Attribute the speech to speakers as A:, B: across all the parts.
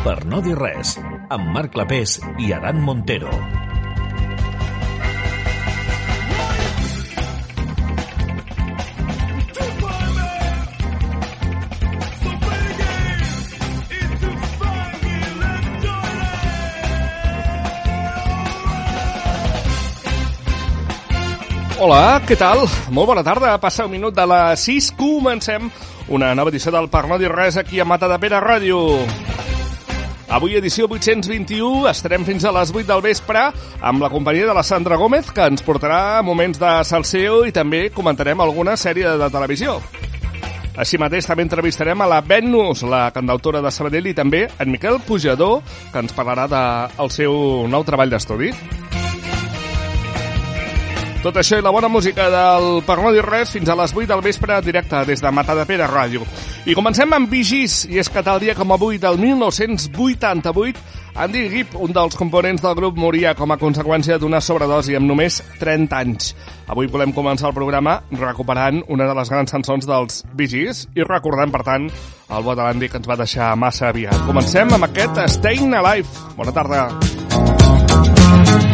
A: Per no dir res, amb Marc Clapés i Adán Montero.
B: Hola, què tal? Molt bona tarda, passa un minut de les 6, comencem una nova edició del Per no dir res aquí a Mata de Pere Ràdio. Avui edició 821, estarem fins a les 8 del vespre amb la companyia de la Sandra Gómez, que ens portarà moments de salseo i també comentarem alguna sèrie de televisió. Així mateix també entrevistarem a la Venus, la cantautora de Sabadell, i també en Miquel Pujador, que ens parlarà del de, seu nou treball d'estudi. Tot això i la bona música del Per no dir res fins a les 8 del vespre directe des de Mata de Pere Ràdio. I comencem amb Vigis, i és que tal dia com avui del 1988 Andy Gibb, un dels components del grup, moria com a conseqüència d'una sobredosi amb només 30 anys. Avui volem començar el programa recuperant una de les grans cançons dels Vigis i recordant, per tant, el vot de l'Andy que ens va deixar massa aviat. Comencem amb aquest Staying Alive. Bona tarda.
C: You're a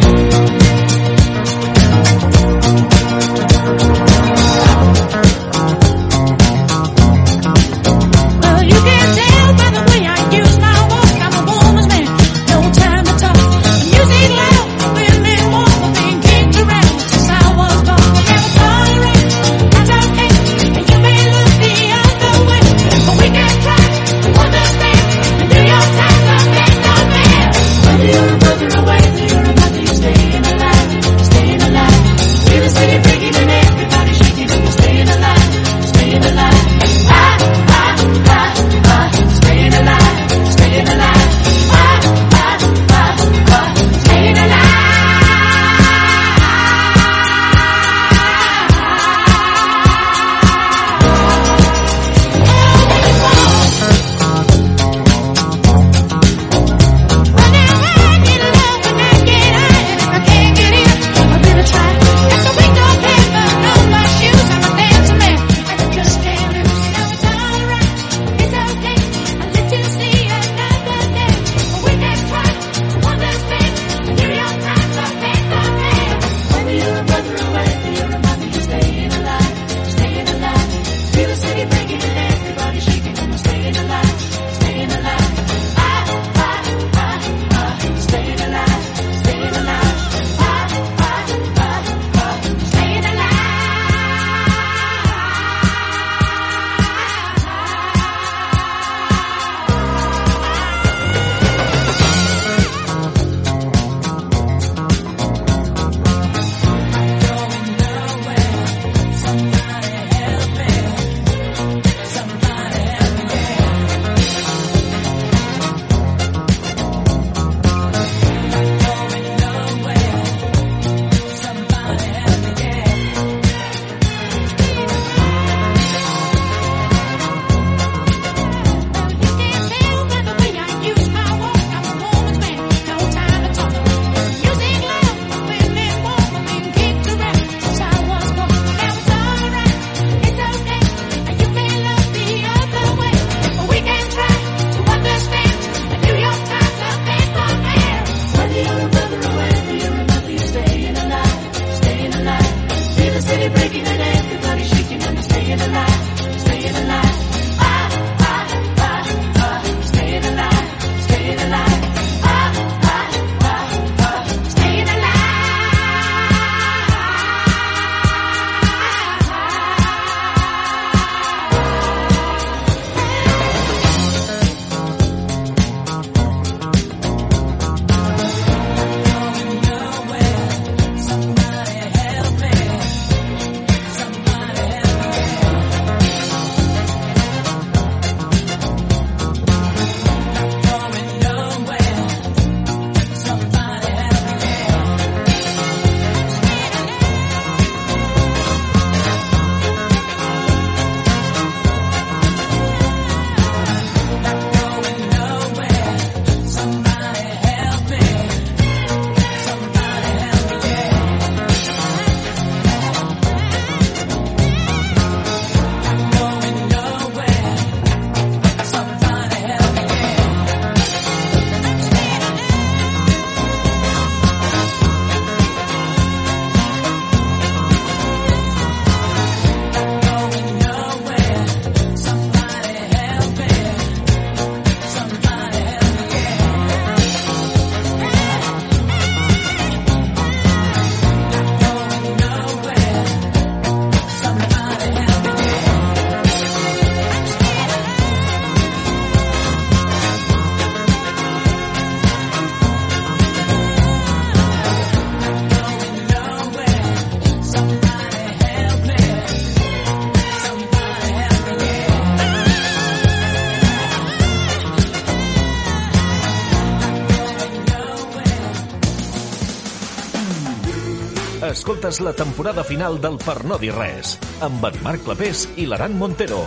A: escoltes la temporada final del Per no dir res, amb en Marc Clapés i l'Aran Montero.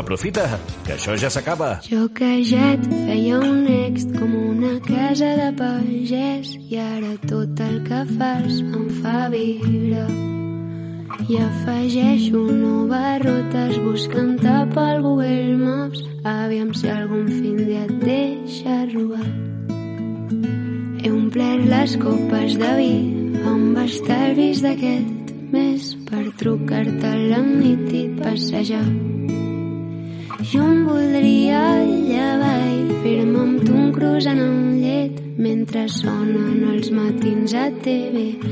A: Aprofita, que això ja s'acaba.
C: Jo que ja et feia un ext com una casa de pagès i ara tot el que fas em fa vibrar. I afegeixo noves rutes buscant-te pel Google Maps aviam si algun fin dia et deixa robar. He omplert les copes de vi amb estalvis d'aquest mes per trucar-te a la nit i passejar. Jo em voldria llevar i fer-me amb tu un croissant amb llet mentre sonen els matins a TV3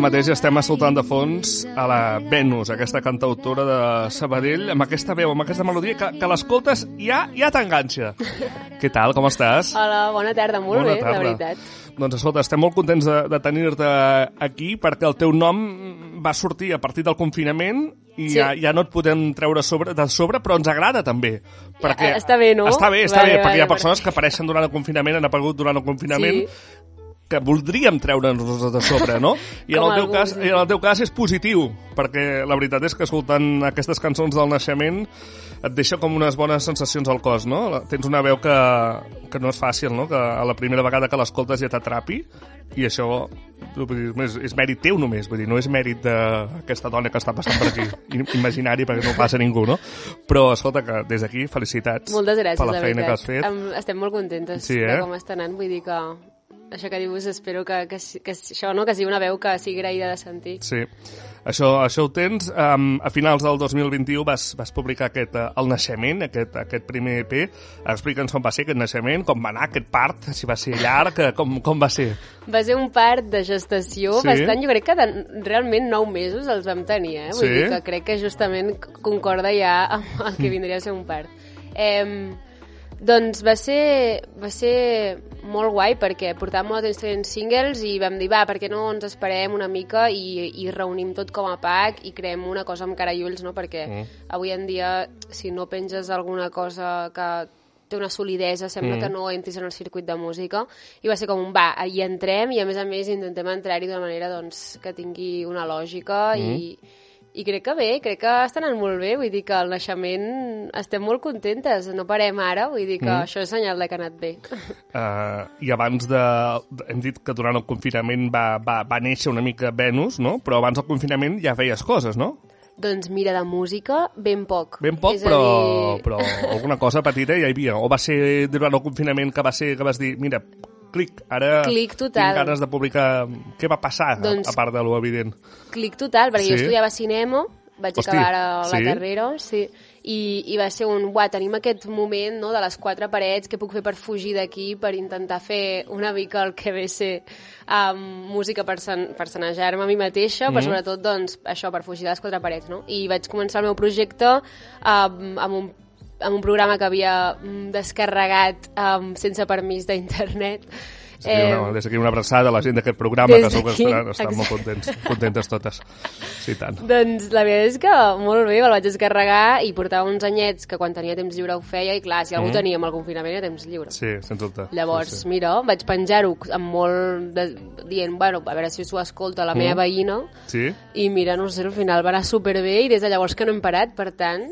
C: ara
B: mateix estem escoltant de fons a la Venus, aquesta cantautora de Sabadell, amb aquesta veu, amb aquesta melodia que, que l'escoltes i ja, ja t'enganxa. Què tal, com estàs?
D: Hola, bona tarda, molt
B: Bona
D: bé,
B: tarda.
D: la veritat.
B: Doncs escolta, estem molt contents de, de tenir-te aquí perquè el teu nom va sortir a partir del confinament i
D: Sí.
B: ja, ja no et podem treure sobre, de sobre, però ens agrada també. Perquè
D: Eh, està bé, no?
B: Està bé, està
D: Vale,
B: bé, perquè hi ha
D: vale,
B: persones
D: vale.
B: que apareixen durant el confinament, han aparegut durant el confinament,
D: Sí.
B: Que voldríem treure'ns de sobre, no? I en el, teu cas. I en el teu cas és positiu, perquè la veritat és que escoltant aquestes cançons del naixement et deixa com unes bones sensacions al cos, no? La- Tens una veu que, que no és fàcil, no? Que a la primera vegada que l'escoltes ja t'atrapi, i això dir, és, és mèrit teu només, vull dir, no és mèrit d'aquesta dona que està passant per aquí, im- imaginari, perquè no passa ningú, no? Però, escolta, que des d'aquí, felicitats
D: Moltes gràcies,
B: per la
D: la
B: feina
D: veritat.
B: que has fet.
D: Em, estem molt contentes
B: Sí, eh?
D: de com està anant, vull dir que això que dius espero que, que, que això, no? que sigui una veu que sigui graïda de sentir.
B: Sí, això, això ho tens. Um, a finals del 2021 vas, vas publicar aquest, uh, El naixement, aquest, aquest primer EP. Explica'ns com va ser aquest naixement, com va anar aquest part, si va ser llarg, eh, com, com va ser.
D: Va ser un part de gestació
B: Sí.
D: bastant, jo crec que de, realment nou mesos els vam tenir, eh? Vull
B: Sí?
D: dir que crec que justament concorda ja amb el que vindria a ser un part. Eh, doncs va ser, va ser molt guai perquè portàvem molt de temps fent singles i vam dir, va, per què no ens esperem una mica i, i reunim tot com a pack i creem una cosa amb cara i ulls, no? Perquè
B: Mm.
D: avui en dia, si no penges alguna cosa que té una solidesa, sembla
B: Mm.
D: que no entris en el circuit de música, i va ser com un va, hi entrem i a més a més intentem entrar-hi d'una manera doncs, que tingui una lògica i, i crec que bé, crec que està anant molt bé, vull dir que el naixement estem molt contentes, no parem ara, vull dir que
B: Mm.
D: això és senyal de que ha anat bé.
B: Uh, I abans de... Hem dit que durant el confinament va, va, va néixer una mica Venus, no? Però abans del confinament ja feies coses, no?
D: doncs mira, de música, ben poc.
B: Ben poc,
D: És
B: però,
D: dir,
B: però alguna cosa petita ja hi havia. O va ser durant el confinament que va ser que vas dir, mira, clic, ara
D: Clic total.
B: tinc ganes de publicar què va passar,
D: Doncs-
B: a, part de lo evident.
D: clic total, perquè
B: Sí.
D: jo estudiava cinema, vaig
B: Hosti,
D: acabar la
B: sí?
D: carrera, sí, i, i va ser un, uah, tenim aquest moment no, de les quatre parets, què puc fer per fugir d'aquí, per intentar fer una mica el que ve ser um, música per, per sanejar-me a mi mateixa,
B: Mhm.
D: però sobretot doncs, això, per fugir de les quatre parets. No? I vaig començar el meu projecte um, amb un amb un programa que havia mm, descarregat um, sense permís d'internet.
B: Una, des d'aquí una abraçada a la gent d'aquest programa, que segur que estaran, estan molt
D: exacte.
B: contents, contentes totes. Sí, tant.
D: Doncs la veritat és que molt bé, me'l vaig descarregar i portava uns anyets que quan tenia temps lliure ho feia i clar, si algú
B: Mhm.
D: tenia amb el confinament era temps lliure.
B: Sí, sens dubte.
D: Llavors,
B: sí, sí.
D: mira, vaig penjar-ho amb molt de, dient, bueno, a veure si s'ho escolta la meva
B: Mhm.
D: veïna
B: Sí?
D: i mira, no sé, al final va anar superbé i des de llavors que no hem parat, per tant,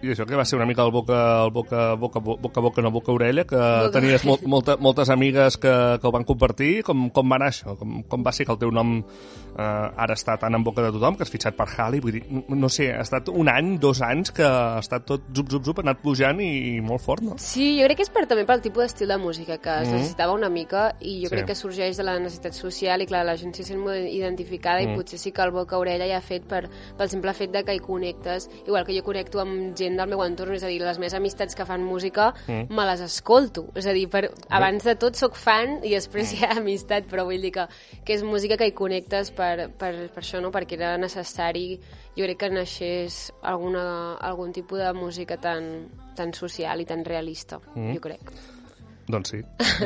B: I això que va ser una mica el boca, el boca, boca, boca, boca no boca orella, que
D: Boca
B: tenies molt, molta, moltes amigues que, que ho van compartir. Com, com va anar això? Com, com va ser que el teu nom eh, ara està tan en boca de tothom, que has fitxat per Halley? Vull dir, no, sé, ha estat un any, dos anys, que ha estat tot zup, zup, zup, ha anat pujant i, i molt fort, no?
D: Sí, jo crec que és per, també pel tipus d'estil de música que es
B: Mhm.
D: necessitava una mica i jo
B: Sí.
D: crec que sorgeix de la necessitat social i clar, la gent s'hi sent molt identificada
B: Mhm.
D: i potser sí que el boca-orella ja ha fet per, pel simple fet de que hi connectes, igual que jo connecto amb gent gent del meu entorn, és a dir, les meves amistats que fan música
B: Mm.
D: me les escolto. És a dir, per, abans de tot sóc fan i després hi ha amistat, però vull dir que, que és música que hi connectes per, per, per això, no? perquè era necessari, jo crec que naixés alguna, algun tipus de música tan, tan social i tan realista,
B: Mm.
D: jo crec.
B: Doncs sí,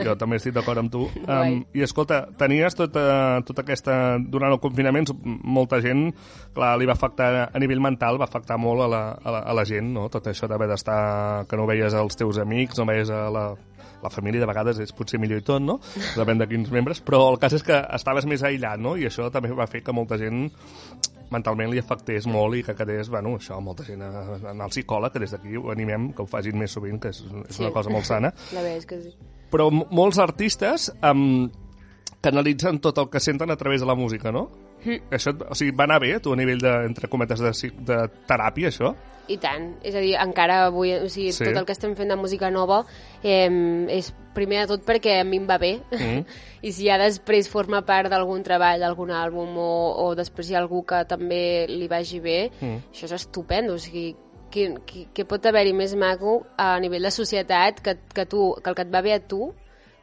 B: jo també estic d'acord amb tu. Um, I escolta, tenies tota, tota aquesta... Durant el confinament, molta gent, clar, li va afectar a nivell mental, va afectar molt a la, a la, a la gent, no? Tot això d'haver d'estar... que no veies els teus amics, no veies a la, la família, de vegades és potser millor i tot, no? Depèn de quins membres, però el cas és que estaves més aïllat, no? I això també va fer que molta gent mentalment li afectés molt i que quedés, bueno, això, molta gent a anar al psicòleg, que des d'aquí ho animem, que ho facin més sovint, que és, és
D: Sí.
B: una cosa molt sana
D: La veritat és que sí.
B: però molts artistes um, canalitzen tot el que senten a través de la música, no? Mm. Això, o sigui, va anar bé, tu, a nivell de, entre cometes, de, de teràpia, això?
D: I tant, és a dir, encara avui, o sigui,
B: Sí.
D: tot el que estem fent de música nova eh, és primer de tot perquè a mi em va bé
B: Mm.
D: i si ja després forma part d'algun treball, d'algun àlbum o, o després hi ha algú que també li vagi bé,
B: Mm.
D: això és estupendo, o sigui, què, què, què pot haver-hi més maco a nivell de societat que, que, tu, que el que et va bé a tu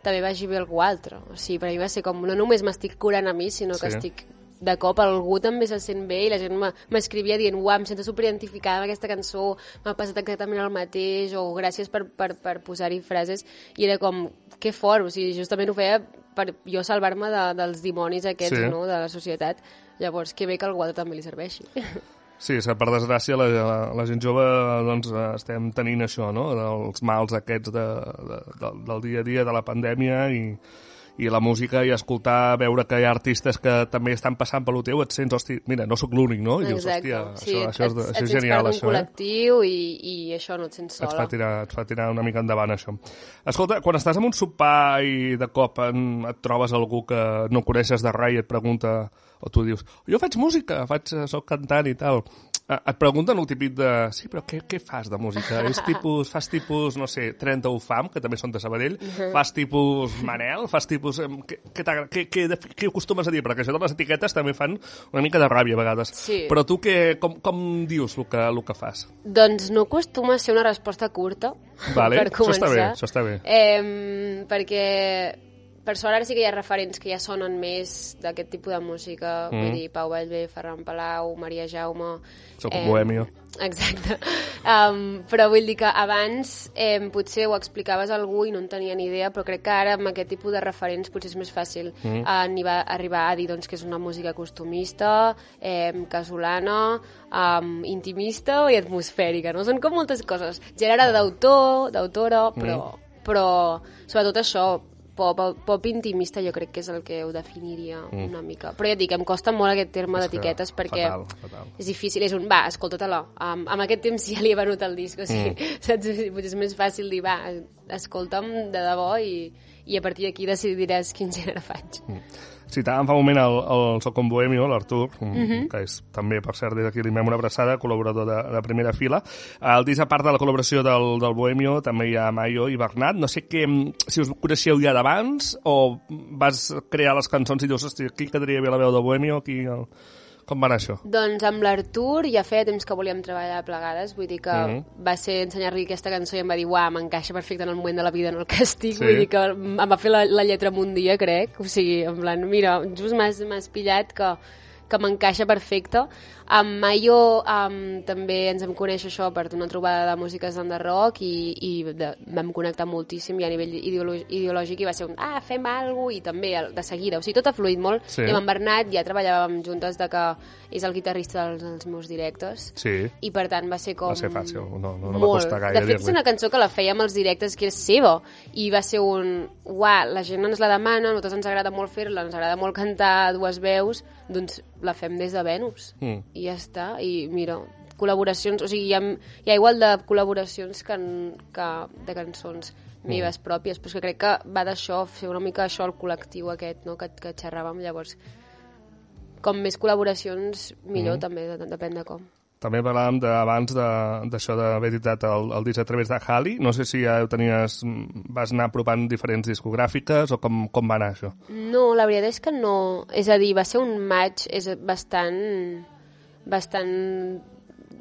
D: també vagi bé a algú altre. O sigui, per mi va ser com, no només m'estic curant a mi, sinó que
B: Sí.
D: estic de cop algú també se sent bé i la gent m'e- m'escrivia dient uau, em sento superidentificada amb aquesta cançó, m'ha passat exactament el mateix, o gràcies per, per, per posar-hi frases, i era com, que fort, o sigui, justament ho feia per jo salvar-me de, dels dimonis aquests,
B: Sí.
D: no?, de la societat. Llavors, que bé que algú altre també li serveixi.
B: Sí, per desgràcia, la, la, la gent jove doncs, estem tenint això, no?, dels mals aquests de, de, de, del dia a dia, de la pandèmia, i, i la música i escoltar, veure que hi ha artistes que també estan passant per lo teu, et sents, hosti, mira, no sóc l'únic, no? I dius,
D: Exacte.
B: hòstia,
D: sí,
B: això, això, és,
D: et,
B: això
D: et
B: és
D: sents
B: genial, això, eh?
D: col·lectiu i, i això no et sents
B: et fa,
D: sola.
B: tirar, et fa tirar una mica endavant, això. Escolta, quan estàs en un sopar i de cop en, et trobes algú que no coneixes de res i et pregunta, o tu dius, jo faig música, faig, eh, soc cantant i tal, et pregunten el típic de, sí, però què, què fas de música? És tipus, fas tipus, no sé, 30 UFAM, que també són de Sabadell, fas tipus Manel, fas tipus... Què, què, què, què, acostumes a dir? Perquè això de les etiquetes també fan una mica de ràbia a vegades.
D: Sí.
B: Però tu què, com, com dius el que, el que fas?
D: Doncs no acostuma a ser una resposta curta,
B: Vale,
D: per
B: això està
D: començar.
B: bé, això està bé.
D: Eh, perquè per sort ara sí que hi ha referents que ja sonen més d'aquest tipus de música, mm. vull dir, Pau Vallvé, Ferran Palau, Maria Jaume...
B: Sóc un bohemio.
D: Exacte. Um, però vull dir que abans eh, potser ho explicaves a algú i no en tenia ni idea, però crec que ara amb aquest tipus de referents potser és més fàcil mm. arribar, arribar a dir doncs, que és una música costumista, eh, casolana, um, intimista i atmosfèrica, no? Són com moltes coses. Gènere d'autor, d'autora, però, mm. però sobretot això, pop, pop intimista jo crec que és el que ho definiria mm. una mica. Però ja et dic, em costa molt aquest terme d'etiquetes perquè
B: fatal, fatal.
D: és difícil, és un, va, escolta-te-la. Um, amb aquest temps ja li he venut el disc, o sigui, mm. saps? Potser és més fàcil dir, va, escolta'm de debò i, i a partir d'aquí decidiràs quin gènere faig. Mm.
B: Citàvem fa un moment el, el Soc un Bohemio, l'Artur, mm
D: Mhm.
B: -hmm. que és també, per cert, des d'aquí li una abraçada, col·laborador de, de primera fila. El disc, a part de la col·laboració del, del Bohemio, també hi ha Mayo i Bernat. No sé què, si us coneixeu ja d'abans o vas crear les cançons i dius, hosti, aquí quedaria bé la veu del Bohemio, aquí... El... Com va anar això?
D: Doncs amb l'Artur ja feia temps que volíem treballar plegades, vull dir que
B: Mhm.
D: va ser ensenyar-li aquesta cançó i em va dir, uah, m'encaixa perfecte en el moment de la vida en el que estic,
B: Sí.
D: vull dir que em va fer la, la lletra en un dia, crec, o sigui, en plan, mira, just m'has pillat que, que m'encaixa perfecte. Amb Mayo um, també ens vam conèixer això per una trobada de músiques d'enderrock i, i de, vam connectar moltíssim i a nivell ideològic i va ser un, ah, fem alguna cosa i també el- de seguida, o sigui, tot ha fluït molt
B: Sí.
D: i amb en Bernat ja treballàvem juntes de que és el guitarrista dels, dels meus directes
B: Sí.
D: i per tant va ser com...
B: Va ser fàcil, no- no- no va
D: molt.
B: costar gaire
D: De fet, és una cançó que la fèiem als directes que és seva i va ser un... Uà, la gent ens la demana, a nosaltres ens agrada molt fer-la, ens agrada molt cantar dues veus, doncs la fem des de Venus.
B: Mm.
D: I ja està, i mira, col·laboracions, o sigui, hi ha, hi ha igual de col·laboracions que, en, que de cançons meves pròpies, però és que crec que va d'això, fer una mica això el col·lectiu aquest, no?, que, que xerràvem, llavors com més col·laboracions, millor
B: Mm.
D: també, de- depèn de com.
B: També parlàvem de, abans de- d'això d'haver editat el, el disc a través de Hali. No sé si ja ho tenies, vas anar apropant diferents discogràfiques o com, com va anar això?
D: No, la veritat és que no. És a dir, va ser un match és bastant, bastant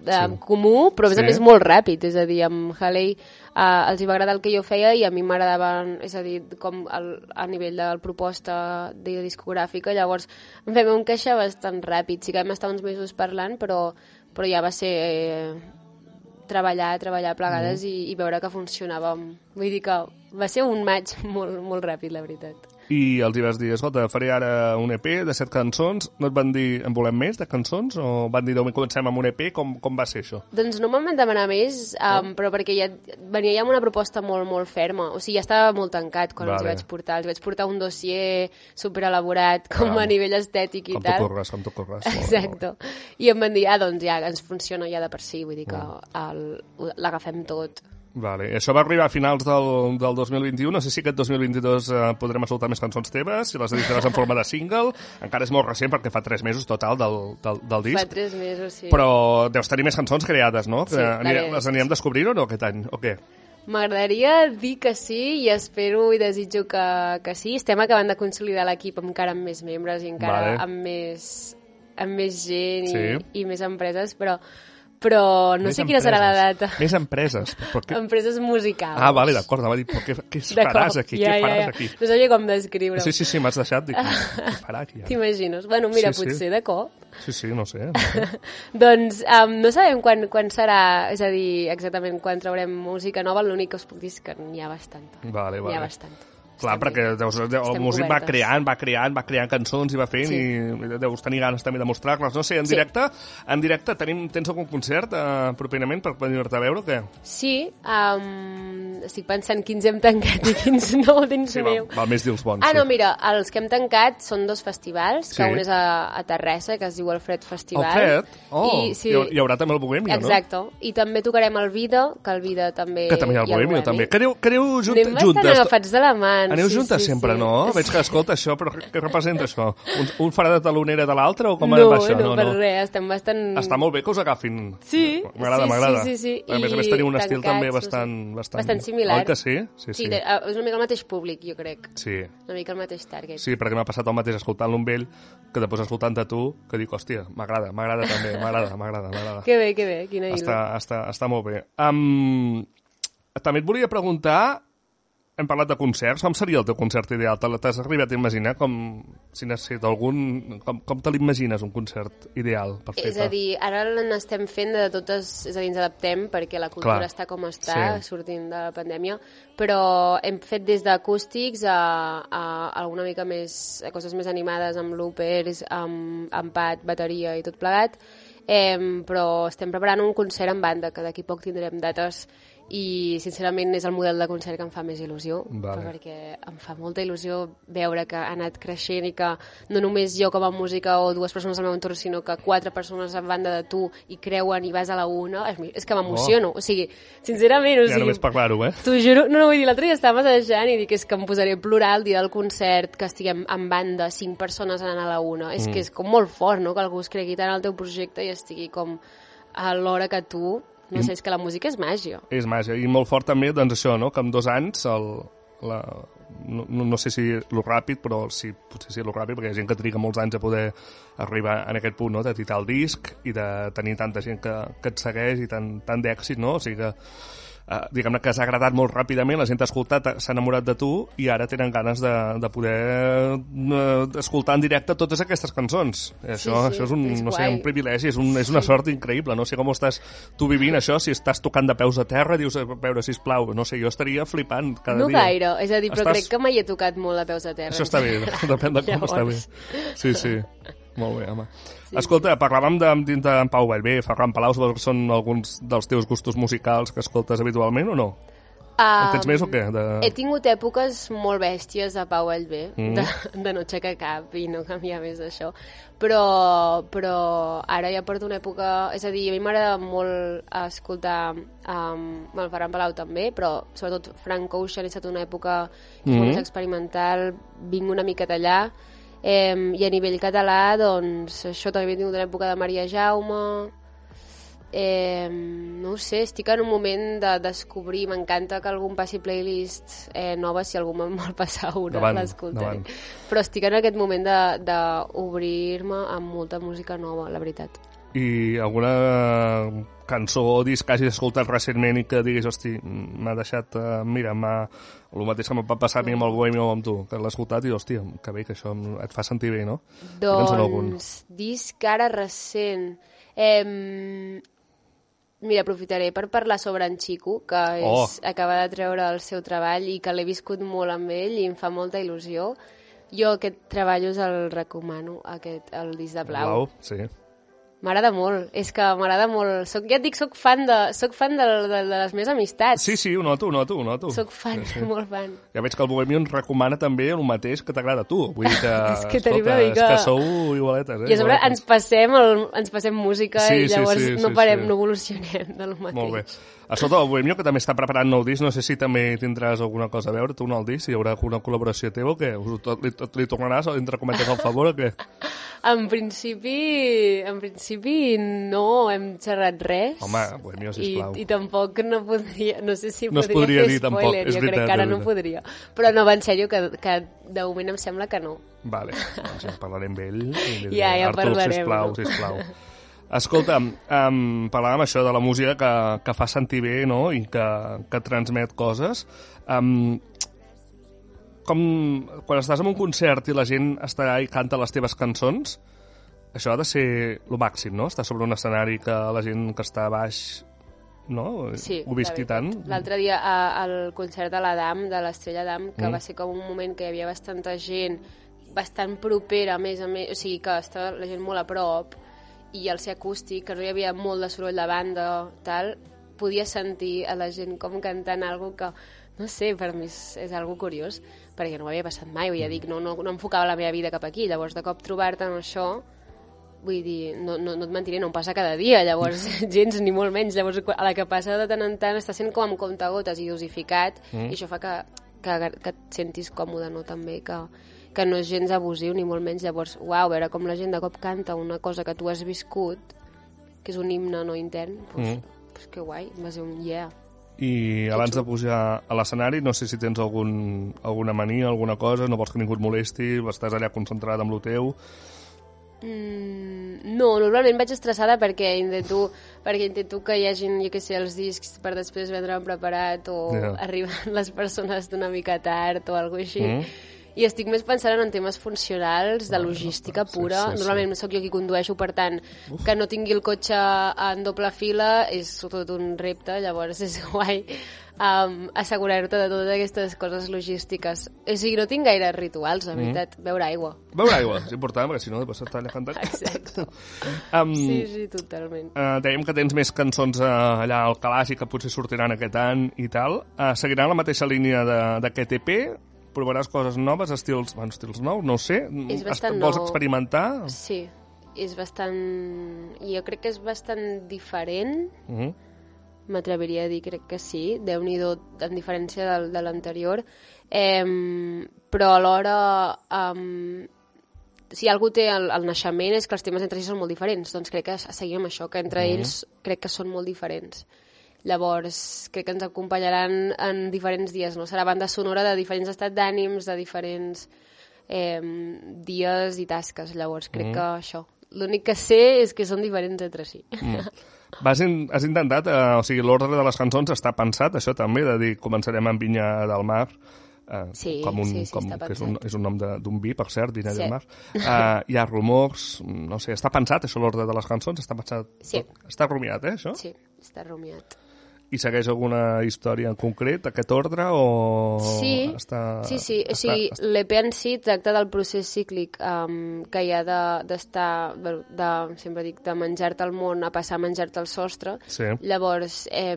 D: de
B: Sí.
D: comú, però a més
B: Sí.
D: a més molt ràpid, és a dir, amb Haley uh, els hi va agradar el que jo feia i a mi m'agradava, és a dir, com el, a nivell de la proposta de discogràfica, llavors em vam encaixar bastant ràpid, sí que vam estar uns mesos parlant, però, però ja va ser eh, treballar, treballar plegades i, i veure que funcionàvem. Vull dir que va ser un maig molt, molt ràpid, la veritat.
B: I els hi vas dir, escolta, faré ara un EP de set cançons. No et van dir, en volem més de cançons? O van dir, doncs comencem amb un EP? Com, com va ser això?
D: Doncs no me'n van demanar més, um, però perquè ja venia ja amb una proposta molt, molt ferma. O sigui, ja estava molt tancat quan els
B: Vale.
D: hi vaig portar. Els vaig portar un dossier superelaborat, com
B: Ah.
D: a nivell estètic i
B: Com tu
D: tal.
B: corres, com tu corres. Molt bé, molt
D: Exacte. I em van dir, ah, doncs ja, ens funciona ja de per si, vull dir que l'agafem tot.
B: Vale. Això va arribar a finals del, del 2021. No sé si aquest 2022 eh, podrem escoltar més cançons teves, si les editaràs en forma de single. Encara és molt recent perquè fa tres mesos total del, del, del disc.
D: Fa tres mesos, sí.
B: Però deus tenir més cançons creades, no?
D: Sí,
B: Que anirem, les anirem descobrint o no aquest any? O què?
D: M'agradaria dir que sí i espero i desitjo que, que sí. Estem acabant de consolidar l'equip encara amb més membres i encara
B: Vale.
D: amb, més, amb més gent i,
B: Sí.
D: i més empreses, però, però no
B: Més
D: sé quina serà la
B: empreses.
D: data.
B: Més empreses. Però què...
D: Empreses musicals.
B: Ah, vale, d'acord. Anava a dir, però què, què faràs aquí?
D: Ja,
B: què
D: ja,
B: faràs
D: ja.
B: aquí?
D: No sabia com descriure-ho.
B: Sí, sí, sí, m'has deixat. Dic, què farà aquí? ara?
D: T'imagines? Bueno, mira,
B: Sí, sí.
D: potser de cop.
B: Sí, sí, no sé. No sé.
D: Doncs um, no sabem quan, quan serà, és a dir, exactament quan traurem música nova, l'únic que us puc dir és que n'hi ha bastant.
B: Vale,
D: N'hi ha
B: vale.
D: Bastant.
B: Clar,
D: Estem
B: perquè deus, el
D: Estem
B: músic va creant, va creant, va creant cançons i va fent
D: Sí.
B: i deus tenir ganes també de mostrar-les. No sé, en
D: Sí.
B: directe, en directe tenim, tens algun concert eh, properament per venir-te a veure o què?
D: Sí, um, estic pensant quins hem tancat i quins no, dins
B: Sí,
D: meu.
B: val, val més dir els bons.
D: Ah,
B: sí.
D: no, mira, els que hem tancat són dos festivals, que
B: Sí.
D: un és a, a Terrassa, que es diu el Fred Festival.
B: El Fred? Oh,
D: I, sí,
B: hi, haurà, també el Bohemio,
D: Exacte. I també tocarem el Vida, que el Vida també...
B: no? Que també hi ha el Bohemio, també. Que aneu, que aneu junt,
D: Anem bastant
B: juntes.
D: agafats de la mà.
B: Aneu
D: sí,
B: juntes
D: sí,
B: sempre,
D: sí.
B: no? Veig que escolta això, però què, representa això? Un, un farà de talonera de l'altre o com
D: no,
B: va això?
D: no, per res, estem bastant...
B: Està molt bé que us agafin.
D: Sí,
B: M'agrada,
D: sí,
B: m'agrada.
D: sí, sí, sí.
B: A més a més teniu un estil
D: tancats,
B: també
D: no sé.
B: bastant... Bastant,
D: bastant similar.
B: Oi que sí? Sí, sí.
D: Sí, de, eh, és una mica el mateix públic, jo crec.
B: Sí,
D: Una mica el mateix target.
B: sí perquè m'ha passat el mateix escoltant-lo amb ell que després escoltant-te tu, que dic, hòstia, m'agrada, m'agrada també, m'agrada, m'agrada, m'agrada.
D: Que bé, que bé, quina il·lu.
B: Està, està, està molt bé. Um, també et volia preguntar, hem parlat de concerts, com seria el teu concert ideal? Te l'has arribat a imaginar? Com, si necessita algun, com, com te l'imagines, un concert ideal? Perfecte.
D: És a dir, ara n'estem fent de totes, és a dir, ens adaptem perquè la cultura
B: Clar.
D: està com està,
B: Sí.
D: sortint de la pandèmia, però hem fet des d'acústics a, a, a alguna mica més, a coses més animades, amb loopers, amb, amb pad, bateria i tot plegat, eh, però estem preparant un concert en banda, que d'aquí poc tindrem dates i sincerament és el model de concert que em fa més il·lusió
B: Vale.
D: perquè em fa molta il·lusió veure que ha anat creixent i que no només jo com a música o dues persones al meu entorn sinó que quatre persones a banda de tu i creuen i vas a la una és, és que m'emociono, o sigui, sincerament o
B: Ja
D: sigui,
B: només parlar-ho, eh?
D: T'ho juro, no, no, vull dir, l'altre dia estava assajant i dic és que em posaré a plorar el dia del concert que estiguem en banda, cinc persones anant a la una. És
B: Mm.
D: que és com molt fort, no?, que algú es cregui tant al teu projecte i estigui com a l'hora que tu... No
B: Mm.
D: sé, és que la música és màgia.
B: És màgia. I molt fort també, doncs això, no?, que en dos anys el, la, no, no, no sé si lo ràpid, però sí, potser sí lo ràpid, perquè hi ha gent que triga molts anys a poder arribar en aquest punt, no?, de titar el disc i de tenir tanta gent que, que et segueix i tant, tant d'èxit, no? O sigui que eh, diguem-ne que has agradat molt ràpidament, la gent t'ha escoltat, s'ha enamorat de tu i ara tenen ganes de, de poder eh, escoltar en directe totes aquestes cançons. I això,
D: sí,
B: això és un,
D: és
B: no sé, un privilegi, és, un, és una sort increïble. No sé com ho estàs tu vivint això, si estàs tocant de peus a terra, dius, a veure, sisplau, no sé, jo estaria flipant cada
D: No
B: dia.
D: gaire, és a dir, però
B: Estàs-
D: crec que mai he tocat molt a peus a terra.
B: Això està bé, depèn de com està bé.
D: Llavors.
B: Sí, sí. Molt bé, home. Sí. Escolta, parlàvem de, dins d'en Pau Vallvé, Ferran Palau, són alguns dels teus gustos musicals que escoltes habitualment o no? En tens més o què? De...
D: He tingut èpoques molt bèsties a Pau Vallvé,
B: Mm.
D: de, de no aixecar cap i no canviar més d'això, però, però ara ja porto una època... És a dir, a mi m'agrada molt escoltar um, el Ferran Palau també, però sobretot Frank Ocean ha estat una època
B: Mm.
D: molt experimental, vinc una mica d'allà, eh, i a nivell català, doncs, això també he tingut una època de Maria Jaume, Eh, no sé, estic en un moment de descobrir, m'encanta que algú em passi playlist eh, nova, si algú me'n vol passar una, l'escoltaré. Però estic en aquest moment de- d'obrir-me amb molta música nova, la veritat.
B: I alguna cançó o disc que hagis escoltat recentment i que diguis, hosti, m'ha deixat... Uh, mira, m'ha... El mateix que m'ha passat a mi amb el Bohemio o amb tu, que l'has escoltat i, hòstia, que bé, que això em- et fa sentir bé, no?
D: Doncs, disc ara recent... Eh, mira, aprofitaré per parlar sobre en Chico, que és,
B: Oh.
D: acaba de treure el seu treball i que l'he viscut molt amb ell i em fa molta il·lusió. Jo aquest treball us el recomano, aquest, el disc de Blau.
B: Blau, sí.
D: M'agrada molt, és que m'agrada molt. Soc, ja et dic, soc fan de, soc fan de, de, de les meves amistats.
B: Sí, sí, ho noto, ho noto, ho noto.
D: Soc fan,
B: Sí, sí.
D: molt fan.
B: Ja veig que el Bohemio ens recomana també el mateix que t'agrada a tu. Vull dir que,
D: És que tenim una mica-
B: és que sou igualetes, eh?
D: I a sobre ens passem, el, ens passem música
B: Sí,
D: i
B: sí,
D: llavors
B: sí,
D: no
B: sí,
D: parem,
B: sí.
D: no evolucionem del mateix.
B: Molt bé. Escolta, el Bohemio, que també està preparant nou disc, no sé si també tindràs alguna cosa a veure, tu en el disc, si hi haurà alguna col·laboració teva o què? Us- Tot, li, tot li tornaràs, entre cometes, al favor o què?
D: En principi, en principi no hem xerrat res.
B: Home, Bohemio, sisplau.
D: I, I tampoc no podria, no sé si
B: No
D: podria
B: podria
D: fer
B: dir tampoc,
D: spoiler,
B: és
D: jo
B: veritat,
D: crec que ara no podria. Però no, va en sèrio, que, que de moment em sembla que no.
B: Vale, doncs en parlarem amb ell. i
D: Ja, ja
B: Artur,
D: parlarem,
B: sisplau,
D: no?
B: sisplau. Escolta, um, parlàvem això de la música que, que fa sentir bé no? i que, que transmet coses. Um, com quan estàs en un concert i la gent està allà i canta les teves cançons, això ha de ser lo màxim, no? Estar sobre un escenari que la gent que està a baix no?
D: Sí,
B: ho visqui tant.
D: L'altre dia a- al concert de la DAM, de l'Estrella DAM, que
B: Mm.
D: va ser com un moment que hi havia bastanta gent, bastant propera, a més a més, o sigui que estava la gent molt a prop, i al ser acústic, que no hi havia molt de soroll de banda, tal, podia sentir a la gent com cantant algo que, no sé, per mi és, és algo curiós, perquè no m'havia passat mai, ja dic, no, no, no enfocava la meva vida cap aquí, llavors de cop trobar-te en això, vull dir, no, no, no et mentiré, no em passa cada dia, llavors gens ni molt menys, llavors a la que passa de tant en tant està sent com amb comptagotes i dosificat
B: Mm.
D: i això fa que, que, que et sentis còmode, no? També que, que no és gens abusiu ni molt menys, llavors, uau, veure com la gent de cop canta una cosa que tu has viscut, que és un himne no intern, doncs,
B: Mm.
D: pues que guai, va ser un yeah.
B: I abans de pujar a l'escenari, no sé si tens algun, alguna mania, alguna cosa, no vols que ningú et molesti, estàs allà concentrat amb lo teu...
D: Mm, no, normalment vaig estressada perquè intento, perquè intento que hi hagin, jo què sé, els discs per després vendre'm preparat o yeah. arriben les persones d'una mica tard o alguna així.
B: Mm.
D: I estic més pensant en temes funcionals, de logística
B: sí,
D: pura.
B: sí, sí.
D: Normalment sóc jo qui condueixo, per tant, que no tingui el cotxe en doble fila és tot un repte, llavors és guai um, assegurar-te de totes aquestes coses logístiques. O sigui, no tinc gaire rituals, la veritat, beure aigua.
B: Beure aigua, és important, perquè si no després estàs allà cantant.
D: Exacte.
B: Um,
D: Sí, sí, totalment.
B: Uh, dèiem que tens més cançons uh, allà al calaix i que potser sortiran aquest any i tal. Uh, seguiran la mateixa línia de- d'aquest EP? Provaràs coses noves, estils, bueno, estils nous, no ho sé.
D: És bastant
B: Vols
D: nou.
B: experimentar?
D: Sí, és bastant... Jo crec que és bastant diferent,
B: Uh -huh.
D: m'atreviria a dir, crec que sí, déu nhi en diferència del, de l'anterior. Eh, però alhora, um, si algú té el, el naixement és que els temes entre si són molt diferents, doncs crec que seguim això, que entre
B: Mhm.
D: ells crec que són molt diferents. Llavors, crec que ens acompanyaran en diferents dies, no? Serà banda sonora de diferents estats d'ànims, de diferents eh, dies i tasques. Llavors, crec
B: Mhm.
D: que això. L'únic que sé és que són diferents entre si.
B: Vas in, has intentat, eh, o sigui, l'ordre de les cançons està pensat, això també, de dir, començarem amb Vinya del Mar, eh,
D: Sí,
B: com un,
D: sí, sí,
B: com, que és un, és un nom d'un vi, per cert, Vinya
D: Sí.
B: del Mar. Eh, hi ha rumors, no sé, està pensat això, l'ordre de les cançons? Està pensat?
D: Sí.
B: tot? Està rumiat, eh, això?
D: Sí, està rumiat.
B: I segueix alguna història en concret, aquest ordre, o
D: Sí,
B: està...
D: sí, sí. O
B: està-
D: sigui,
B: està-
D: l'EP en si tracta del procés cíclic um, que hi ha de- d'estar, de, de, sempre dic, de menjar-te el món a passar a menjar-te el sostre.
B: Sí.
D: Llavors, eh,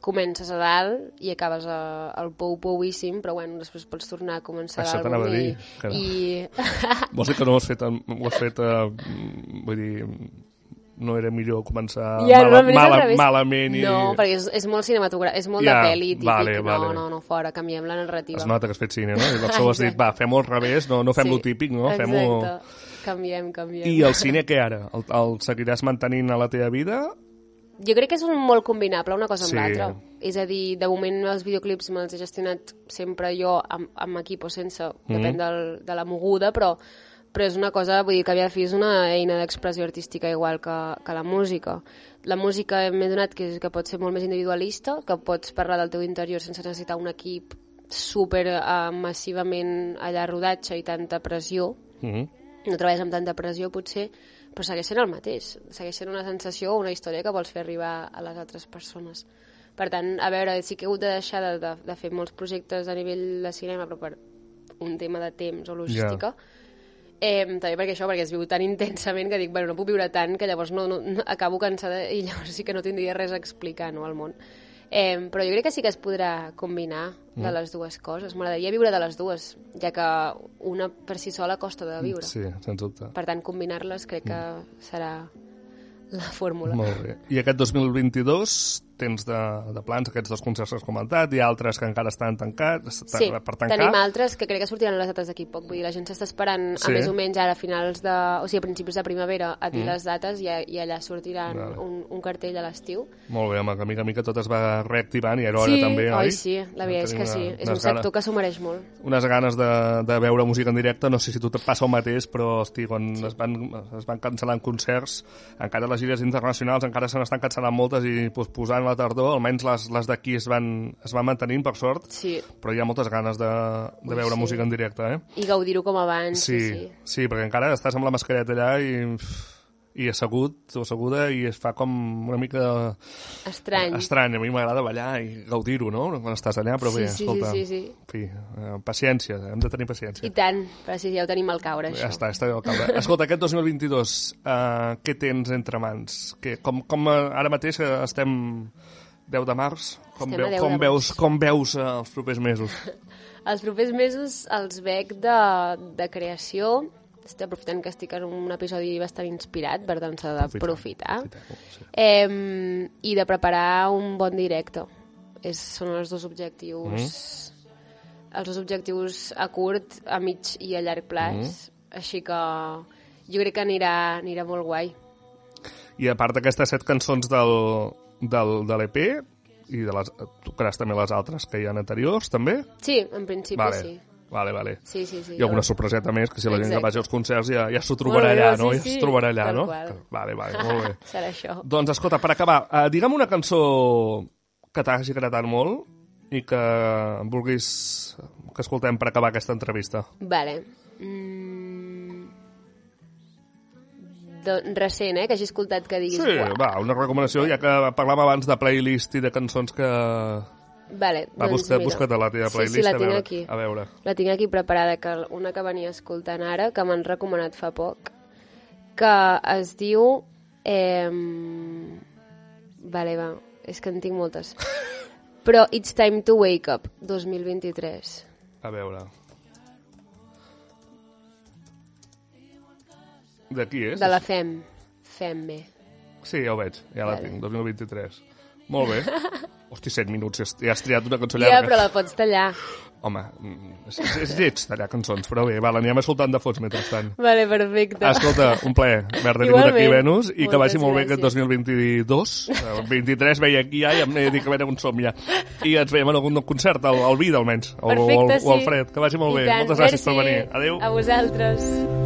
D: comences a dalt i acabes a, al pou-pouíssim, però bueno, després pots tornar a començar
B: Això
D: l'àlbum
B: t'anava a
D: i,
B: dir,
D: i
B: Vols dir que no ho has fet, ho has fet eh, vull dir, no era millor començar
D: Ja,
B: mala,
D: al
B: mala, malament i...
D: No, perquè és, és molt cinematogràfic, és molt
B: Ja,
D: de pel·li típic.
B: vale,
D: no,
B: vale.
D: no, no, fora, canviem la narrativa.
B: Es nota que has fet cine, no? I per això has dit, va, fem-ho al revés, no, no fem lo típic, no? Fem-ho...
D: Exacte. Canviem, canviem.
B: I el cine què ara? El, el seguiràs mantenint a la teva vida?
D: Jo crec que és un molt combinable una cosa amb
B: Sí.
D: l'altra. És a dir, de moment els videoclips me'ls he gestionat sempre jo amb, amb equip o sense,
B: Mhm.
D: depèn del, de la moguda, però, però és una cosa, vull dir que havia de fi és una eina d'expressió artística igual que, que la música. La música m'he donat que, que pot ser molt més individualista, que pots parlar del teu interior sense necessitar un equip super eh, massivament allà rodatge i tanta pressió,
B: Mm -hmm.
D: no treballes amb tanta pressió potser, però segueix sent el mateix, segueix sent una sensació o una història que vols fer arribar a les altres persones. Per tant, a veure, sí que he hagut de deixar de, de, de fer molts projectes a nivell de cinema, però per un tema de temps o logística, Eh, també perquè això, perquè es viu tan intensament que dic, bueno, no puc viure tant que llavors no, no, no acabo cansada i llavors sí que no tindria res a explicar no, al món. Eh, però jo crec que sí que es podrà combinar de les dues coses. M'agradaria viure de les dues, ja que una per si sola costa de viure.
B: Sí, sens dubte.
D: Per tant, combinar-les crec que serà la fórmula.
B: Molt bé. I aquest 2022 tens de, de plans aquests dos concerts que has comentat, ha altres que encara estan tancats,
D: Sí,
B: per tancar.
D: tenim altres que crec que sortiran les dates d'aquí poc. Vull dir, la gent s'està esperant
B: Sí.
D: a més o menys ara a finals de... O sigui, a principis de primavera a dir les dates i, a- i allà sortiran
B: Mm. Vale.
D: un, un cartell a l'estiu.
B: Molt bé, home, que mica a mica tot es va reactivant i era hora
D: sí,
B: també, oi?
D: oi, sí, la veritat és que sí.
B: una-
D: És un
B: ganes-
D: sector que s'ho mereix molt.
B: unes ganes de, de veure música en directe, no sé si tu et passa el mateix, però hosti, quan es, van, es van cancel·lant concerts, encara les gires internacionals encara se n'estan cancel·lant moltes i pues, posant a la tardor, almenys les, les d'aquí es van, es van mantenint, per sort,
D: Sí,
B: però hi ha moltes ganes de, de
D: Ui,
B: veure
D: sí.
B: música en directe, eh?
D: i gaudir-ho com abans.
B: Sí,
D: Sí, sí.
B: sí, perquè encara estàs amb la mascareta allà i, i assegut o asseguda i es fa com una mica
D: Estrany.
B: estrany. A mi m'agrada ballar i gaudir-ho, no?, quan estàs allà, però
D: Sí,
B: bé,
D: sí, sí,
B: escolta,
D: sí, sí.
B: en fi, eh, paciència, hem de tenir paciència.
D: I tant, però sí, ja ho tenim al caure,
B: Ja
D: això.
B: està, està al caure. Escolta, aquest 2022, uh, què tens entre mans? Que, com, com eh, ara mateix estem 10 de març, com,
D: 10
B: com,
D: de
B: veus, com veus els propers mesos?
D: Els propers mesos els veig de, de creació. Estic aprofitant que estic en un episodi bastant inspirat, per tant s'ha d'aprofitar.
B: Sí.
D: Eh, I de preparar un bon directe. És, són els dos objectius...
B: Mm.
D: Els dos objectius a curt, a mig i a llarg plaç.
B: Mm.
D: Així que jo crec que anirà, anirà molt guai.
B: I a part d'aquestes set cançons del, del, de l'EP, i de les, tocaràs també les altres que hi ha anteriors, també?
D: Sí, en principi
B: vale.
D: sí.
B: Vale, vale.
D: Sí, sí, sí.
B: I alguna sorpreseta més, que si la gent que vagi als concerts ja, ja s'ho trobarà allà,
D: sí,
B: no? Ja
D: sí,
B: es trobarà allà,
D: tal
B: no?
D: qual.
B: Vale, vale, molt bé.
D: Serà això.
B: Doncs escolta, per acabar, uh, digue'm una cançó que t'hagi agradat molt i que vulguis que escoltem per acabar aquesta entrevista.
D: Vale. Mm... De, recent, eh? Que hagi escoltat que diguis...
B: Sí,
D: "Buah".
B: va, una recomanació, ja que parlàvem abans de playlist i de cançons que...
D: Vale,
B: Va,
D: doncs
B: busca,
D: mira.
B: busca't a la teva playlist.
D: Sí, sí, la
B: a
D: tinc
B: veure,
D: aquí.
B: A veure.
D: La tinc aquí preparada, que una que venia escoltant ara, que m'han recomanat fa poc, que es diu... Eh... Vale, va, és que en tinc moltes. Però It's Time to Wake Up, 2023.
B: A veure. De qui és?
D: De la FEM. FEMME.
B: Sí, ja ho veig, ja la
D: Vale.
B: tinc, 2023. Molt bé. Hosti, 7 minuts, ja has- ja triat una cançó
D: Ja,
B: llarga.
D: però la pots tallar.
B: Home, mm, és, és lleig tallar cançons, però bé, va, l'anirem escoltant de fons mentrestant.
D: Vale, perfecte.
B: Escolta, un plaer haver-te aquí. Venus, i que
D: Moltes
B: vagi molt bé aquest
D: gràcies.
B: 2022. El 23 veia aquí ja i em dic a veure on som ja. I ens veiem en algun concert, al, al Vida almenys, o,
D: Perfecte,
B: o, al-
D: sí.
B: o al Fred. Que vagi molt
D: I
B: bé.
D: tant,
B: Moltes gràcies per
D: merci.
B: venir. Adéu.
D: A vosaltres.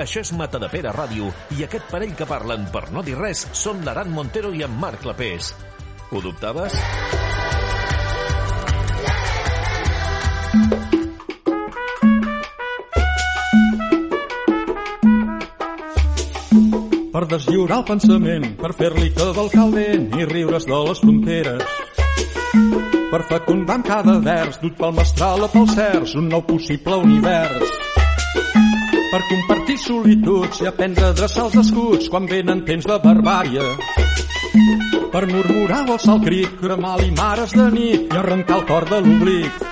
A: Això és Mata de Pere Ràdio i aquest parell que parlen per no dir res són l'Aran Montero i en Marc Clapés. Ho dubtaves?
E: per deslliurar el pensament, per fer-li cavalcar el vent i riure's de les fronteres. Per fecundar amb cada vers, dut pel mestral o pel cers, un nou possible univers. Per compartir solituds i aprendre a dreçar els escuts quan venen temps de barbària. Per murmurar o alçar el crit, cremar mares de nit i arrencar el cor de l'oblit.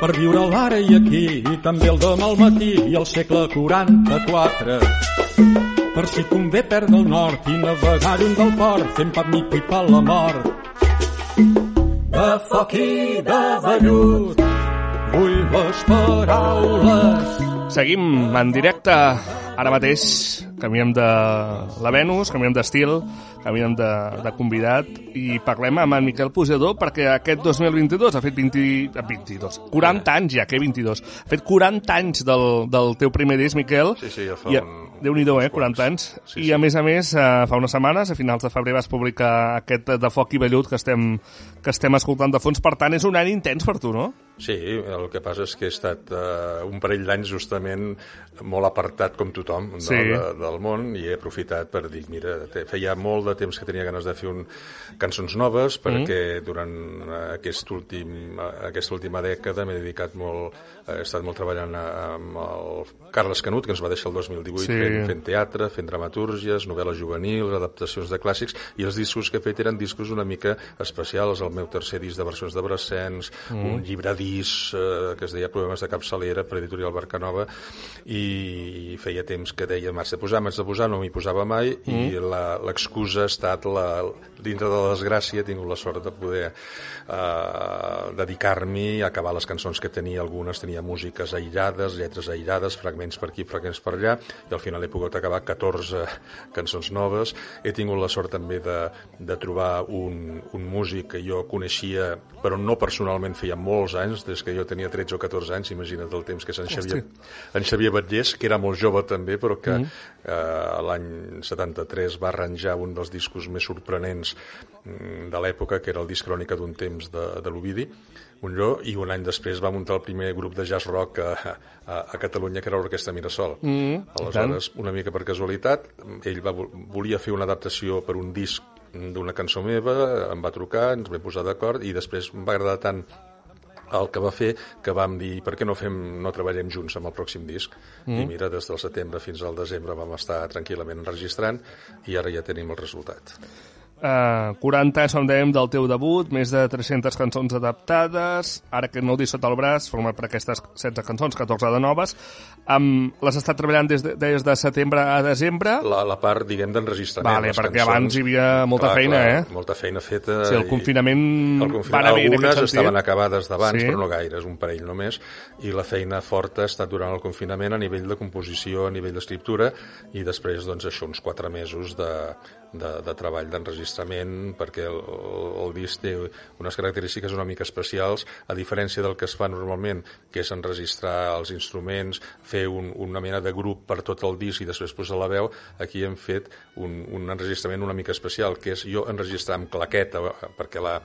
E: Per viure l'ara i aquí, i també el demà al matí i el segle 44 per si convé perdre el nord i navegar un del port fent pa mi pipa la mort. De foc i de vellut vull les paraules.
B: Seguim en directe ara mateix. Canviem de la Venus, canviem d'estil, canviem de, de convidat i parlem amb en Miquel Puigdó perquè aquest 2022 ha fet 20, 22, 40 anys ja, que 22. Ha fet 40 anys del, del teu primer disc, Miquel.
F: Sí, sí, ja fa
B: I,
F: un-
B: Déu-n'hi-do, eh?
F: uns
B: 40
F: quants.
B: anys.
F: Sí,
B: I
F: sí.
B: a més a més, eh, fa unes setmanes, a finals de febrer, vas publicar aquest de Foc i Vellut que estem, que estem escoltant de fons. Per tant, és un any intens per tu, no?
F: Sí, el que passa és que he estat uh, un parell d'anys justament molt apartat com tothom no,
B: Sí.
F: de, del món i he aprofitat per dir, mira, te- feia molt de temps que tenia ganes de fer un, cançons noves perquè durant eh, aquest últim, eh, aquesta última dècada m'he dedicat molt, he estat molt treballant a- amb el Carles Canut, que ens va deixar el 2018
B: Sí.
F: fent, fent teatre, fent dramatúrgies, novel·les juvenils, adaptacions de clàssics, i els discos que he fet eren discos una mica especials. El meu tercer disc de versions de Brassens, mm. un llibre disc eh, que es deia Problemes de capçalera per editorial Barcanova, i feia temps que deia m'has de posar, de posar, no m'hi posava mai, mm. i l'excusa ha estat la, dintre de la desgràcia, he tingut la sort de poder eh, dedicar-m'hi a acabar les cançons que tenia, algunes tenia músiques aïllades, lletres aïllades, fragments per aquí, fragments per allà, i al final he pogut acabar 14 cançons noves. He tingut la sort també de, de trobar un, un músic que jo coneixia, però no personalment feia molts anys, des que jo tenia 13 o 14 anys, imagina't el temps que és en Xavier, en Xavier Batllés, que era molt jove també, però que mm. Eh, l'any 73 va arranjar un dels discos més sorprenents mm, de l'època, que era el disc Crònica d'un temps de, de l'Ovidi, un llor, i un any després va muntar el primer grup de jazz rock a, a, a Catalunya, que era l'Orquestra Mirasol. Mm, Aleshores, una mica per casualitat, ell va, vol- volia fer una adaptació per un disc d'una cançó meva, em va trucar, ens vam posar d'acord, i després em va agradar tant el que va fer que vam dir per què no fem no treballem junts amb el pròxim disc mm. i mira, des del setembre fins al desembre vam estar tranquil·lament enregistrant i ara ja tenim el resultat
B: Uh, 40 anys, com dèiem, del teu debut, més de 300 cançons adaptades, ara que no ho sota el braç, format per aquestes 16 cançons, 14 de noves. Um, les estat treballant des de, des de setembre a desembre.
F: la, la part, diguem, d'enregistrament
B: Vale, perquè abans hi havia molta feina, eh?
F: molta feina feta
B: Sí, el confinament
F: el
B: va
F: confinament,
B: anar bé
F: algunes estaven acabades d'abans,
B: Sí.
F: però no gaire, és un parell només, i la feina forta ha estat durant el confinament a nivell de composició, a nivell d'escriptura, i després, doncs, això, uns quatre mesos de, de, de treball d'enregistrament, perquè el, el disc té unes característiques una mica especials, a diferència del que es fa normalment, que és enregistrar els instruments, fer un, una mena de grup per tot el disc i després posar la veu, aquí hem fet un, un enregistrament una mica especial, que és jo enregistrar amb claqueta, perquè la,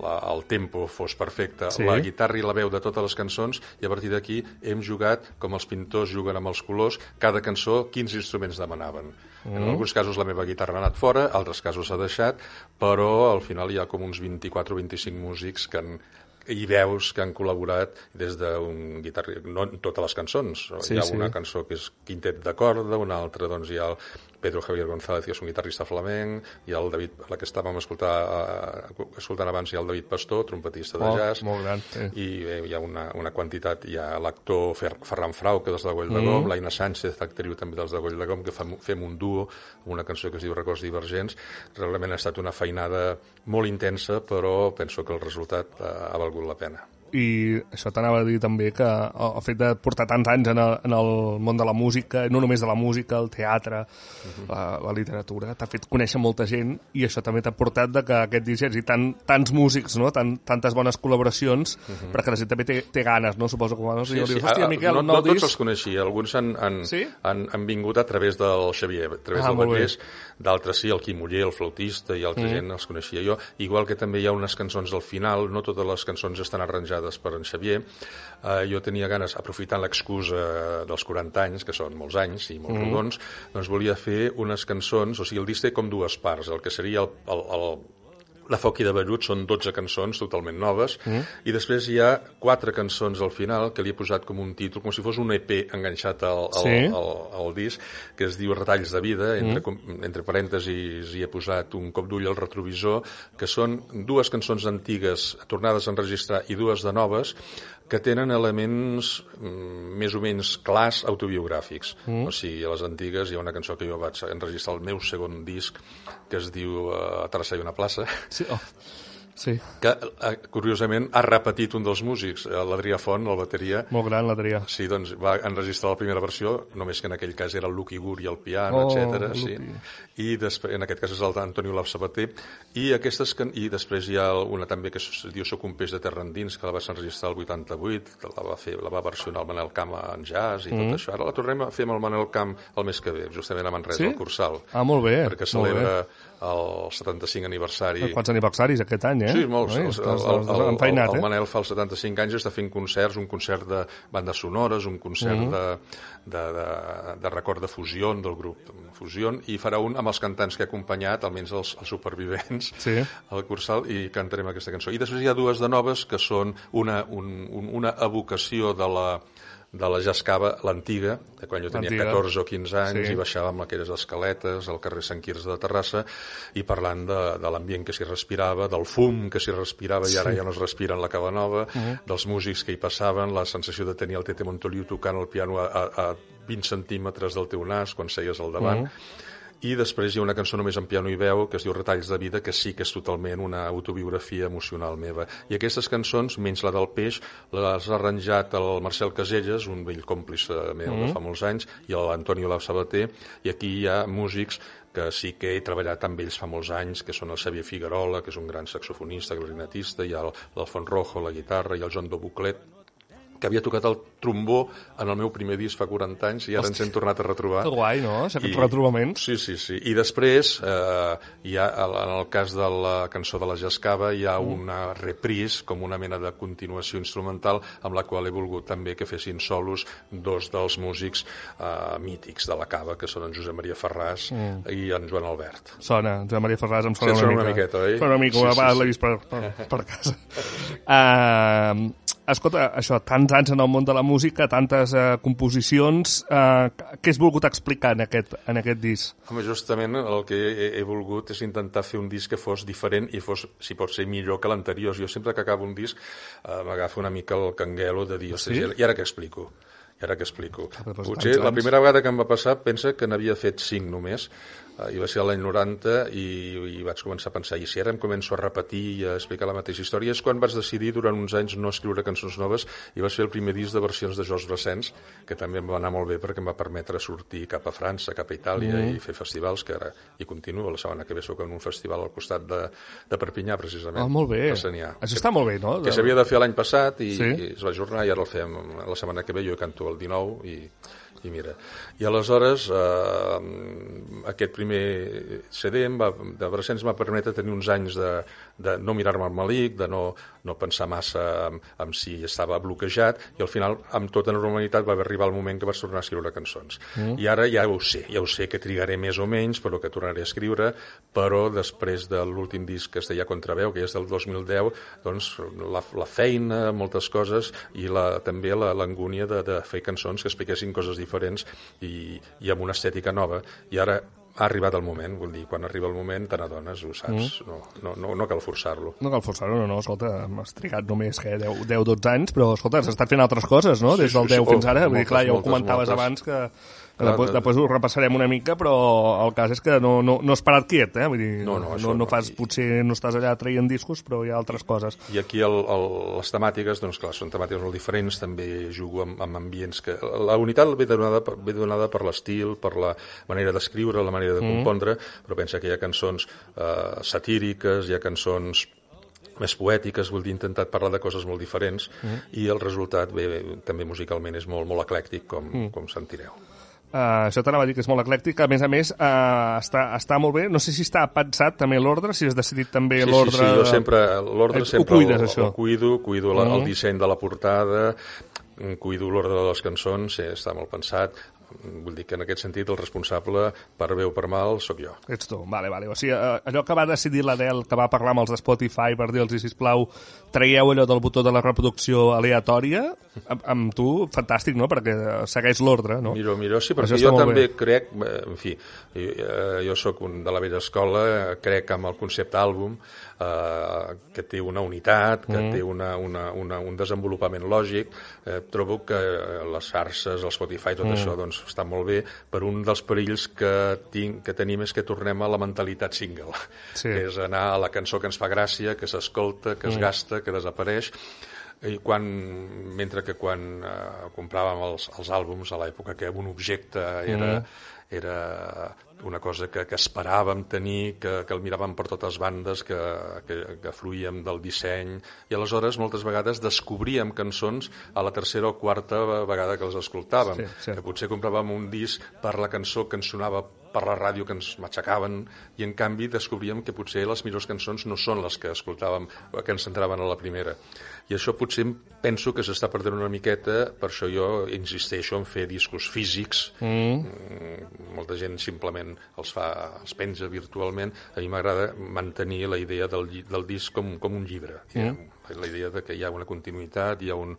F: la, el tempo fos perfecte,
B: sí.
F: la guitarra i la veu de totes les cançons, i a partir d'aquí hem jugat, com els pintors juguen amb els colors, cada cançó, quins instruments demanaven. Mm. En alguns casos la meva guitarra ha anat fora, altres casos s'ha deixat, però al final hi ha com uns 24 o 25 músics que han, i veus que han col·laborat des d'un guitarrista, no en totes les cançons,
B: Sí,
F: hi ha
B: sí.
F: una cançó que és quintet de corda, una altra doncs hi ha Pedro Javier González, que és un guitarrista flamenc, ha el David, la que estàvem escoltar, eh, escoltant abans, ha el David Pastor, trompetista de
B: Oh,
F: jazz,
B: molt gran, sí.
F: i bé, hi ha una, una quantitat, hi ha l'actor Fer, Ferran Frau, que és del Goll de Gom, l'Aina Sánchez, actriu també dels de Goll de Gom, que fem, fem un duo, una cançó que es diu Records Divergents. Realment ha estat una feinada molt intensa, però penso que el resultat eh, ha valgut la pena.
B: I això t'anava a dir també que el, fet de portar tants anys en el, en el món de la música, no només de la música, el teatre, uh -huh. la, la literatura, t'ha fet conèixer molta gent i això també t'ha portat de que aquest disc hagi tant, tants músics, no? Tant, tantes bones col·laboracions, uh -huh. perquè la gent també té, té ganes, no? Suposo que quan sí, sí. dius, hòstia, Miquel,
F: no,
B: un nou
F: no tots
B: disc...
F: els coneixia, alguns han, han,
B: Sí?
F: han, han vingut a través del Xavier, a través
B: Ah,
F: del. Batés, d'altres sí, el Quim Uller, el flautista i altra mm. gent els coneixia jo, igual que també hi ha unes cançons al final, no totes les cançons estan arranjades per en Xavier, eh, jo tenia ganes, aprofitant l'excusa dels 40 anys, que són molts anys i molt mm. rodons, doncs volia fer unes cançons, o sigui, el disc té com dues parts, el que seria el, el, el la Foc i de Vellut són 12 cançons totalment noves mm. i després hi ha quatre cançons al final que li he posat com un títol, com si fos un EP enganxat al, al,
B: Sí.
F: al, al disc que es diu Retalls de vida entre, mm. entre parèntesis hi he posat un cop d'ull al retrovisor que són dues cançons antigues tornades a enregistrar i dues de noves que tenen elements mm, més o menys clars autobiogràfics. Mm. O sigui, a les antigues hi ha una cançó que jo vaig enregistrar al meu segon disc que es diu uh, A Terrassa hi una plaça,
B: Sí, oh. Sí.
F: que eh, curiosament ha repetit un dels músics, eh, l'Adrià Font, el bateria,
B: molt gran l'Adrià.
F: Sí, doncs va enregistrar la primera versió, només que en aquell cas era el Lucky Guri al piano,
B: Oh,
F: etc. Sí. I després, en aquest cas és el d'Antoni Olau Sabater. I, aquestes, can- I després hi ha una també que es diu Soc un peix de terra endins, que la vas enregistrar el 88, que la va, fer, la va versionar el Manel Camp en jazz i
B: Mm.
F: tot això. Ara la tornem a fer amb el Manel Camp el mes que ve, justament a Manresa,
B: Sí?
F: al Cursal.
B: Ah, molt bé.
F: Perquè
B: molt bé.
F: El 75 aniversari.
B: Quants aniversaris aquest any, eh?
F: Sí, molts.
B: Oi,
F: El,
B: estàs,
F: el, el, el, el
B: eh?
F: Manel fa els 75 anys, està fent concerts, un concert de bandes sonores, un concert
B: Mhm.
F: de, de, de, de record de Fusió, del grup Fusió, i farà un amb els cantants que ha acompanyat, almenys els, els supervivents,
B: Sí.
F: al Cursal, i cantarem aquesta cançó. I després hi ha dues de noves que són una, un, un, una evocació de la de la Jascava, l'antiga, de quan jo tenia
B: L'antiga.
F: 14 o 15 anys
B: Sí.
F: i baixàvem aquelles escaletes al carrer Sant Quirze de Terrassa i parlant de, de l'ambient que s'hi respirava, del fum que s'hi respirava i ara ja no es respira en la Cava Nova, dels músics que hi passaven, la sensació de tenir el Tete Montoliu tocant el piano a, a, a 20 centímetres del teu nas quan seies al davant. I després hi ha una cançó només en piano i veu que es diu Retalls de vida, que sí que és totalment una autobiografia emocional meva. I aquestes cançons, menys la del peix, les ha arranjat el Marcel Caselles, un vell còmplice meu de fa molts anys, i l'Antoni Olau Sabater, i aquí hi ha músics que sí que he treballat amb ells fa molts anys, que són el Xavier Figuerola, que és un gran saxofonista, clarinetista, el- l'Alfon Rojo, la guitarra, i el Joan Dobuclet, que havia tocat el trombó en el meu primer disc fa 40 anys i ara ens hem tornat a retrobar.
B: Que guai, no? Aquest
F: I-
B: retrobament.
F: Sí, sí, sí. I després, eh, hi ha, en el cas de la cançó de la Jascava, hi ha una reprise, com una mena de continuació instrumental, amb la qual he volgut també que fessin solos dos dels músics eh, mítics de la cava, que són en Josep Maria Ferràs i en Joan Albert.
B: Sona, Josep Maria Ferràs em sona,
F: Sí,
B: una,
F: sona una
B: mica.
F: miqueta, oi?
B: Sona una mica,
F: Sí,
B: una
F: sí,
B: vegada
F: sí.
B: l'he vist per, per, per casa. Uh, escolta, això, tants anys en el món de la música, tantes uh, composicions, uh, què has volgut explicar en aquest, en aquest disc?
F: Home, justament el que he, he volgut és intentar fer un disc que fos diferent i fos, si pot ser, millor que l'anterior. Jo sempre que acabo un disc eh, m'agafa una mica el canguelo de dir,
B: Sí?
F: sí? i ara què explico? I ara què explico? Potser la primera vegada que em va passar pensa que n'havia fet cinc només, eh, i va ser l'any 90 i, i vaig començar a pensar, i si ara em començo a repetir i a explicar la mateixa història, és quan vaig decidir durant uns anys no escriure cançons noves i vaig fer el primer disc de versions de Georges Brassens, que també em va anar molt bé perquè em va permetre sortir cap a França, cap a Itàlia
B: Mm.
F: i fer festivals, que ara hi continuo. La setmana que ve soc en un festival al costat de, de Perpinyà, precisament.
B: Ah, molt bé.
F: de Sanià.
B: Això està molt bé, no?
F: Que s'havia de fer l'any passat i,
B: Sí.
F: i es va ajornar i ara el fem la setmana que ve, jo canto el 19 i, i mira. I aleshores eh, aquest primer CD em va, de Brassens m'ha permetre tenir uns anys de, de no mirar-me al malic, de no, no pensar massa en, en si estava bloquejat i al final amb tota normalitat va arribar el moment que vaig tornar a escriure cançons. Mm. I ara ja ho sé, ja ho sé que trigaré més o menys, però que tornaré a escriure, però després de l'últim disc que es deia Contraveu, que és del 2010, doncs la, la feina, moltes coses i la, també la- l'angúnia de, de fer cançons que expliquessin coses diferents i, i amb una estètica nova. I ara ha arribat el moment, vull dir, quan arriba el moment te n'adones, ho saps, mm. no, no, no, no cal forçar-lo.
B: No cal forçar-ho, no, no, escolta, has trigat només que 10-12 anys, però escolta, has estat fent altres coses, no? Des del
F: sí,
B: 10
F: sí,
B: fins ara,
F: oh,
B: vull dir, clar, ja ho
F: moltes,
B: comentaves
F: moltes.
B: abans Que després, després ho repassarem una mica, però el cas és que no, no, no has parat quiet, eh? Vull dir,
F: No, no,
B: no, no
F: no.
B: fas, potser no estàs allà traient discos, però hi ha altres coses.
F: I aquí el, el, les temàtiques, doncs clar, són temàtiques molt diferents, també jugo amb, amb ambients que... La unitat ve donada, ve donada per l'estil, per la manera d'escriure, la manera de compondre, però pensa que hi ha cançons eh, satíriques, hi ha cançons més poètiques, vull dir, intentat parlar de coses molt diferents i el resultat, bé, bé, també musicalment és molt, molt eclèctic, com, com sentireu.
B: Uh, això t'anava a dir que és molt eclèctic. A més a més, uh, està, està molt bé. No sé si està pensat també l'ordre, si has decidit també
F: Sí, sí,
B: l'ordre...
F: sí, jo sempre, l'ordre
B: Ho
F: sempre
B: cuides,
F: el,
B: això?
F: el cuido, cuido la,
B: Mhm.
F: el disseny de la portada, mm, cuido l'ordre de les cançons, sí, està molt pensat. Vull dir que en aquest sentit el responsable, per bé o per mal, sóc jo.
B: Ets tu, vale, vale. O sigui, eh, allò que va decidir l'Adel, que va parlar amb els de Spotify per dir-los, sisplau, traieu allò del botó de la reproducció aleatòria, amb, amb tu, fantàstic, no?, perquè segueix l'ordre, no?
F: Miro, miro, sí, perquè jo també
B: bé.
F: crec, eh, en fi, jo, jo sóc un de la vella escola, eh, crec amb el concepte àlbum, eh, que té una unitat, que té una, una, una, un desenvolupament lògic. Eh, trobo que eh, les xarxes, el Spotify, tot això, doncs, està molt bé, per un dels perills que, tinc, que tenim és que tornem a la mentalitat single,
B: Sí.
F: que és anar a la cançó que ens fa gràcia, que s'escolta, que es gasta, que desapareix, i quan, mentre que quan eh, compràvem els, els àlbums a l'època que un objecte era, era una cosa que, que esperàvem tenir, que, que el miràvem per totes bandes, que, que, que fluïem del disseny, i aleshores moltes vegades descobríem cançons a la tercera o quarta vegada que els escoltàvem.
B: Sí, sí.
F: Que potser compràvem un disc per la cançó que ens sonava per la ràdio que ens matxacaven i en canvi descobríem que potser les millors cançons no són les que escoltàvem, que ens centraven a la primera. I això potser penso que s'està perdent una miqueta, per això jo insisteixo en fer discos físics. Mm. Molta gent simplement els fa, els penja virtualment. A mi m'agrada mantenir la idea del, del disc com, com un llibre. Mm. La idea de que hi ha una continuïtat, hi ha, un,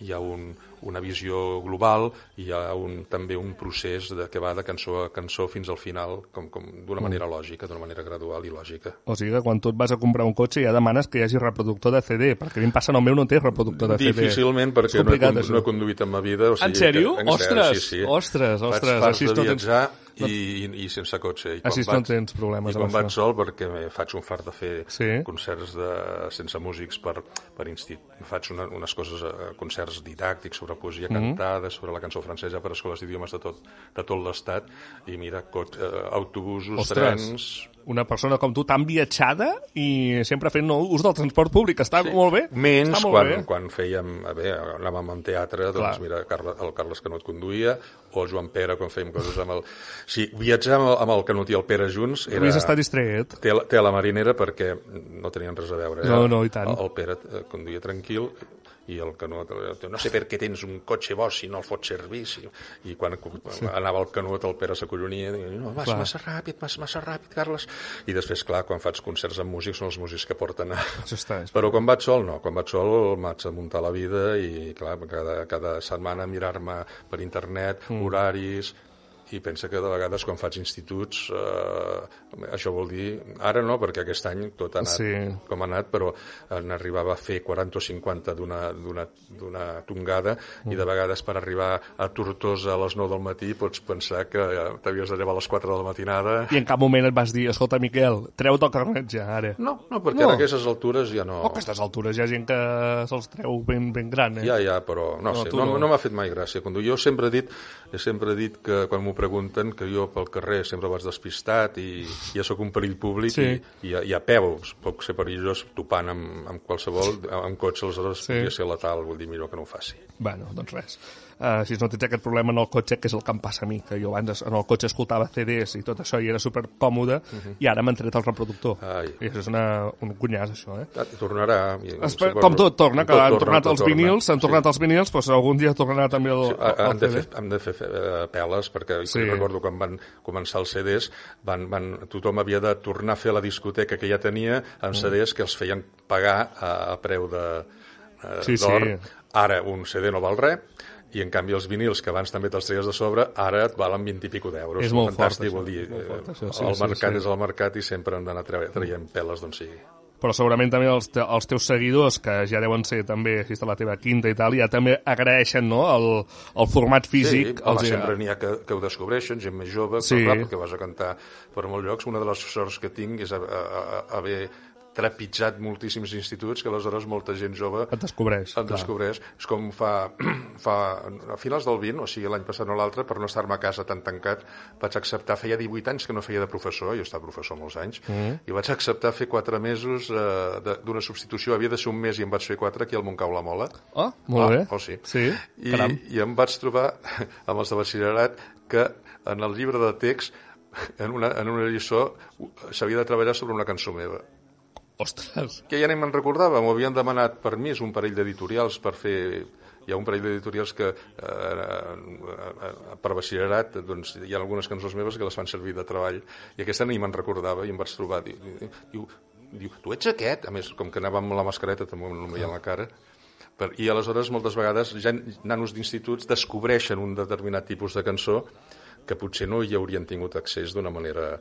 F: hi ha un, una visió global, hi ha un, també un procés de, que va de cançó a cançó fins al final, com, com d'una manera lògica, d'una manera gradual i lògica.
B: O sigui que quan tu et vas a comprar un cotxe ja demanes que hi hagi reproductor de CD, perquè a mi em passa, no, el meu no té reproductor de CD.
F: Difícilment, perquè no he, no he conduït en ma vida. O sigui
B: En sèrio?
F: Que,
B: Ostres,
F: sí, sí.
B: ostres,
F: Faig
B: ostres,
F: farts
B: així
F: de viatjar i, i, i sense cotxe. I
B: Així no tens problemes
F: I quan vaig sol, perquè me faig un fart de fer
B: Sí.
F: concerts de, sense músics per, per instit. Faig una, unes coses, eh, concerts didàctics sobre poesia
B: Mhm.
F: cantada, sobre la cançó francesa per escoles d'idiomes de tot, de tot l'estat, i mira, cot, eh, autobusos,
B: Ostres,
F: trens...
B: una persona com tu tan viatjada i sempre fent no, ús del transport públic, està sí. molt bé.
F: Menys
B: està molt
F: quan,
B: bé.
F: quan fèiem, a bé, anàvem en teatre, doncs
B: Clar.
F: mira, Carle, el Carles Canut conduïa, o Joan Pere quan fèiem coses amb el... Sí, viatjar amb el, amb el Canut i el Pere junts era...
B: Lluís està distret.
F: té, la- té la marinera perquè no tenien res a veure. eh?
B: No, no, i tant.
F: El, el Pere eh, conduïa tranquil i el Canut, no sé per què tens un cotxe bo si no el fots servir. Si... I quan sí. anava el Canut, el Pere s'acollonia no, vas
B: Clar.
F: massa ràpid, vas massa ràpid, Carles. I després, clar, quan faig concerts amb músics, són els músics que porten a...
B: Està.
F: Però quan vaig sol, no. Quan vaig sol m'haig de muntar la vida i, clar, cada, cada setmana mirar-me per internet mm. horaris i pensa que de vegades quan faig instituts eh, això vol dir ara no, perquè aquest any tot ha anat
B: Sí.
F: com ha anat, però n'arribava a fer 40 o 50 d'una- d'una d'una tongada i de vegades per arribar a Tortosa a les 9 del matí pots pensar que eh, t'havies de llevar a les 4 de la matinada
B: I en cap moment et vas dir, escolta, Miquel, treu-te el carnet ja, ara.
F: no, no, perquè
B: No.
F: a aquestes altures ja no...
B: A aquestes altures hi ha gent que se'ls treu ben, ben gran, eh?
F: Ja, ja, però no,
B: No,
F: sé, no,
B: no.
F: no m'ha fet mai gràcia. Quan jo sempre he dit, he sempre dit que quan m'ho pregunten que jo pel carrer sempre vaig despistat i ja sóc un perill públic
B: Sí.
F: i, i, a, i a peu puc ser perillós topant amb, amb qualsevol, amb cotxe, aleshores
B: Sí.
F: podria ser letal, vol dir millor que no ho faci.
B: Bueno, doncs res. Uh, si no tens aquest problema en el cotxe, que és el que em passa a mi, que jo abans en el cotxe escoltava CDs i tot això i era super còmode, i ara m'han tret el reproductor.
F: Ai.
B: I això és una, un cunyàs, això, eh?
F: Ah, Tornarà.
B: Espe com tot torna, que
F: tot
B: han
F: torna,
B: tornat
F: tot
B: els
F: torna.
B: vinils, han tornat
F: Sí.
B: els vinils, doncs algun dia tornarà també el,
F: Sí,
B: el,
F: hem,
B: el
F: de
B: CD.
F: fer, hem de fer eh, peles, perquè
B: Sí.
F: sí. recordo quan van començar els CDs, van, van, tothom havia de tornar a fer la discoteca que ja tenia amb
B: Mm.
F: CDs que els feien pagar a, a preu de eh,
B: Sí, sí.
F: d'or. Ara un CD no val res, i en canvi els vinils, que abans també te'ls treies de sobre, ara et valen 20 i pico d'euros.
B: És molt fort,
F: Fantàstic,
B: això,
F: vol dir,
B: molt fort,
F: eh,
B: això, sí,
F: el
B: sí,
F: mercat
B: sí.
F: és el mercat i sempre hem d'anar tra- traient peles d'on sigui.
B: Però segurament també els, te, els teus seguidors, que ja deuen ser també, si està la teva quinta i tal, ja també agraeixen no? el, el format físic.
F: Sí, home,
B: els-
F: sempre n'hi ha que, que ho descobreixen, gent més jove,
B: Sí.
F: però clar, perquè vas a cantar per molts llocs. Una de les sorts que tinc és haver trepitjat moltíssims instituts que aleshores molta gent jove
B: Et descobreix,
F: et
B: clar.
F: descobreix. És com fa, fa a finals del 20, o sigui l'any passat o l'altre, per no estar-me a casa tan tancat, vaig acceptar, feia 18 anys que no feia de professor, jo estat professor molts anys,
B: Mm.
F: i vaig acceptar fer 4 mesos eh, de- d'una substitució, havia de ser un mes i em vaig fer 4 aquí al Montcau la Mola.
B: Oh, molt bé.
F: Ah, oh, sí.
B: Sí,
F: I,
B: caram.
F: I em vaig trobar, amb els de batxillerat, que en el llibre de text, en una, en una lliçó, s'havia de treballar sobre una cançó meva.
B: Ostres.
F: Que ja ni me'n recordava, m'ho havien demanat permís un parell d'editorials per fer... Hi ha un parell d'editorials que eh, eh, per batxillerat doncs, hi ha algunes cançons meves que les fan servir de treball i aquesta ni me'n recordava i em vaig trobar diu, diu, diu, tu ets aquest? A més, com que anava amb la mascareta també no em veien la cara per, i aleshores moltes vegades ja nanos d'instituts descobreixen un determinat tipus de cançó que potser no hi haurien tingut accés d'una manera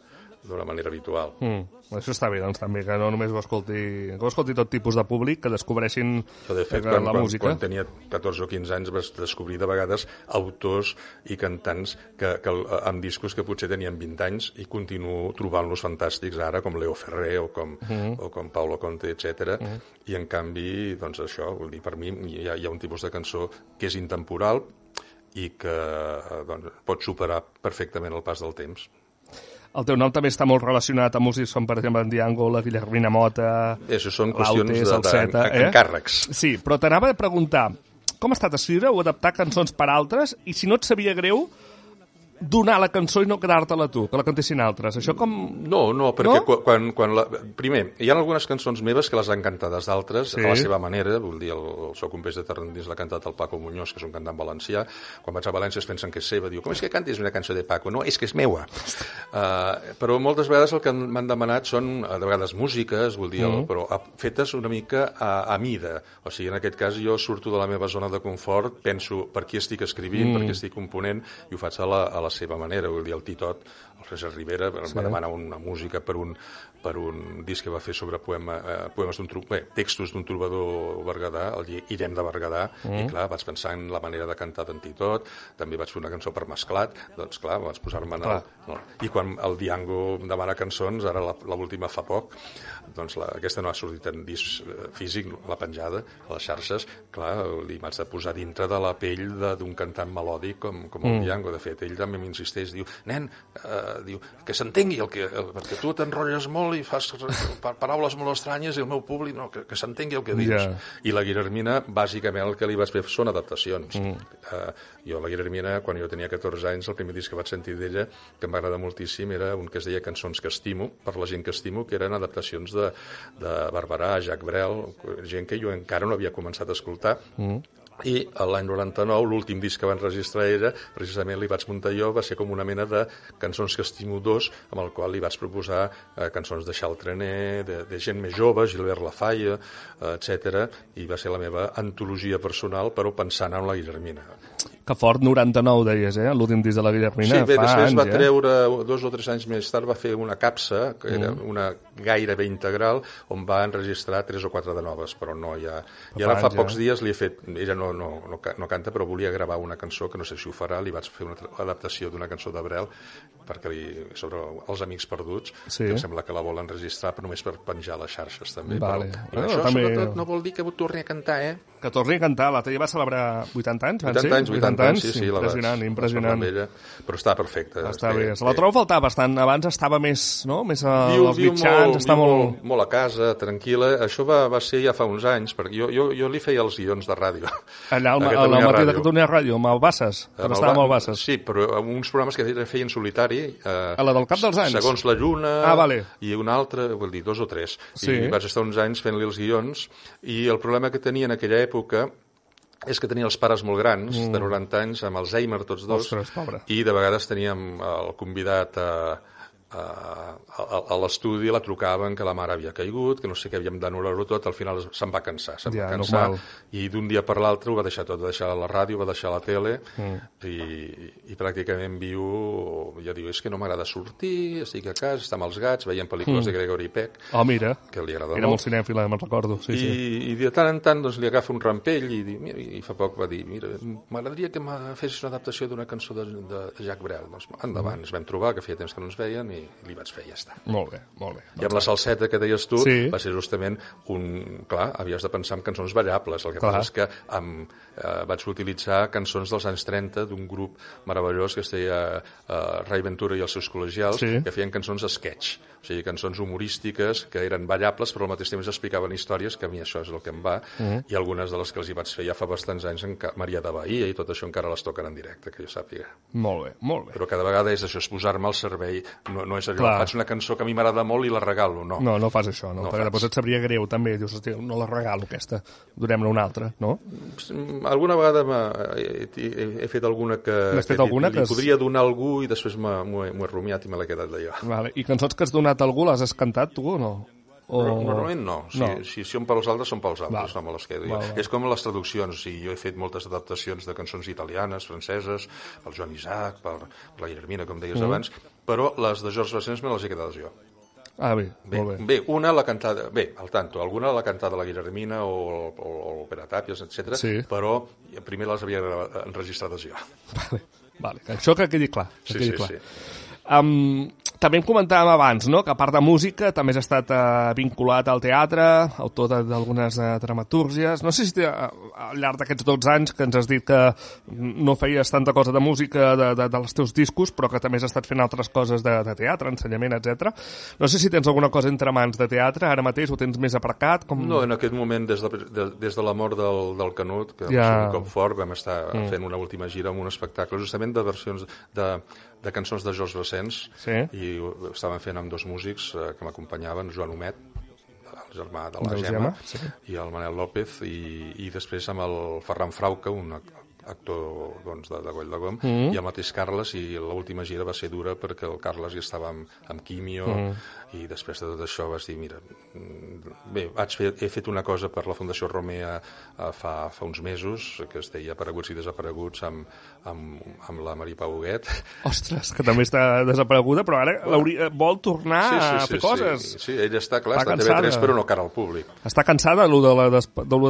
F: d'una manera habitual.
B: Mm. Això està bé, doncs, també, que no només ho escolti, que ho escolti tot tipus de públic, que descobreixin
F: Però, de fet,
B: la,
F: quan,
B: la
F: quan,
B: música.
F: quan tenia 14 o 15 anys vas descobrir de vegades autors i cantants que, que, amb discos que potser tenien 20 anys i continuo trobant-los fantàstics ara, com Leo Ferrer o com,
B: Mhm.
F: o com Paulo Conte, etc. I en canvi, doncs això, vull dir, per mi hi ha, hi ha un tipus de cançó que és intemporal i que eh, doncs, pot superar perfectament el pas del temps.
B: El teu nom també està molt relacionat amb músics com, per exemple, en Diango, la Guillermina Mota...
F: Això són qüestions
B: l'Autes,
F: de- de-
B: Zeta,
F: en-
B: eh?
F: encàrrecs.
B: Sí, però t'anava a preguntar com ha estat escriure o adaptar cançons per altres i si no et sabia greu donar la cançó i no quedar-te-la tu, que la cantessin altres. Això com...
F: No, no, perquè
B: No?
F: quan, quan la... Primer, hi ha algunes cançons meves que les han cantades d'altres,
B: Sí.
F: a la seva manera, vull dir, el, el Soc un peix de Tarrandins l'ha cantat el Paco Muñoz, que és un cantant valencià, quan vaig a València es pensen que és seva, diu, com és que cantis una cançó de Paco? No, és que és meua. Uh, però moltes vegades el que m'han demanat són, eh, de vegades, músiques, vull dir,
B: Mm.
F: el, però fetes una mica a, a mida. O sigui, en aquest cas jo surto de la meva zona de confort, penso per qui estic escrivint,
B: Mm.
F: per qui estic component, i ho faig a la, a la seva manera, vull dir, el Titot, el César Rivera, em va demanar una música per un, per un disc que va fer sobre poema, eh, poemes d'un bé, textos d'un trobador berguedà, el Irem de Berguedà, mm. i clar, vaig pensar en la manera de cantar d'en Titot, també vaig fer una cançó per Mesclat, doncs clar, vaig posar-me en el, no. I quan el Diango em demana cançons, ara la- l'última fa poc, doncs la, aquesta no ha sortit en disc eh, físic, la penjada a les xarxes, clar, li m'haig de posar dintre de la pell de- d'un cantant melòdic com, com el
B: Mm.
F: Diango. De fet, ell també m'insisteix, diu, nen, eh, diu, que s'entengui, el que, el, perquè tu t'enrotlles molt i fas pa- paraules molt estranyes i el meu públic, no, que, que s'entengui el que dius.
B: Ja.
F: I la Guillermina, bàsicament, el que li vaig fer són adaptacions.
B: Mm.
F: Uh, jo, la Guillermina, quan jo tenia 14 anys, el primer disc que vaig sentir d'ella, que agradar moltíssim, era un que es deia Cançons que estimo, per la gent que estimo, que eren adaptacions de, de Barberà, Jacques Brel, gent que jo encara no havia començat a escoltar,
B: Mm.
F: i l'any 99, l'últim disc que van registrar ella, precisament li vaig muntar jo, va ser com una mena de cançons que estimo dos, amb el qual li vaig proposar eh, cançons de Charles Trenet, de, de gent més jove, Gilbert Lafaya, eh, etc. i va ser la meva antologia personal, però pensant en la Guillermina.
B: Que fort, 99, deies, eh? L'últim disc de la Guillermina.
F: sí, bé,
B: fa
F: després
B: anys,
F: va
B: eh?
F: treure, dos o tres anys més tard, va fer una capsa, que era
B: Mm.
F: una gairebé integral, on va enregistrar tres o quatre de noves, però no ha... I ara fa
B: anys,
F: pocs
B: ja.
F: dies li he fet... Ella no, no, no, no canta, però volia gravar una cançó, que no sé si ho farà, li vaig fer una adaptació d'una cançó de Brel, perquè li, sobre els amics perduts,
B: Sí.
F: que em sembla que la vol enregistrar, però només per penjar a les xarxes, també.
B: Vale.
F: Però, I això,
B: també-
F: sobretot, no vol dir que torni a cantar, eh?
B: Que torni a cantar. L'altre dia va celebrar 80 anys, van
F: 80
B: ser?
F: anys, 80 anys, sí, sí, la vaig,
B: Impressionant,
F: vaig
B: impressionant.
F: ella, però està perfecta.
B: Està bé. Se la trobo a faltar bastant. Abans estava més, no? Més a,
F: viu,
B: als
F: viu
B: mitjans,
F: molt,
B: està
F: viu
B: molt...
F: molt, molt a casa, tranquil·la. Això va, va ser ja fa uns anys, perquè jo, jo, jo li feia els guions de ràdio.
B: Allà al,
F: A Catalunya
B: al matí de. Catalunya Ràdio, amb el Bassas,
F: el
B: estava amb el Bassas.
F: Sí, però amb uns programes que ella feia en solitari. Eh,
B: A la del cap dels anys?
F: Segons la lluna.
B: Ah, vale.
F: I un altre, vull dir, dos o tres.
B: Sí.
F: I vaig estar uns anys fent-li els guions. I el problema que tenia en aquella època és que tenia els pares molt grans,
B: Mm.
F: de 90 anys, amb Alzheimer tots dos,
B: Ostres, pobre.
F: i de vegades teníem el convidat a, a, a, a l'estudi la trucaven que la mare havia caigut, que no sé què, havíem d'anul·lar-ho tot, al final se'n va cansar, se'n
B: Ja,
F: va cansar,
B: normal.
F: i d'un dia per l'altre ho va deixar tot, va deixar la ràdio, va deixar la tele,
B: Mm.
F: i, i pràcticament viu, ja diu, és que no m'agrada sortir, estic a casa, està amb els gats, veiem pel·lícules de Gregory Peck,
B: Oh, mira,
F: que li agrada
B: Mm. era molt
F: molt,
B: cinèfila, me'n recordo. Sí,
F: i,
B: sí.
F: i de tant en tant doncs, li agafa un rampell i, mira, i fa poc va dir mira, m'agradaria que me fessis una adaptació d'una cançó de, de Jacques Brel doncs endavant, ens vam trobar, que feia temps que no ens veien i li vaig fer i ja està
B: Molt bé, molt bé.
F: i amb la salseta que deies tu,
B: Sí.
F: va ser justament un... Clar, havies de pensar en cançons ballables. El que
B: Clar.
F: passa és que amb, eh, vaig utilitzar cançons dels anys 30 d'un grup meravellós que es deia eh, Ray Ventura i els seus col·legials,
B: Sí.
F: que feien cançons sketch, o sigui, cançons humorístiques que eren ballables, però al mateix temps explicaven històries, que a mi això és el que em va,
B: Mm.
F: i algunes de les que els hi vaig fer ja fa bastants anys, en Maria de Bahia i tot això encara les toquen en directe, que jo sàpiga
B: Molt bé, molt bé.
F: però cada vegada és això, és posar-me al servei, no, no és allò,
B: Clar.
F: faig una cançó que a mi m'agrada molt i la regalo, no.
B: No, no fas això, no,
F: No
B: perquè després et sabria greu també, dius, no la regalo aquesta, donem-ne una altra, no?
F: Alguna vegada he, he, he fet alguna que,
B: N'has
F: que
B: fet alguna
F: li,
B: que
F: li
B: es-
F: podria donar a algú i després m'ho he, he rumiat i me l'he quedat d'allò.
B: Vale. I cançons que has donat a algú, les has cantat tu o no? O...
F: Normalment no. Si,
B: No.
F: si són pels altres, són pels altres,
B: Val.
F: no me les quedo.
B: Val,
F: jo.
B: val.
F: És com les traduccions. Sigui, jo he fet moltes adaptacions de cançons italianes, franceses, pel Joan Isaac, per, per la Guillermina, com deies
B: Mm.
F: abans, però les de George Brassens me les he quedades jo.
B: Ah, bé,
F: Bé,
B: molt bé.
F: bé, una la cantada, bé, al tanto, alguna la cantada la Guillermina o, o, o el Pere Tàpies, etc.
B: Sí.
F: però primer les havia enregistrades jo.
B: Vale, vale. Això que quedi clar. Que
F: Sí,
B: quedi
F: sí,
B: clar.
F: sí.
B: Um, també em comentàvem abans, no?, que a part de música també has estat uh, vinculat al teatre, autor d'algunes uh, dramatúrgies. No sé si te, uh, al llarg d'aquests 12 anys que ens has dit que no feies tanta cosa de música de, de, dels teus discos, però que també has estat fent altres coses de, de teatre, ensenyament, etc. No sé si tens alguna cosa entre mans de teatre, ara mateix ho tens més aparcat? Com...
F: No, en aquest moment, des de, de, des de la mort del, del Canut, que
B: Ja.
F: va ser un cop fort, vam estar mm. fent una última gira amb un espectacle, justament de versions de, de cançons de George Brassens,
B: Sí.
F: i ho estàvem fent amb dos músics eh, que m'acompanyaven, Joan Homet, el germà de la Gemma,
B: Gemma, sí.
F: i el Manel López, i, i després amb el Ferran Frauca, un ac- actor doncs, de, de Goll de Gom,
B: Mm.
F: i el mateix Carles, i l'última gira va ser dura perquè el Carles ja estava amb, amb quimio,
B: Mm.
F: I després de tot això vas dir, mira, mm, bé, vaig fer, he fet una cosa per la Fundació Romea eh, fa, fa uns mesos, que es deia Apareguts i Desapareguts, amb, amb, amb la Mari Pau Huguet.
B: Ostres, que també està desapareguda, però ara l'hauria- vol tornar a fer coses.
F: Sí, sí, ella està, clar,
B: Està
F: està a TV3,
B: cansada.
F: però no cara al públic.
B: Està cansada lo de la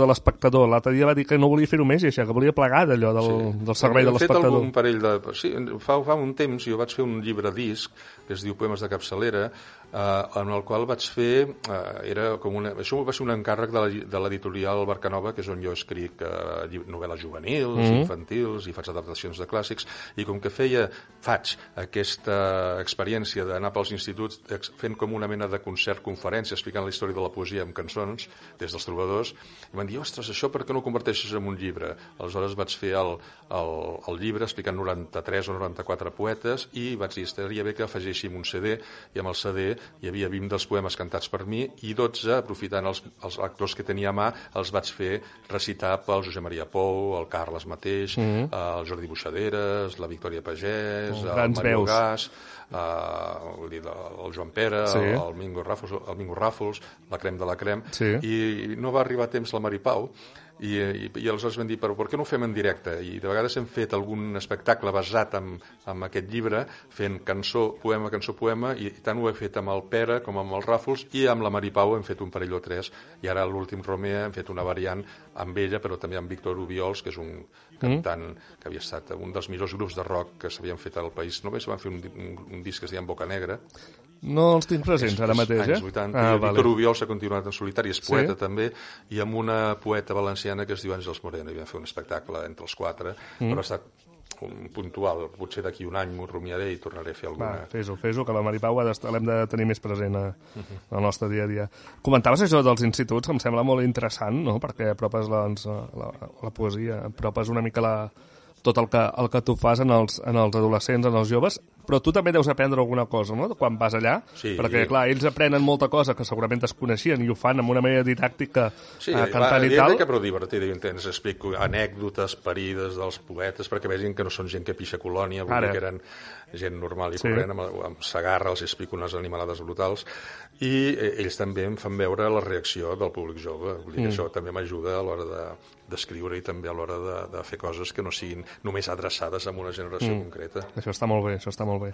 B: l'espectador. L'altre dia va dir que no volia fer-ho més i això, que volia plegar d'allò del, sí. del servei de
F: Hem fet
B: l'espectador.
F: algun parell de... Sí, fa, fa un temps jo vaig fer un llibre disc que es diu Poemes de capçalera, eh, en el qual vaig fer... Eh, era com una, això va ser un encàrrec de l'editorial Barcanova, que és on jo escric eh, novel·les juvenils, mm. infantils, i faig adaptacions de clàssics, i com que feia, faig aquesta experiència d'anar pels instituts fent com una mena de concert-conferència explicant la història de la poesia amb cançons, des dels trobadors, i van dir, ostres, això per què no ho converteixes en un llibre? Aleshores vaig fer el, el, el llibre explicant 93 o 94 poetes i vaig dir, estaria bé que afegeixin un CD, i amb el CD hi havia 20 dels poemes cantats per mi i 12, aprofitant els, els actors que tenia a mà, els vaig fer recitar pel Josep Maria Pou, el Carles mateix, mm -hmm. el Jordi Buixaderes, la Victòria Pagès,
B: Oh,
F: el Mario
B: veus.
F: Gas, eh, el, Joan Pere,
B: Sí.
F: el, Mingo Ràfols, el Mingo Ràfols, la crem de la crem,
B: Sí.
F: i no va arribar a temps la Mari Pau, i, i, i aleshores vam dir, però per què no ho fem en directe? I de vegades hem fet algun espectacle basat en, en aquest llibre, fent cançó, poema, cançó, poema, i, i tant ho he fet amb el Pere com amb el Ràfols, i amb la Mari Pau hem fet un parell o tres, i ara l'últim Romea hem fet una variant amb ella, però també amb Víctor Ubiols, que és un cantant que havia estat un dels millors grups de rock que s'havien fet al país. Només van fer un, un, un disc que es deia Boca Negra,
B: No els tinc presents ara mateix, eh?
F: anys 80,
B: Ah,
F: i
B: vale.
F: Víctor Ubiols ha continuat en solitari, és
B: Sí?
F: poeta també, i amb una poeta valenciana que es diu Àngels Moreno, i vam fer un espectacle entre els quatre, mm. però ha estat puntual, potser d'aquí un any m'ho rumiaré i tornaré a fer alguna...
B: Va, fes-ho, fes-ho, que la Maripau l'hem de tenir més present a, al nostre dia a dia. Comentaves això dels instituts, que em sembla molt interessant, no?, perquè apropes la, doncs, la, la poesia, apropes una mica la, tot el que, el que tu fas en els, en els adolescents, en els joves. però tu també deus aprendre alguna cosa, no?, quan vas allà,
F: Sí.
B: perquè, clar, ells aprenen molta cosa que segurament desconeixien i ho fan amb una manera didàctica
F: Sí,
B: eh, cantant i
F: va,
B: tal.
F: que prou divertida i intens. Explico anècdotes, parides dels poetes, perquè vegin que no són gent que pixa colònia,
B: Ara.
F: que eren gent normal i
B: Sí.
F: corrent, amb, amb Sagarra els explico unes animalades brutals, i eh, ells també em fan veure la reacció del públic jove. Vull dir que això també m'ajuda a l'hora de d'escriure i també a l'hora de, de fer coses que no siguin només adreçades a una generació concreta.
B: Això està molt bé, això està molt bé.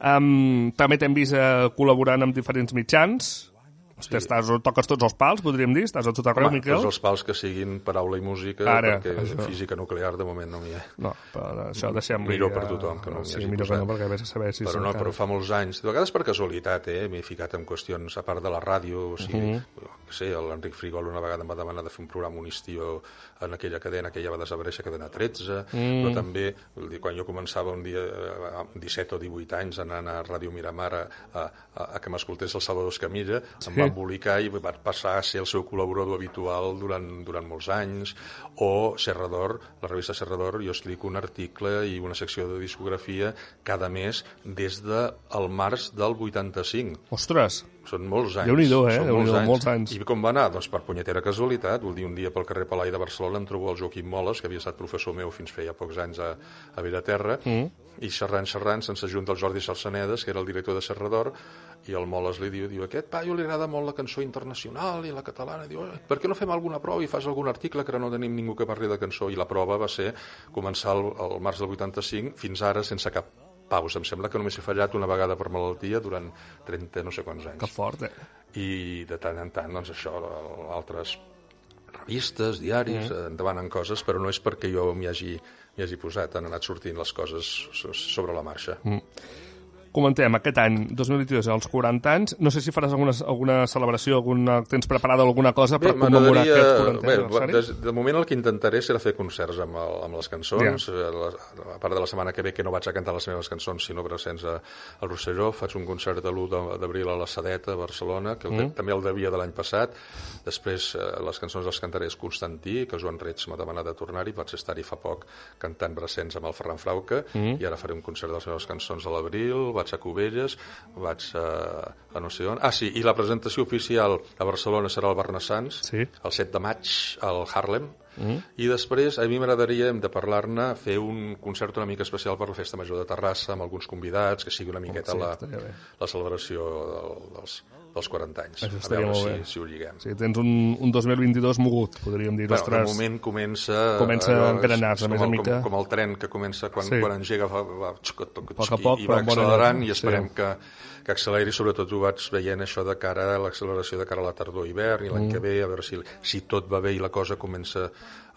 B: Um, també t'hem vist uh, col·laborant amb diferents mitjans. Hosti, estàs, toques tots els pals, podríem dir? Estàs a tot arreu,
F: Home,
B: Miquel?
F: tots els pals que siguin paraula i música,
B: Ara,
F: perquè
B: això.
F: física nuclear de moment no n'hi ha.
B: No, però això deixem-li...
F: Millor per
B: eh,
F: tothom que no m'hi
B: Sí,
F: hagi
B: que
F: posat.
B: perquè vés a saber si...
F: però no, però fa molts anys, de vegades per casualitat, eh, m'he ficat en qüestions, a part de la ràdio, o sigui,
B: Mhm.
F: que sé, l'Enric Frigol una vegada em va demanar de fer un programa, un estiu en aquella cadena que ja va desaparèixer, cadena 13,
B: Mm.
F: però també, dir, quan jo començava un dia, eh, amb 17 o 18 anys, anant a Ràdio Miramar a, a, a, que m'escoltés el Salvador Escamilla,
B: Sí.
F: em va embolicar i va passar a ser el seu col·laborador habitual durant, durant molts anys, o Serrador, la revista Serrador, jo explico un article i una secció de discografia cada mes des del de març del 85.
B: Ostres,
F: Són molts anys.
B: Déu-n'hi-do, eh?
F: Són
B: Déu-n'hi-do, molts anys.
F: I com va anar? Doncs per punyetera casualitat, vol dir, un dia pel carrer Palai de Barcelona em trobo el Joaquim Moles, que havia estat professor meu fins feia pocs anys a, a Bellaterra, mm. i xerrant, xerrant, se'ns ajunta el Jordi Sarsenedes, que era el director de Serrador, i el Moles li diu, diu, aquest paio li agrada molt la cançó internacional i la catalana, diu, "Oi, per què no fem alguna prova i fas algun article que ara no tenim ningú que parli de cançó? I la prova va ser començar el, el març del 85 fins ara sense cap pausa. Em sembla que només he fallat una vegada per malaltia durant 30 no sé quants anys
B: que fort, eh?
F: i de tant en tant, doncs això, altres revistes, diaris, mm. endavant en coses, però no és perquè jo m'hi hagi, hagi posat, han anat sortint les coses so- sobre la marxa. Mm.
B: Comentem, aquest any, 2022, els 40 anys, no sé si faràs alguna, alguna celebració, alguna, tens preparada alguna cosa per commemorar aquests 40
F: bé,
B: aniversari?
F: de, de moment el que intentaré serà fer concerts amb, el, amb les cançons, yeah. la, a part de la setmana que ve que no vaig a cantar les meves cançons sinó presents a, al Rosselló, faig un concert de l'1 de- d'abril a la Sadeta, a Barcelona, que el, mm. també el devia de l'any passat, després eh, les cançons les cantaré és Constantí, que Joan Reig m'ha demanat de tornar-hi, vaig estar-hi fa poc cantant Brassens amb el Ferran Frauca, mm. i ara faré un concert de les meves cançons a l'abril, vaig a Cubelles, vaig a, a no sé on... Ah, sí, i la presentació oficial a Barcelona serà al Barnassans,
B: Sí.
F: el 7 de maig al Harlem, mm. i després a mi m'agradaria, hem de parlar-ne, fer un concert una mica especial per la Festa Major de Terrassa, amb alguns convidats, que sigui una miqueta
B: Sí,
F: la, la celebració del, dels, dels 40 anys.
B: Això
F: a veure
B: molt
F: si,
B: bé.
F: si ho lliguem.
B: Sí, tens un, un 2022 mogut, podríem dir.
F: Bueno, de
B: Ostres,
F: moment comença...
B: Comença
F: allò,
B: a engranar-se,
F: és
B: més a mica.
F: Com, com el tren que comença quan,
B: Sí.
F: quan engega va, va, xuc, toc,
B: poc a
F: xuc,
B: poc,
F: i va accelerant i esperem
B: sí.
F: que, que acceleri, sobretot ho vaig veient això de cara a l'acceleració de cara a la tardor-hivern i l'any
B: Mm.
F: que ve, a veure si, si tot va bé i la cosa comença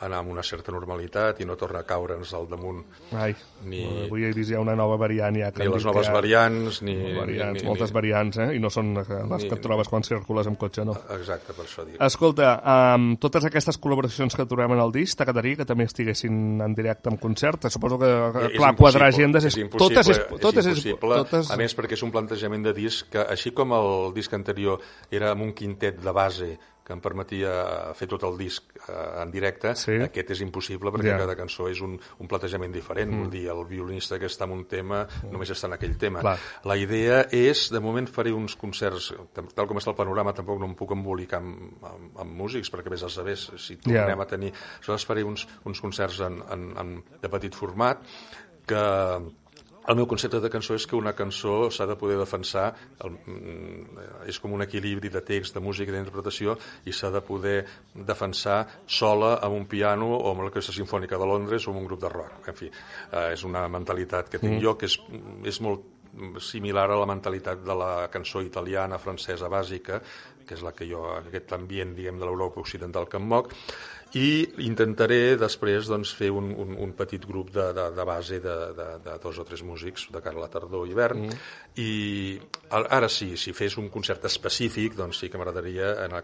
F: anar amb una certa normalitat i no torna a caure'ns al damunt
B: Ai,
F: ni-
B: avui he vist ja una nova variant. Ja, que
F: ni les noves
B: que-
F: variants ni...
B: variants,
F: ni,
B: moltes
F: ni,
B: variants, eh? I no són eh, les
F: ni-
B: que et trobes quan circules amb cotxe, no.
F: Exacte, per això dic.
B: Escolta, amb totes aquestes col·laboracions que trobem en el disc, t'agradaria que també estiguessin en directe en concert? Suposo que,
F: És
B: clar, quadrar agendes és...
F: impossible,
B: totes és, totes
F: és impossible,
B: totes...
F: a més perquè és un plantejament de disc que, així com el disc anterior era amb un quintet de base que em permetia fer tot el disc eh, en directe,
B: Sí.
F: aquest és impossible perquè
B: Ja.
F: cada cançó és un, un plantejament diferent, mm. vol dir, el violinista que està en un tema només està en aquell tema.
B: Clar.
F: La idea és, de moment faré uns concerts, tal com està el panorama tampoc no em puc embolicar amb, amb, amb músics, perquè vés a saber si tornem
B: Ja.
F: a tenir... Aleshores faré uns, uns concerts en, en, en, de petit format que el meu concepte de cançó és que una cançó s'ha de poder defensar, el, mm, és com un equilibri de text, de música i d'interpretació, i s'ha de poder defensar sola amb un piano o amb l'Orquestra Sinfònica de Londres o amb un grup de rock. En fi, eh, és una mentalitat que tinc mm. jo que és, és molt similar a la mentalitat de la cançó italiana, francesa bàsica, que és la que jo, aquest ambient, diguem, de l'Europa occidental que em moc, i intentaré després doncs, fer un, un, un petit grup de, de, de base de, de, de dos o tres músics de cara a la tardor i hivern mm. i ara sí, si fes un concert específic doncs sí que m'agradaria en,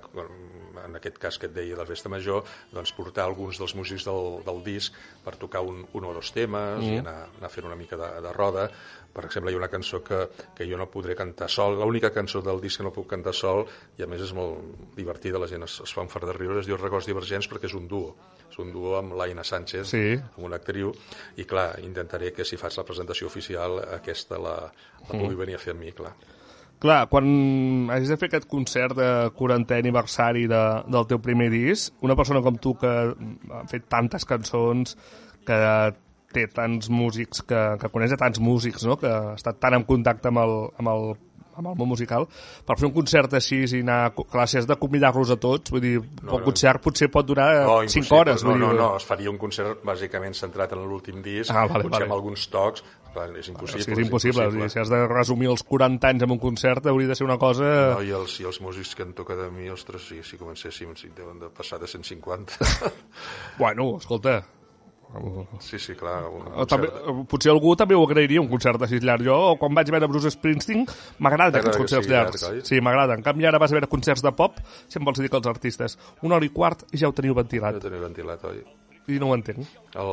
F: en aquest cas que et deia de la festa major doncs portar alguns dels músics del, del disc per tocar un, un o dos temes mm. i anar, anar fent una mica de, de roda per exemple, hi ha una cançó que, que jo no podré cantar sol, l'única cançó del disc que no puc cantar sol, i a més és molt divertida, la gent es, es fa un fart de riure, es diu Records Divergents perquè és un duo és un duo amb l'Aina Sánchez,
B: Sí.
F: amb una actriu, i clar, intentaré que si faig la presentació oficial aquesta la, la
B: Mm.
F: pugui venir a fer amb mi, clar.
B: Clar, quan hagis de fer aquest concert de 40è aniversari de, del teu primer disc, una persona com tu que ha fet tantes cançons, que té tants músics, que, que coneix a tants músics, no? que ha estat tan en contacte amb el, amb el, amb el món musical, per fer un concert així i anar... Clar, si has de convidar-los a tots, vull dir, no,
F: no.
B: concert potser pot durar
F: No,
B: 5
F: impossible.
B: hores.
F: No,
B: vull
F: no,
B: dir,
F: no, es faria un concert bàsicament centrat en l'últim disc,
B: Ah, vale,
F: potser
B: vale.
F: amb alguns tocs, clar, és impossible.
B: sigui, és impossible. Vull dir, si has de resumir els 40 anys en un concert, hauria de ser una cosa...
F: No, i, els, I els músics que han tocat a mi, ostres, sí, si comencéssim, sí, deuen de passar de 150.
B: Bueno, escolta,
F: sí, sí, clar. Un
B: també, potser algú també ho agrairia, un concert així llarg. Jo, quan vaig veure Bruce Springsteen, m'agraden aquests
F: que
B: concerts llargs.
F: llarg,
B: sí, m'agrada. En canvi, ara vas a veure concerts de pop, sempre els dic als artistes, una hora i quart i ja ho teniu ventilat.
F: tenia ventilat, oi?
B: I no ho entenc.
F: el,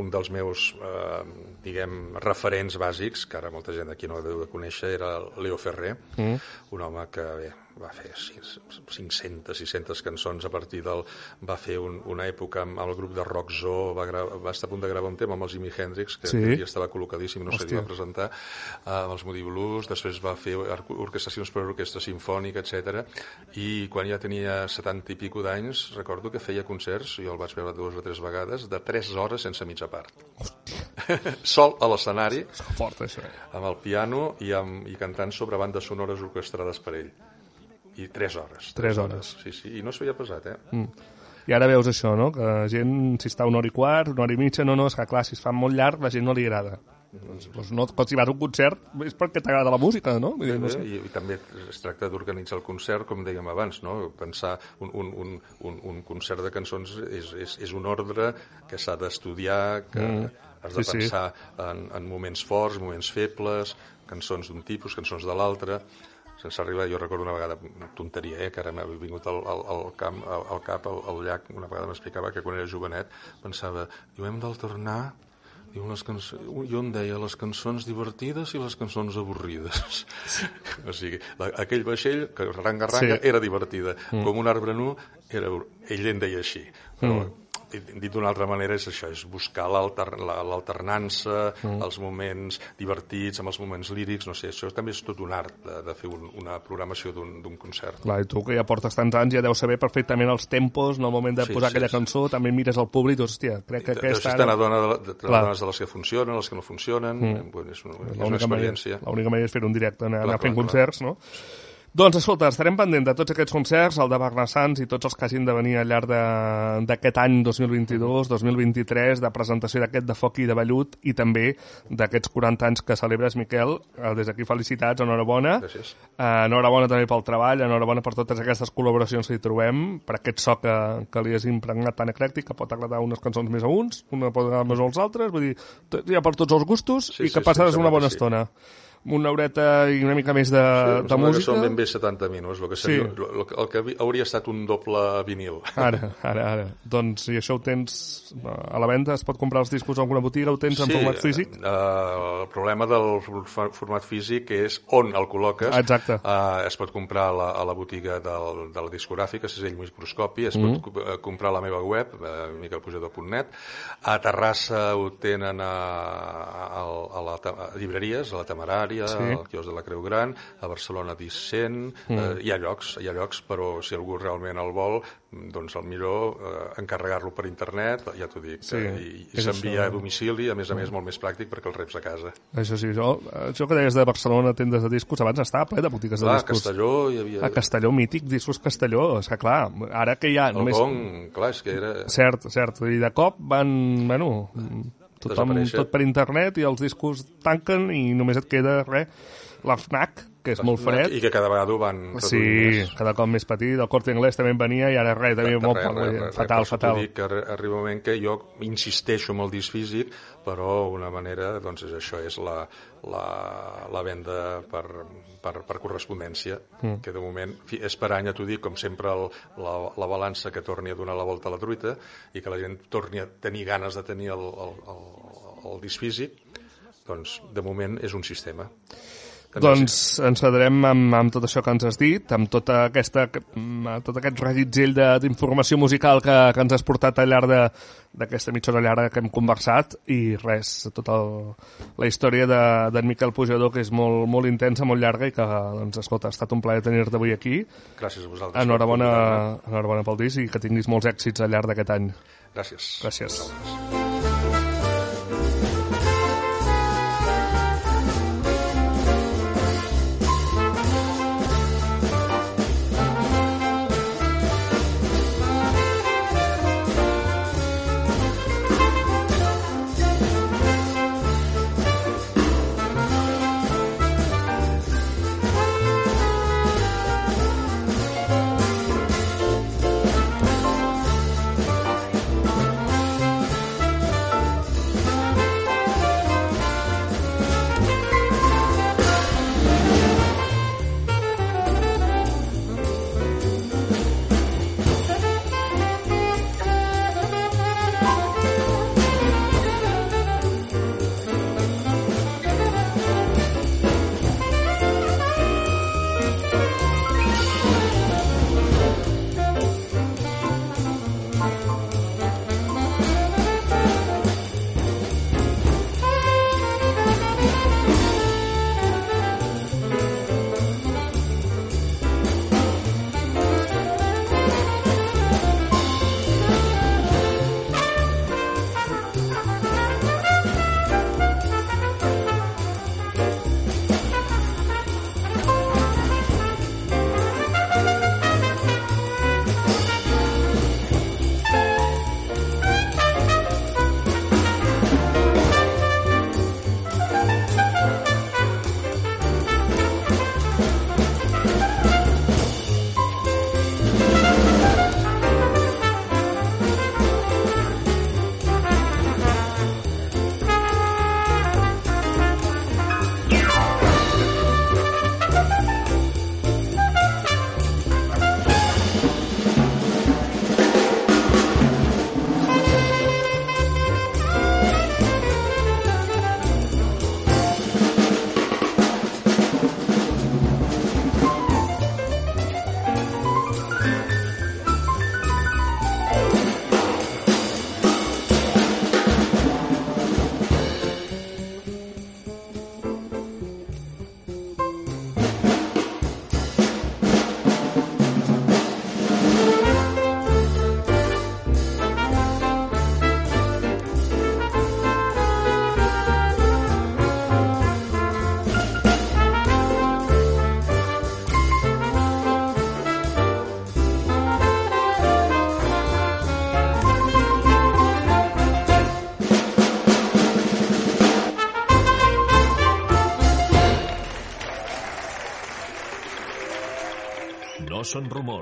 F: un dels meus, eh, diguem, referents bàsics, que ara molta gent aquí no el deu de conèixer, era Leo Ferrer, mm. un home que, bé, va fer 500, 600 cançons a partir del... va fer un, una època amb el grup de Rock Zoo, va, gra, va estar a punt de gravar un tema amb el Jimi Hendrix, que
B: Sí.
F: ja estava col·locadíssim, no
B: Hòstia.
F: s'havia de presentar, eh, amb els Moody Blues, després va fer or- orquestacions per orquestra sinfònica, etc. I quan ja tenia 70 i pico d'anys, recordo que feia concerts, jo el vaig veure dues o tres vegades, de 3 hores sense mitja part. Sol a l'escenari,
B: fort, això. eh?
F: amb el piano i, amb, i cantant sobre bandes sonores orquestrades per ell. I 3 hores.
B: Tres hores.
F: Sí, sí, i no s'ho havia pesat, eh?
B: Mm. I ara veus això, no? Que la gent, si està una hora i quart, una hora i mitja, no, no, és que clar, si es fa molt llarg, la gent no li agrada. Doncs, doncs no, quan si vas a un concert és perquè t'agrada la música, no? Vull dir, no sé.
F: I, I també es tracta d'organitzar el concert, com dèiem abans, no? pensar un, un, un, un, un concert de cançons és, és, és un ordre que s'ha d'estudiar, que mm. has de
B: Sí, sí.
F: pensar en, en moments forts, moments febles, cançons d'un tipus, cançons de l'altre, sense arribar, jo recordo una vegada, tonteria, eh, que ara m'ha vingut al, al, al, camp, al, al cap, al, al llac, una vegada m'explicava que quan era jovenet pensava, diu, hem d'alternar Diu, les cançons... Jo em deia les cançons divertides i les cançons avorrides. o sigui, la, aquell vaixell, que ranga-ranga,
B: Sí.
F: era divertida. Mm. Com un arbre nu, era... ell en deia així. Però,
B: Mm.
F: Dit- d'una altra manera, és això, és buscar l'alter- la- l'alternança,
B: Mm.
F: els moments divertits amb els moments lírics, no sé, això també és tot un art de, de fer un, una programació d'un d'un concert.
B: Clar, i tu que ja portes tants anys ja deus saber perfectament els tempos en el moment de
F: Sí,
B: posar
F: sí,
B: aquella
F: sí.
B: cançó, també mires al públic i dius, hòstia, crec que aquesta ara...
F: a dona de, de, de,
B: Clar.
F: dones de les que funcionen, les que no funcionen, mm. bueno, és, una, és una experiència.
B: l'única manera és fer un directe, anar,
F: Clar,
B: anar fent
F: clar,
B: concerts, no? Doncs, escolta, estarem pendent de tots aquests concerts, el de Barnassans i tots els que hagin de venir al llarg de- d'aquest any 2022, 2023, de presentació d'aquest de Foc i de Vellut i també d'aquests 40 anys que celebres, Miquel. Eh, Des d'aquí felicitats, enhorabona.
F: Gràcies.
B: Eh, enhorabona també pel treball, enhorabona per totes aquestes col·laboracions que hi trobem, per aquest so que, que li has impregnat tan eclèctic, que pot agradar unes cançons més a uns, una pot agradar més als altres, vull dir, hi ha per tots els gustos
F: Sí,
B: i que
F: sí,
B: passes
F: sí,
B: una bona
F: sí.
B: estona. Una horeta i una mica més de,
F: Sí,
B: de música.
F: són ben bé 70 minuts, el que, seria,
B: Sí.
F: sí. el, el que hauria estat un doble vinil.
B: Ara, ara, ara. Doncs si això ho tens a la venda, es pot comprar els discos a alguna botiga, ho tens en format físic?
F: Eh, el problema del for- format físic és on el col·loques.
B: Exacte.
F: Eh, es pot comprar a la, a la botiga del, de la discogràfica, Cisell Microscopi, es
B: Mm.
F: pot co- eh, comprar a la meva web, eh, miquelpujador.net. A Terrassa ho tenen a, a, a, la, a llibreries, a la Temerària,
B: Sí.
F: al quios de la Creu Gran, a Barcelona Dissent,
B: Mm.
F: eh, hi ha llocs, hi ha llocs, però si algú realment el vol, doncs el millor eh, encarregar-lo per internet, ja t'ho dic,
B: Sí,
F: eh, i, i s'envia a domicili, a més a més molt més pràctic perquè el reps a casa.
B: Això sí, això, això que deies de Barcelona, tendes de discos, abans estava ple de botigues de
F: Clar, a
B: discos.
F: Castelló hi havia...
B: A Castelló, mític, discos Castelló. És que clar, ara que hi ha
F: el
B: només...
F: gong, clar, és que era...
B: Cert, cert. I de cop van, bueno, tothom, tot per internet i els discos tanquen i només et queda res. La FNAC, que és molt fred.
F: I que cada vegada ho van
B: Sí,
F: més.
B: cada cop més petit. El Corte Inglés també en venia i ara res, també molt
F: res, res, res,
B: fatal, fatal.
F: Dic que arri- arriba un moment que jo insisteixo amb el disc físic, però una manera, doncs és això, és la, la, la venda per, per, per correspondència, mm. que de moment és per any, ja t'ho dic, com sempre el, la, la balança que torni a donar la volta a la truita i que la gent torni a tenir ganes de tenir el, el, el, el disc físic, doncs de moment és un sistema.
B: Doncs ens quedarem amb, amb tot això que ens has dit, amb tota aquesta, amb tot aquest reguitzell de- d'informació musical que, que ens has portat al llarg de- d'aquesta mitja hora llarga que hem conversat i res, tota el, la història de- d'en Miquel Pujador que és molt, molt intensa, molt llarga i que, doncs, escolta, ha estat un plaer tenir-te avui aquí.
F: Gràcies a vosaltres.
B: Enhorabona, enhorabona pel disc i que tinguis molts èxits al llarg d'aquest any.
F: Gràcies.
B: Gràcies.
A: No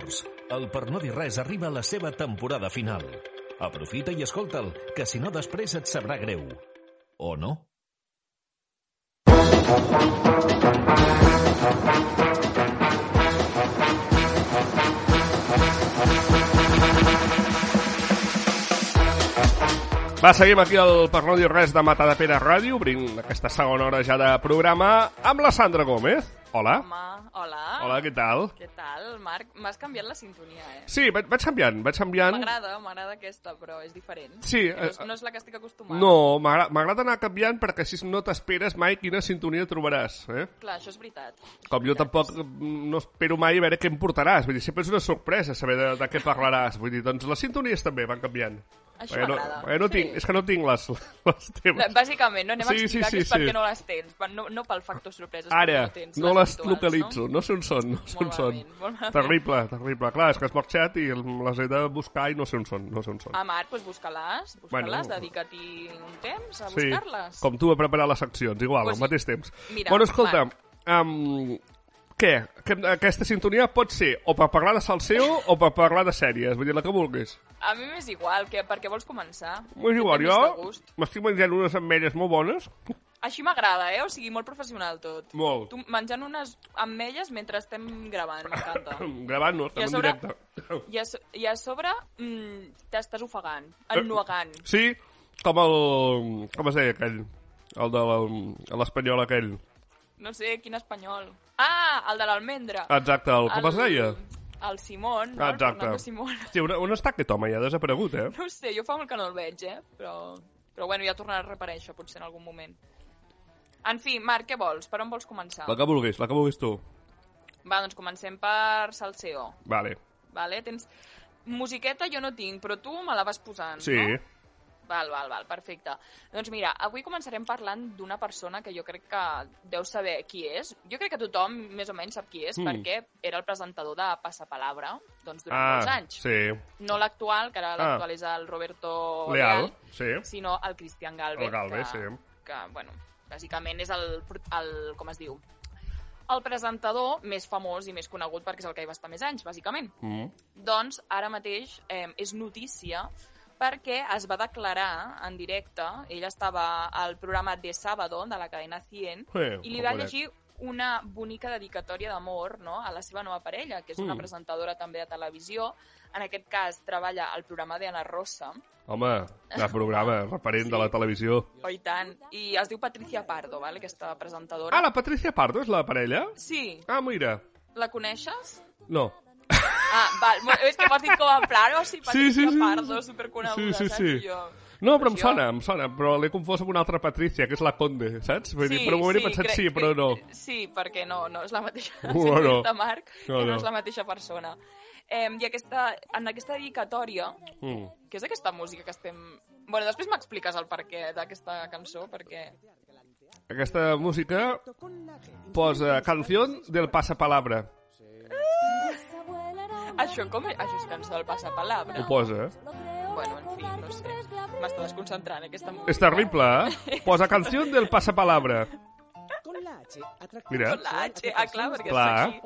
A: rumors. El Per no dir res arriba a la seva temporada final. Aprofita i escolta'l, que si no després et sabrà greu. O no?
B: Va, seguim aquí al Per no dir res de Mata de Pere Ràdio, obrint aquesta segona hora ja de programa amb la Sandra Gómez. Hola.
G: Home, hola.
B: Hola, què tal?
G: Què tal, Marc? M'has canviat la sintonia, eh?
B: Sí, vaig, vaig canviant, vaig canviant.
G: M'agrada, m'agrada aquesta, però és diferent.
B: Sí,
G: no, és,
B: eh,
G: no és la que estic acostumada.
B: No, m'agra- m'agrada anar canviant perquè així no t'esperes mai quina sintonia trobaràs. Eh?
G: Clar, això és veritat.
B: Com jo tampoc no espero mai a veure què em portaràs. Vull dir, sempre és una sorpresa saber de, de què parlaràs. Vull dir, doncs les sintonies també van canviant.
G: Això
B: Perquè no, perquè no
G: Sí.
B: tinc, és que no tinc les, les teves.
G: Bàsicament, no anem a
B: Sí, sí,
G: explicar
B: sí,
G: que és
B: sí.
G: perquè no les tens, no, no pel factor sorpresa,
B: Ara,
G: no tens
B: no les
G: habituals,
B: localitzo, no? sé on són, no sé on són. Terrible, terrible. Clar, és que has marxat i les he de buscar i no sé on són, no sé on són.
G: Ah, Marc, doncs busca-les, busca-les,
B: Bueno.
G: dedica-t'hi un temps a
B: Sí,
G: buscar-les.
B: com tu a preparar les seccions, igual,
G: Pues
B: al mateix temps.
G: mira,
B: bueno, escolta, um, què? Que, aquesta sintonia pot ser o per parlar de salseo o per parlar de sèries, vull dir, la que vulguis.
G: A mi m'és igual, que, perquè vols començar.
B: M'és igual, jo m'estic menjant unes ametlles molt bones,
G: Així m'agrada, eh? O sigui, molt professional tot.
B: molt.
G: Tu menjant unes ametlles mentre estem gravant, m'encanta.
B: Gravant no, estem en
G: sobre-
B: directe.
G: I a, i a sobre mm, t'estàs ofegant,
B: Eh.
G: ennuegant.
B: Sí, com el... com es deia aquell? El de l'espanyol aquell.
G: No sé, quin espanyol. Ah, el de l'almendra.
B: Exacte, el, com es deia?
G: El Simón, no?
B: Exacte.
G: El Simón.
B: Sí, on, on està aquest home? Ja ha desaparegut, eh?
G: No sé, jo fa molt que no el veig, eh? Però, però bueno, ja tornarà a reaparèixer, potser en algun moment. En fi, Marc, què vols? Per on vols començar?
B: La que vulguis, la que vulguis tu.
G: Va, doncs comencem per Salseo.
B: Vale.
G: Vale? Tens... Musiqueta jo no tinc, però tu me la vas posant,
B: Sí.
G: no? Val, val, val, perfecte. Doncs mira, avui començarem parlant d'una persona que jo crec que deu saber qui és. Jo crec que tothom més o menys sap qui és,
B: Mm.
G: perquè era el presentador de Passapalabra, doncs durant
B: Ah,
G: molts anys.
B: sí.
G: No l'actual, que ara
B: Ah.
G: l'actual és el Roberto
B: Leal,
G: Leal,
B: sí.
G: sinó el Cristian Galvez.
B: El Galvez,
G: que,
B: sí.
G: Que, bueno, bàsicament és el, el, com es diu, el presentador més famós i més conegut perquè és el que hi va estar més anys, bàsicament.
B: Mm.
G: Doncs ara mateix eh, és notícia perquè es va declarar en directe, ell estava al programa de Sábado de la cadena 100
B: Sí,
G: i li va llegir una bonica dedicatòria d'amor no? a la seva nova parella, que és una
B: Mm.
G: presentadora també de televisió. En aquest cas treballa al programa d'Anna Rosa,
B: Home, de programa, referent de la televisió.
G: oh, i tant, i es diu Patricia Pardo, vale? aquesta presentadora.
B: Ah, la Patricia Pardo és la parella?
G: Sí,
B: Ah, mira.
G: la coneixes?
B: No.
G: Ah, val, és que m'has dit com en plan, oh, sí, Patricia
B: sí, sí,
G: Pardo,
B: sí.
G: superconeguda,
B: Sí, sí,
G: saps?
B: sí.
G: I Jo...
B: No, però em sona, em sona, però l'he confós amb una altra Patricia, que és la Conde, saps? Vull dir, per un moment he pensat
G: crec
B: sí, però no.
G: Sí, perquè no, no és la mateixa.
B: Bueno.
G: Bueno. Marc,
B: No,
G: no,
B: no.
G: és la mateixa persona. Eh, I aquesta, en aquesta dedicatòria,
B: Mm.
G: que és aquesta música que estem... Bueno, després m'expliques el perquè d'aquesta cançó, perquè...
B: Aquesta música posa canción del pasapalabra.
G: Això com és? Això és cançó del passapalabra.
B: Ho posa?
G: Bueno, en fi, no sé. M'està desconcentrant, aquesta música.
B: És terrible, eh? Posa canción del pasapalabra. Mira.
G: Con la H, ah, clar, perquè
B: Clar.
G: així.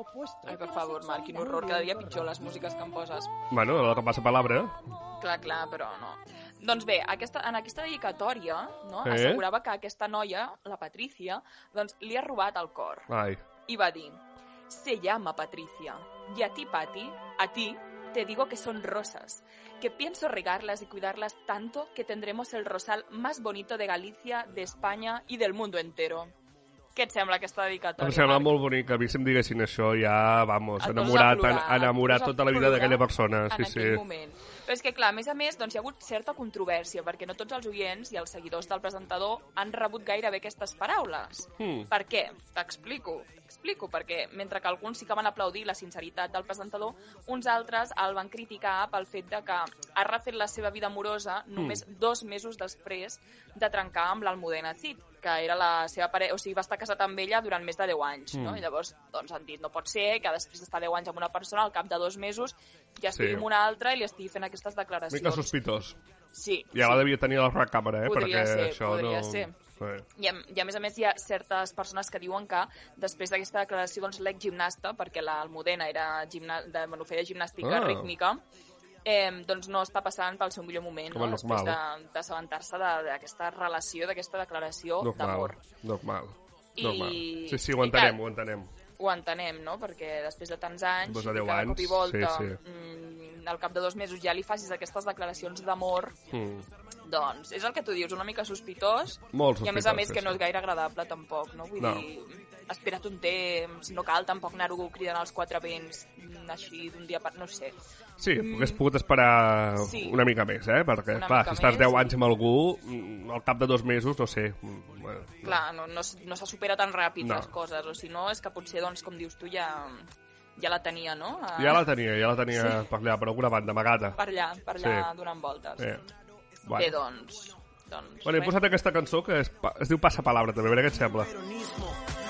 G: Ai, per favor, Marc, quin horror, cada dia pitjor les músiques que em poses.
B: Bueno, la que pasapalabra.
G: Clar, clar, però no. Doncs bé, aquesta, en aquesta dedicatòria no,
B: Eh?
G: assegurava que aquesta noia, la Patricia, doncs li ha robat el cor.
B: Ai.
G: I va dir, se llama Patricia, y a ti, Pati, a ti, te digo que son rosas, que pienso regarlas y cuidarlas tanto que tendremos el rosal más bonito de Galicia, de España y del mundo entero. Què et sembla aquesta dedicatòria?
B: Em sembla
G: Marc?
B: molt bonic. A mi si em diguessin això ja, vamos,
G: Et
B: enamorat,
G: plorar,
B: enamorat tota la vida d'aquella persona.
G: en
B: Sí,
G: aquell
B: sí.
G: moment. Però és que, clar, a més a més, doncs, hi ha hagut certa controvèrsia, perquè no tots els oients i els seguidors del presentador han rebut gairebé aquestes paraules.
B: Hmm.
G: Per què? T'explico. T'explico, perquè mentre que alguns sí que van aplaudir la sinceritat del presentador, uns altres el van criticar pel fet de que ha refet la seva vida amorosa només dos mesos després de trencar amb l'Almudena Cid, que era la seva parella, o sigui, va estar casat amb ella durant més de 10 anys, no? I llavors, doncs, han dit, no pot ser que després d'estar 10 anys amb una persona, al cap de dos mesos, ja estigui
B: Sí.
G: amb una altra i li estigui fent aquestes declaracions.
B: Mica sospitós.
G: Sí,
B: Ja la devia tenir a la recàmera, eh?
G: Podria
B: perquè
G: ser,
B: això
G: podria
B: no...
G: ser.
B: Sí.
G: I a, I a més a més hi ha certes persones que diuen que després d'aquesta declaració doncs l'ex-gimnasta, perquè l'Almudena era gimna, de, bueno, feia gimnàstica
B: Ah.
G: rítmica, eh, doncs no està passant pel seu millor moment,
B: Home,
G: no? després de- d'assabentar-se de- d'aquesta relació, d'aquesta declaració d'amor.
B: normal.
G: I-
B: normal. Sí, sí, ho
G: i
B: entenem, ho entenem.
G: Ho entenem, no? Perquè després de tants anys, i
B: deu
G: cada cop
B: anys,
G: i volta,
B: sí, sí.
G: mm, al cap de dos mesos ja li facis aquestes declaracions d'amor,
B: Mm.
G: doncs és el que tu dius, una mica sospitós,
B: Molt
G: i a més a
B: sospitós,
G: més que no és gaire agradable tampoc, no? Vull
B: No.
G: dir, espera't un temps, no cal tampoc anar-ho cridant als quatre vents mm, així d'un dia per... no sé.
B: Sí, hagués pogut esperar
G: Mm. Sí.
B: una mica més, eh? Perquè,
G: Una
B: clar, si estàs
G: més,
B: 10
G: sí.
B: anys amb algú, mm, al cap de dos mesos, no sé... mm, Bueno,
G: Clar, no, no, no se supera tan ràpid
B: No.
G: les coses, o si no és que potser, doncs, com dius tu, ja, ja la tenia, no? A-
B: Ja la tenia, ja la tenia
G: Sí.
B: per allà, per alguna banda, amagada.
G: Per allà, per allà,
B: Sí.
G: donant voltes.
B: Eh.
G: Bé,
B: Bueno.
G: doncs... doncs
B: Bueno, he posat aquesta cançó que es, es diu Passapalabra, també, a veure què et sembla.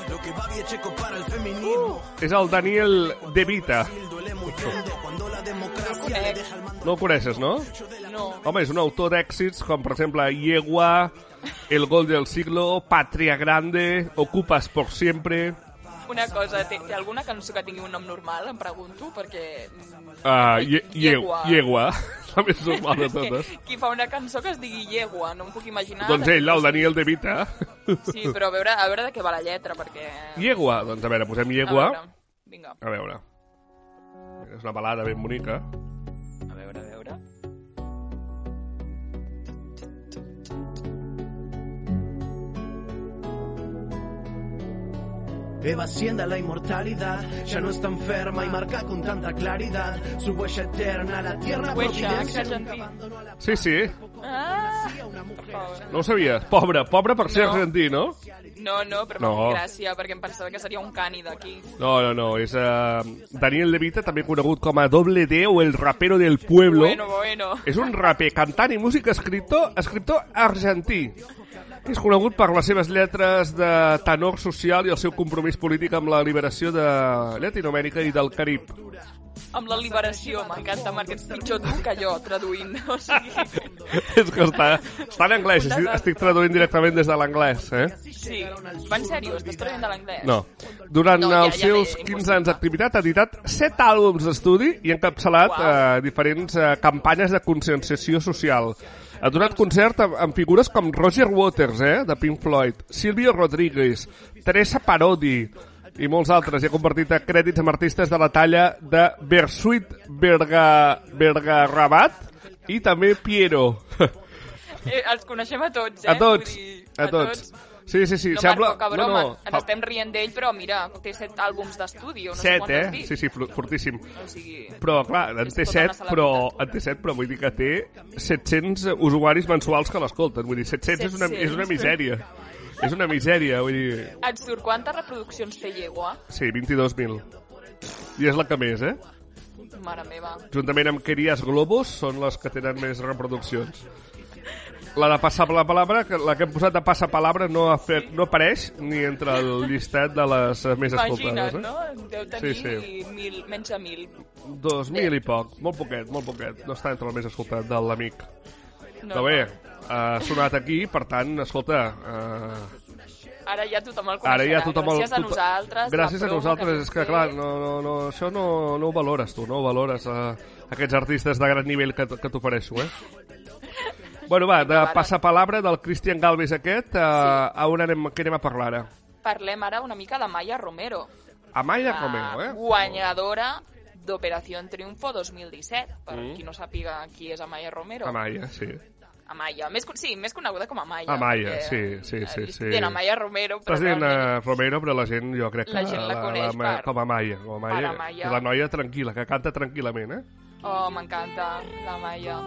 H: Lo que va bien checo para el feminismo.
B: És el Daniel De Vita. No el coneixes, no?
G: No,
B: Home, és un autor d'èxits com, per exemple, Yegua, El gol del siglo, Patria Grande, Ocupas por siempre...
G: una cosa, té, té alguna cançó que tingui un nom normal, em pregunto, perquè... mm,
B: Uh, ye,
G: Yegua.
B: Yegua, la més normal de totes.
G: qui fa una cançó que es digui Yegua, no em puc imaginar...
B: Doncs ell, el Daniel De Vita.
G: Sí, però a veure, a veure de què va la lletra, perquè...
B: Yegua, doncs a veure, posem
G: A
B: Yegua.
G: veure, vinga,
B: A veure. És una balada ben bonica.
G: a
H: Eva asciende la inmortalidad, ya no está enferma y marca con tanta claridad su huella eterna, la tierra
G: Huella,
H: providencia nunca la
B: Sí, sí,
G: Ah!
B: no ho sabies. Pobre, pobre per ser
G: No.
B: argentí, no?
G: No, no, però
B: No.
G: no. gràcia, perquè em pensava que seria un cani d'aquí.
B: No, no, no, és uh, Daniel Levita, també conegut com a Doble D o el rapero del pueblo.
G: Bueno, bueno.
B: És un raper, cantant i músic escriptor, escriptor argentí. És conegut per les seves lletres de tenor social i el seu compromís polític amb la liberació de Llatinoamèrica i del Carib.
G: Amb la liberació, m'encanta, Marc, ets pitjor tu que jo, traduint. O sigui,
B: és que està, està en anglès, estic, estic traduint directament des de l'anglès, eh?
G: sí. Va en sèrio, estàs traduint de l'anglès?
B: No. Durant
G: No, ja-
B: els
G: ja
B: seus
G: m'he-
B: 15 anys d'activitat ha editat 7 àlbums d'estudi i ha encapçalat
G: Uau.
B: eh, diferents eh, campanyes de conscienciació social. Ha donat concert amb, amb figures com Roger Waters, eh, de Pink Floyd, Silvio Rodríguez, Teresa Parodi i molts altres. I ha convertit a crèdits amb artistes de la talla de Bersuit Berga, Bergarabat i també Piero.
G: Eh, els coneixem a tots, eh?
B: A tots,
G: dir,
B: a tots. Sí, sí, sí,
G: No,
B: sembla...
G: Marc, poca broma,
B: no, no,
G: ens estem rient d'ell, però mira, té set àlbums d'estudi, no sé
B: Set,
G: has
B: eh? Sí, sí, fortíssim.
G: O sigui,
B: Però, clar, en té
G: tota
B: 7, però,
G: celebritat.
B: en té 7, però vull dir que té 700 usuaris mensuals que l'escolten. Vull dir, 700 és una, és una
G: 700.
B: misèria. És una misèria, vull dir...
G: et surt quantes reproduccions té Llegua?
B: Sí, 22.000. I és la que més, eh?
G: Mare meva.
B: Juntament amb Querías Globos són les que tenen més reproduccions. La de passar la palabra, que la que hem posat de passar palabra no, ha fet, no apareix ni entre el llistat de les eh, més escoltades.
G: Imagina't,
B: Eh?
G: no? Deu tenir
B: Sí, sí.
G: Mil, menys de mil.
B: 2.000 i poc, molt poquet, molt poquet. No està entre el més escoltat de l'amic.
G: No,
B: Però bé, ha sonat aquí, per tant, escolta, uh,
G: Ara ja tothom el coneixerà.
B: ara ja tothom... el-
G: Gràcies a nosaltres.
B: Gràcies a nosaltres,
G: que
B: és que clar, no, no, no, això no, no ho valores tu, no ho valores, uh, aquests artistes de gran nivell que, que t'ofereixo, eh? Bueno, va, de passapalabra del Cristian Galvez aquest, uh, a on anem, què anem a parlar ara?
G: Parlem ara una mica de Maya Romero.
B: Amaya
G: la
B: Romero, eh?
G: guanyadora d'Operació Triunfo 2017. Per
B: Mm.
G: qui no sàpiga qui és Amaya Romero.
B: Amaya, sí.
G: Amaya. Més, sí, més coneguda com Amaya.
B: Amaya,
G: perquè,
B: sí, sí, sí,
G: eh,
B: sí.
G: Dient Amaya Romero, però
B: Estàs dient
G: realment-
B: uh, Romero, però la gent, jo crec que...
G: La gent la coneix per-
B: com a Amaya. Com a Amaya.
G: per Amaya.
B: La noia tranquil·la, que canta tranquil·lament, eh?
G: Oh, m'encanta la Maya.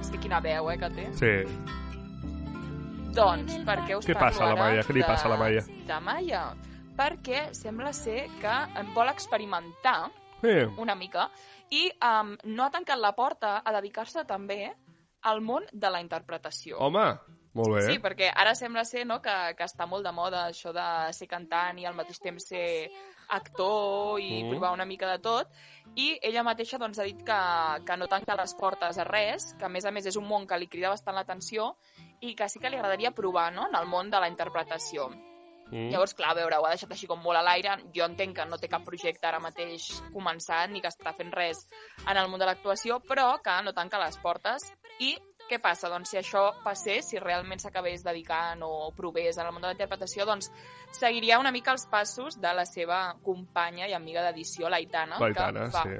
G: És que quina veu, eh, que té.
B: Sí.
G: Doncs, per què us
B: Què
G: parlo
B: passa a la
G: ara
B: Maya? Què li passa a la Maya?
G: De Maya. Perquè sembla ser que em vol experimentar
B: Sí.
G: una mica i um, no ha tancat la porta a dedicar-se també al món de la interpretació.
B: Home, molt bé.
G: Sí, perquè ara sembla ser no, que, que està molt de moda això de ser cantant i al mateix temps ser actor i
B: Mm.
G: provar una mica de tot. I ella mateixa doncs, ha dit que, que no tanca les portes a res, que a més a més és un món que li crida bastant l'atenció i que sí que li agradaria provar no, en el món de la interpretació.
B: Mm.
G: Llavors, clar, a veure, ho ha deixat així com molt a l'aire. Jo entenc que no té cap projecte ara mateix començat ni que està fent res en el món de l'actuació, però que no tanca les portes. I què passa? Doncs si això passés, si realment s'acabés dedicant o provés en el món de la interpretació, doncs seguiria una mica els passos de la seva companya i amiga d'edició, l'Aitana, que fa
B: sí.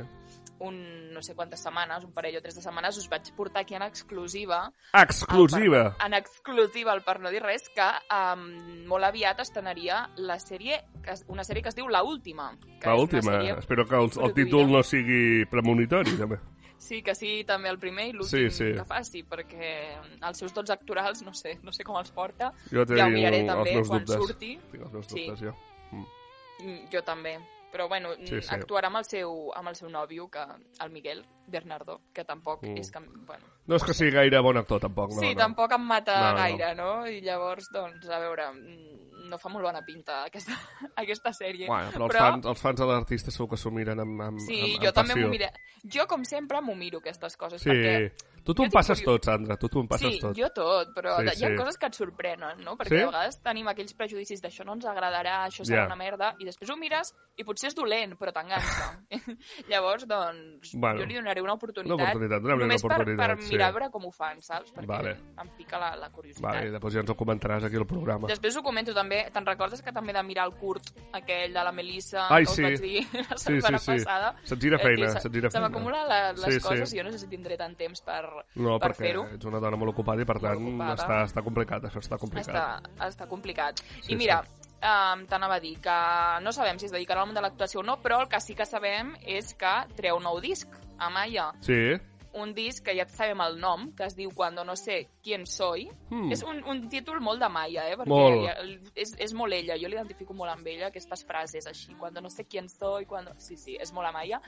G: un, no sé quantes setmanes, un parell o tres de setmanes, us vaig portar aquí en exclusiva
B: Exclusiva.
G: per- en exclusiva, el per no dir res, que um, molt aviat estrenaria la sèrie, una sèrie que es diu La Última. Que
B: La última. Espero que el, el títol no sigui premonitori, també.
G: Sí, que sigui també el primer i l'últim
B: Sí, sí.
G: que faci, perquè els seus dots actorals, no sé, no sé com els porta.
B: Jo
G: ja ho miraré també quan
B: dubtes.
G: surti.
B: Tinc els meus
G: Sí.
B: dubtes, jo.
G: Mm, Jo també. Però bueno,
B: Sí,
G: sí,
B: sí.
G: sí. actuarà amb el seu, amb el seu nòvio, que, el Miguel Bernardo, que tampoc
B: Mm.
G: mm. és que... Bueno,
B: No és que sigui gaire bon actor, tampoc. No,
G: sí,
B: no.
G: tampoc em mata
B: No, no.
G: no, gaire, no? I llavors, doncs, a veure, mm, no fa molt bona pinta aquesta, aquesta sèrie.
B: Bueno, però els, fans, els fans de l'artista segur que s'ho miren amb, amb,
G: Sí,
B: amb, amb
G: jo també
B: passió.
G: m'ho miré. Jo, com sempre, m'ho miro, aquestes coses,
B: Sí,
G: perquè...
B: tu t'ho passes
G: curios-
B: tot, Sandra, tu t'ho passes
G: sí,
B: tot.
G: jo tot, però
B: Sí,
G: sí, hi ha
B: sí.
G: coses que et sorprenen, no? Perquè
B: Sí?
G: a vegades tenim aquells prejudicis d'això no ens agradarà, això serà
B: Ja.
G: una merda, i després ho mires i potser és dolent, però t'enganxa. Llavors, doncs,
B: Bueno,
G: jo li donaré una oportunitat,
B: una oportunitat, una oportunitat,
G: per, per
B: sí.
G: Mirar a veure com ho fan, saps? Perquè
B: Vale.
G: em pica la, la curiositat.
B: Vale, després ja ens ho comentaràs aquí al programa.
G: Després ho comento també, te'n recordes que també de mirar el curt aquell de la Melissa
B: Ai,
G: que us
B: sí.
G: vaig dir la
B: Sí,
G: setmana
B: sí, sí.
G: passada?
B: Se't gira
G: Eh,
B: feina,
G: se-
B: se't gira
G: Se
B: feina.
G: m'acumulen la- les
B: Sí, sí.
G: coses i jo no sé si tindré tant temps per,
B: No,
G: per
B: perquè
G: fer-ho.
B: ets una dona molt ocupada i, per tant, està, està complicat, això està complicat.
G: Està, està complicat.
B: Sí,
G: I mira, um, t'anava a dir que no sabem si es dedicarà al món de l'actuació o no, però el que sí que sabem és que treu nou disc, Amaya.
B: Sí.
G: Un disc que ja sabem el nom, que es diu Cuando no sé quién soy.
B: Hmm.
G: És un, un títol molt de Maya, eh? Perquè
B: Molt.
G: ja, és, és molt ella, jo l'identifico molt amb ella, aquestes frases així, Cuando no sé quién soy, cuando... Sí, sí, és molt Amaya.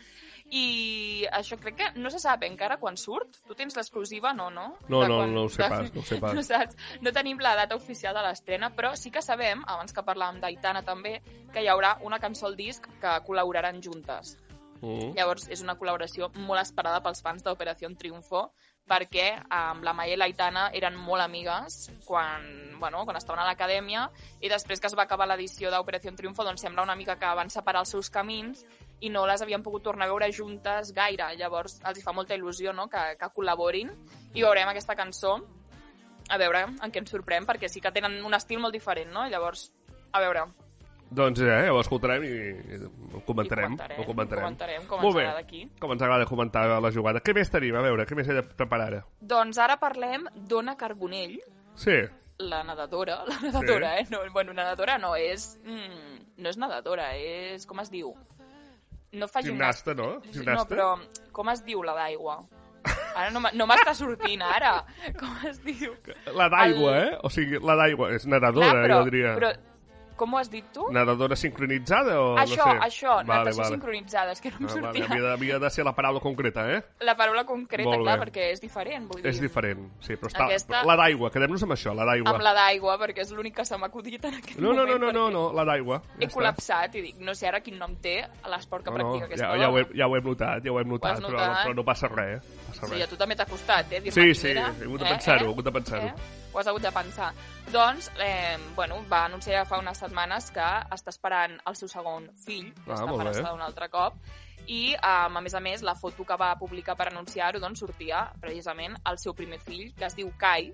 G: I això crec que no se sap encara quan surt. Tu tens l'exclusiva? No, no?
B: No,
G: De
B: no,
G: quan-
B: no ho sé pas, no ho sé pas.
G: No saps? No tenim la data oficial de l'estrena, però sí que sabem, abans que parlàvem d'Aitana també, que hi haurà una cançó al disc que col·laboraran juntes.
B: Mm.
G: Llavors, és una col·laboració molt esperada pels fans d'Operació Triunfo, perquè amb la Maia i l'Aitana eren molt amigues quan, bueno, quan estaven a l'acadèmia i després que es va acabar l'edició d'Operació Triunfo doncs sembla una mica que van separar els seus camins i no les havien pogut tornar a veure juntes gaire. Llavors els hi fa molta il·lusió no? que, que col·laborin i veurem aquesta cançó a veure en què ens sorprèn perquè sí que tenen un estil molt diferent, no? Llavors, a veure,
B: Doncs eh, ho escoltarem i, i ho comentarem.
G: I comentarem,
B: ho comentarem.
G: comentarem com
B: Molt
G: ens
B: bé.
G: agrada aquí.
B: Com ens agrada comentar la jugada. Què més tenim? A veure, què més he de preparar ara?
G: doncs ara parlem d'Ona Carbonell,
B: Sí.
G: la nedadora, la nedadora, eh? No, bueno, nedadora no, és... Mm, no és nedadora, és... Com es diu? No fa
B: Gimnasta, no?
G: No,
B: Gimnasta?
G: però com es diu la d'aigua? Ara no, no m'està sortint, ara. Com es diu?
B: La d'aigua,
G: El-
B: eh? O sigui, la d'aigua és nedadora,
G: Clar, però,
B: jo diria.
G: però com ho has dit tu?
B: Nedadora sincronitzada o
G: això,
B: no sé?
G: això, natació sincronitzada, és que no em
B: Ah, vale,
G: sortia
B: havia, de, havia de ser la paraula concreta, eh?
G: la paraula concreta,
B: Molt
G: clar,
B: bé.
G: perquè és diferent, vull dir.
B: És diferent, sí, però està...
G: Aquesta-
B: La d'aigua, quedem-nos amb això, la d'aigua.
G: Amb la d'aigua, perquè és l'únic que se m'ha acudit en aquest
B: No, no, no,
G: moment.
B: no, no,
G: perquè
B: no, la d'aigua.
G: He col·lapsat i dic, no sé ara quin nom té a l'esport que
B: No, no,
G: practica aquesta
B: ja, ja, ho he, ja ho hem notat, ja ho hem notat, però,
G: notat?
B: però no passa res, eh? Passa
G: Sí,
B: res.
G: a tu també t'ha costat, eh?
B: Sí, sí, he hagut de pensar-ho, he hagut de pensar-ho.
G: Eh? Ho has hagut de pensar. Doncs, eh, bueno, va anunciar fa unes setmanes que està esperant el seu segon fill, que
B: Ah,
G: està embarassada un altre cop, i, um, a més a més, la foto que va publicar per anunciar-ho, doncs, sortia precisament el seu primer fill, que es diu Kai,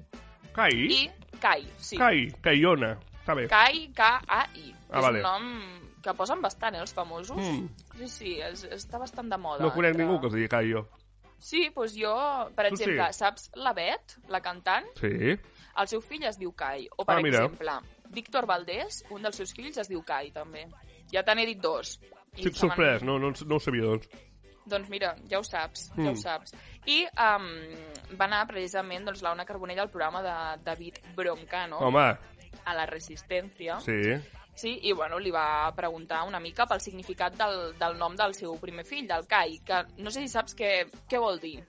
B: Cai?
G: i Kai, sí.
B: Cai, Caiona. Està bé.
G: Kai, K-A-I.
B: Ah,
G: és
B: vale.
G: un nom que posen bastant, eh, els famosos.
B: Mm.
G: Sí, sí, és, està bastant de moda.
B: No conec
G: entre-
B: ningú que es digui Caio.
G: Sí, doncs jo, per
B: Tu sí?
G: exemple, saps la Bet, la cantant?
B: Sí.
G: El seu fill es diu Kai. O, per
B: Ah, mira.
G: exemple, Víctor Valdés, un dels seus fills, es diu Kai, també. Ja te n'he dit dos. M'han-
B: sorprès, no, no, no ho sabia, doncs.
G: Doncs mira, ja ho saps, ja
B: Mm.
G: ho saps. I um, va anar precisament doncs, l'Ona Carbonell al programa de David Broncano,
B: Home,
G: a la Resistència.
B: sí.
G: Sí, i bueno, li va preguntar una mica pel significat del, del nom del seu primer fill, del Kai, que no sé si saps què, què vol dir.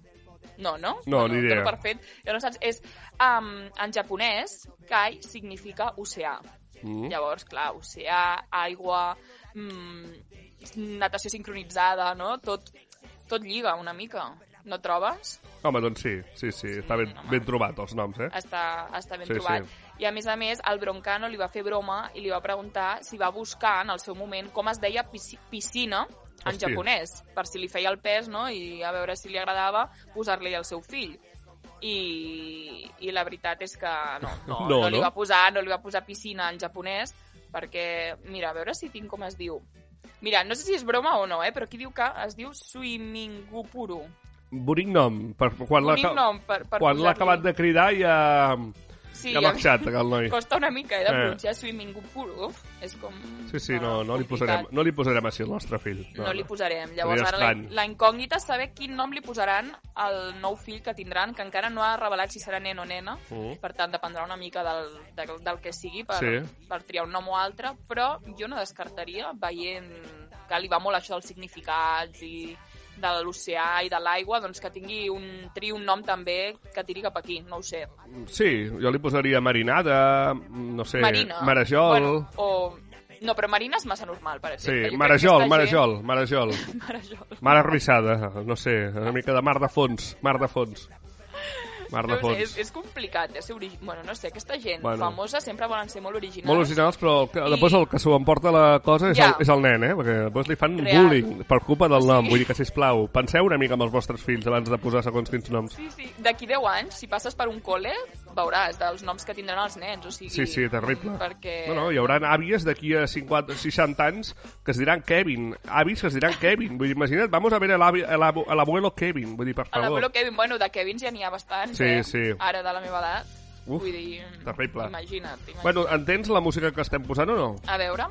G: No, no?
B: No, ni idea.
G: Per fet, ja no saps. És, um, en japonès, Kai significa oceà.
B: Mm.
G: Llavors, clar, oceà, aigua, mm, natació sincronitzada, no? Tot, tot lliga una mica. No trobes?
B: Home, doncs sí, sí, sí, està ben, ben trobat, els noms, eh?
G: Està, està ben
B: Sí,
G: trobat.
B: sí.
G: I a més a més, el Broncano li va fer broma i li va preguntar si va buscar en el seu moment com es deia pisci- piscina en
B: Hòstia.
G: japonès, per si li feia el pes, no?, i a veure si li agradava posar-li al seu fill. I, i la veritat és que no, no,
B: No,
G: no, li
B: no?
G: va posar, no li va posar piscina en japonès, perquè, mira, a veure si tinc com es diu. Mira, no sé si és broma o no, eh, però aquí diu que es diu Suimingupuru.
B: Bonic nom. Per, quan l'ha acabat de cridar ja...
G: Sí,
B: ja ha marxat, el noi.
G: Costa una mica, eh, de
B: Eh.
G: pronunciar Suimingupuru. És com...
B: Sí, sí, no, no, li posarem, no li posarem així al nostre fill.
G: No, li posarem. Llavors,
B: Seria
G: ara la,
B: estrany.
G: la incògnita és saber quin nom li posaran al nou fill que tindran, que encara no ha revelat si serà nen o nena.
B: Mm.
G: Per tant, dependrà una mica del, del, del que sigui per,
B: Sí.
G: per triar un nom o altre, però jo no descartaria, veient que li va molt això dels significats i de l'oceà i de l'aigua, doncs que tingui un, triï un nom també que tiri cap aquí, no ho sé.
B: Sí, jo li posaria marinada, no sé,
G: Marina.
B: marajol...
G: Bueno, o... No, però Marina és massa normal, per
B: Sí,
G: exemple. Que
B: marajol, marajol,
G: Gent...
B: marajol.
G: Marajol.
B: Mar arrossada, no sé, una mica de mar de fons, mar de fons. Mar de
G: No
B: fons.
G: és, és complicat, eh, ser ori... Bueno, no sé, aquesta gent
B: Bueno.
G: famosa sempre volen ser molt originals.
B: Molt originals, però el que,
G: I-
B: després el que s'ho emporta la cosa és,
G: Ja.
B: el, és el nen, eh? Perquè després li fan
G: Real.
B: bullying per culpa del nom. Vull dir que, sisplau, penseu una mica amb els vostres fills abans de posar segons quins noms.
G: Sí, sí. D'aquí 10 anys, si passes per un col·le, veuràs dels noms que tindran els nens. O sigui,
B: Sí, sí, terrible.
G: Perquè...
B: No, no, hi haurà àvies d'aquí a 50, 60 anys que es diran Kevin, avis que es diran Kevin. Vull dir, imagina't, vamos a ver el, avi- el, abu- el abuelo Kevin. Vull dir, per favor.
G: l'abuelo Kevin, bueno, de Kevins ja n'hi ha bastants,
B: Sí,
G: eh?
B: sí.
G: Ara, de la meva edat.
B: Uf,
G: Vull dir,
B: terrible.
G: imagina't, imagina't.
B: Bueno, entens la música que estem posant o no?
G: A veure.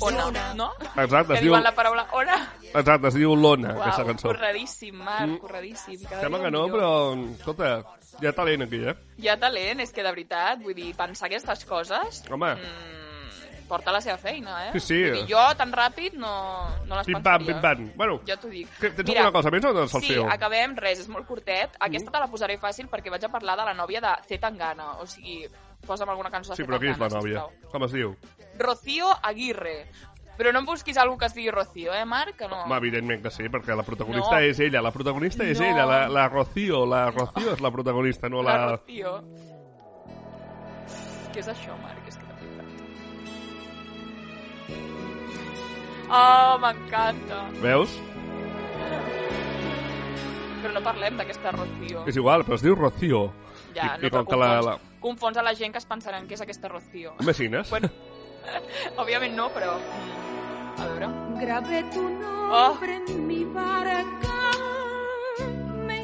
G: Ona, no?
B: Exacte,
G: Que
B: es diu,
G: diuen la paraula ona.
B: exacte, es diu Lona, aquesta
G: Uau,
B: cançó.
G: corredíssim, Marc,
B: Mm.
G: corredíssim. Cada
B: Sembla que no,
G: millor.
B: però, escolta, hi ha talent aquí, eh?
G: Hi ha talent, és que de veritat, vull dir, pensar aquestes coses...
B: Home.
G: Mm, porta la seva feina, eh?
B: Sí, sí.
G: Vull dir, jo tan ràpid no, no les
B: Pim-pam,
G: pensaria.
B: pim-pam. Bueno,
G: Ja t'ho dic.
B: que, tens alguna cosa més o no,
G: Sí, acabem, res, és molt curtet. Aquesta te la posaré fàcil perquè vaig a parlar de la nòvia de Z Tangana. O sigui, posa'm alguna cançó de
B: Sí, però qui és la nòvia?
G: sisplau.
B: Com es diu?
G: Rocío Aguirre. Però no em busquis algú que es digui Rocío, eh, Marc? No.
B: Home, evidentment que sí, perquè la protagonista
G: No.
B: és ella, la protagonista és
G: No.
B: ella, la, la Rocío, la Rocío és la protagonista, no
G: La
B: la...
G: Rocío. Què és això, Marc? Oh, m'encanta.
B: Veus?
G: Però no parlem d'aquesta Rocío.
B: És igual, però es diu Rocío.
G: Ja,
B: I,
G: no,
B: i com
G: però
B: que la,
G: confons,
B: la...
G: confons a la gent que es pensaran que és aquesta Rocío.
B: Imagines?
G: Bueno, òbviament no, però... mm, A veure...
C: Grabé tu
G: Oh,
C: nombre en mi barca.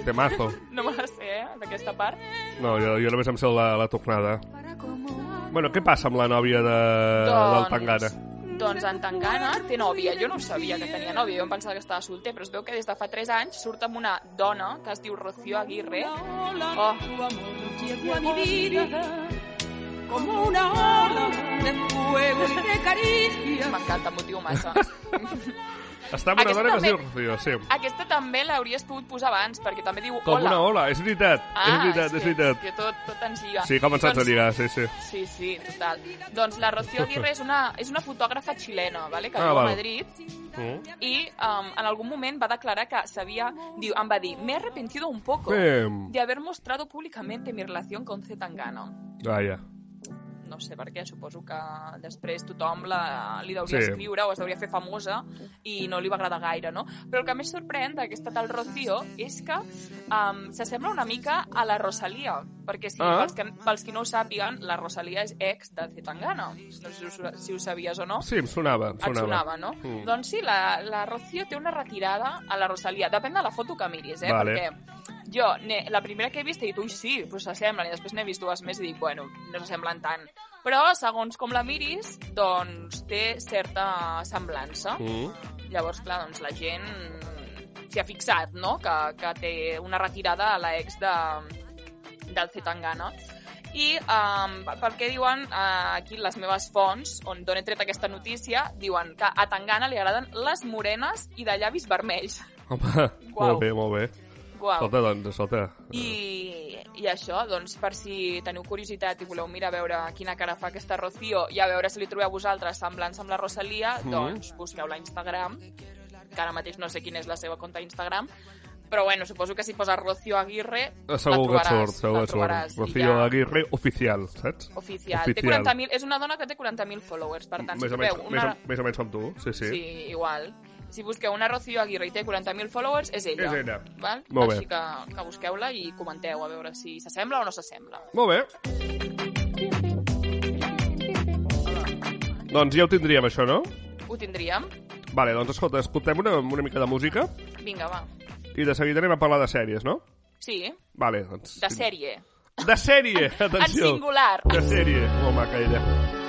B: Temazo.
G: no me la sé, eh, d'aquesta part.
B: No, jo, jo només em sé la, la tornada. Bueno, què passa amb la nòvia de, del Tangana?
G: Doncs en Tangana té nòvia. Jo no sabia que tenia nòvia, jo em pensava que estava solter, però es veu que des de fa 3 anys surt amb una dona que es diu Rocío Aguirre. Oh,
C: como una ola de fuego y de caricia.
G: m'encanta, motiu massa.
B: Està amb una dona que es diu Rocío, sí.
G: Aquesta també l'hauries pogut posar abans, perquè també diu
B: Com
G: hola.
B: una ola, és veritat,
G: Ah,
B: és veritat, és,
G: que,
B: veritat.
G: Que tot, tot ens lliga.
B: Sí, com ens de lligar, sí, sí.
G: Sí, sí, total. Doncs la Rocío Aguirre és una, és una fotògrafa xilena, vale? que
B: Ah,
G: viu a. Madrid,
B: Mm.
G: i um, en algun moment va declarar que s'havia... Diu, em va dir, me he arrepentido un poco
B: Bem.
G: de haber mostrado públicamente mi relación con Z Tangana.
B: Vaja.
G: No sé per què, suposo que després tothom la, li deuria
B: Sí.
G: escriure o es deuria fer famosa i no li va agradar gaire, no? Però el que més sorprèn d'aquesta tal Rocío és que um, s'assembla una mica a la Rosalia, perquè si,
B: Ah.
G: pels, que, pels qui no ho sàpiguen, la Rosalia és ex de Zetangana. No sé si si ho sabies o no.
B: Sí, em sonava, em
G: Et
B: sonava.
G: sonava, no?
B: Mm.
G: Doncs sí, la, la Rocío té una retirada a la Rosalia. Depèn de la foto que miris, eh?
B: Vale.
G: Perquè jo, ne, la primera que he vist he dit, ui, sí, pues s'assemblen, i després n'he vist dues més i dic, bueno, no s'assemblen tant. Però, segons com la miris, doncs té certa semblança.
B: Mm.
G: Llavors, clar, doncs la gent s'hi ha fixat, no?, que, que té una retirada a la ex de, del Zetangana. I um, pel que diuen uh, aquí les meves fonts, on d'on he tret aquesta notícia, diuen que a Tangana li agraden les morenes i de llavis vermells.
B: Home,
G: Guau.
B: molt bé, molt bé.
G: Guau.
B: Escolta, doncs, escolta.
G: I, I això, doncs, per si teniu curiositat i voleu mirar a veure quina cara fa aquesta Rocío i a veure si li trobeu a vosaltres semblants amb la Rosalia,
B: Mhm.
G: doncs busqueu-la a Instagram, que ara mateix no sé quina és la seva compte d'Instagram, però bueno, suposo que si poses Rocío Aguirre
B: Segur que et
G: la trobaràs,
B: segur que et
G: trobaràs.
B: surt.
G: I
B: Rocío
G: ja-
B: Aguirre, oficial, saps?
G: Oficial. Té 40.000 és una dona que té 40.000 followers, per tant, si
B: més, o menys,
G: trobeu
B: més,
G: una...
B: o, més o menys com tu, sí, sí.
G: Sí, igual. Si busqueu una Rocío Aguirre i té 40.000 followers, és ella.
B: És ella.
G: Val?
B: Molt bé.
G: Així que, que busqueu-la i comenteu a veure si s'assembla o no s'assembla.
B: Molt bé. Doncs ja ho tindríem, això, no?
G: Ho tindríem?
B: Vale, doncs escolta, escoltem una, una mica de música
G: Vinga, va.
B: i de seguida anem a parlar de sèries, no?
G: Sí,
B: Vale, doncs...
G: de sèrie.
B: De sèrie, atenció.
G: En singular.
B: De sèrie. Molt maca ella.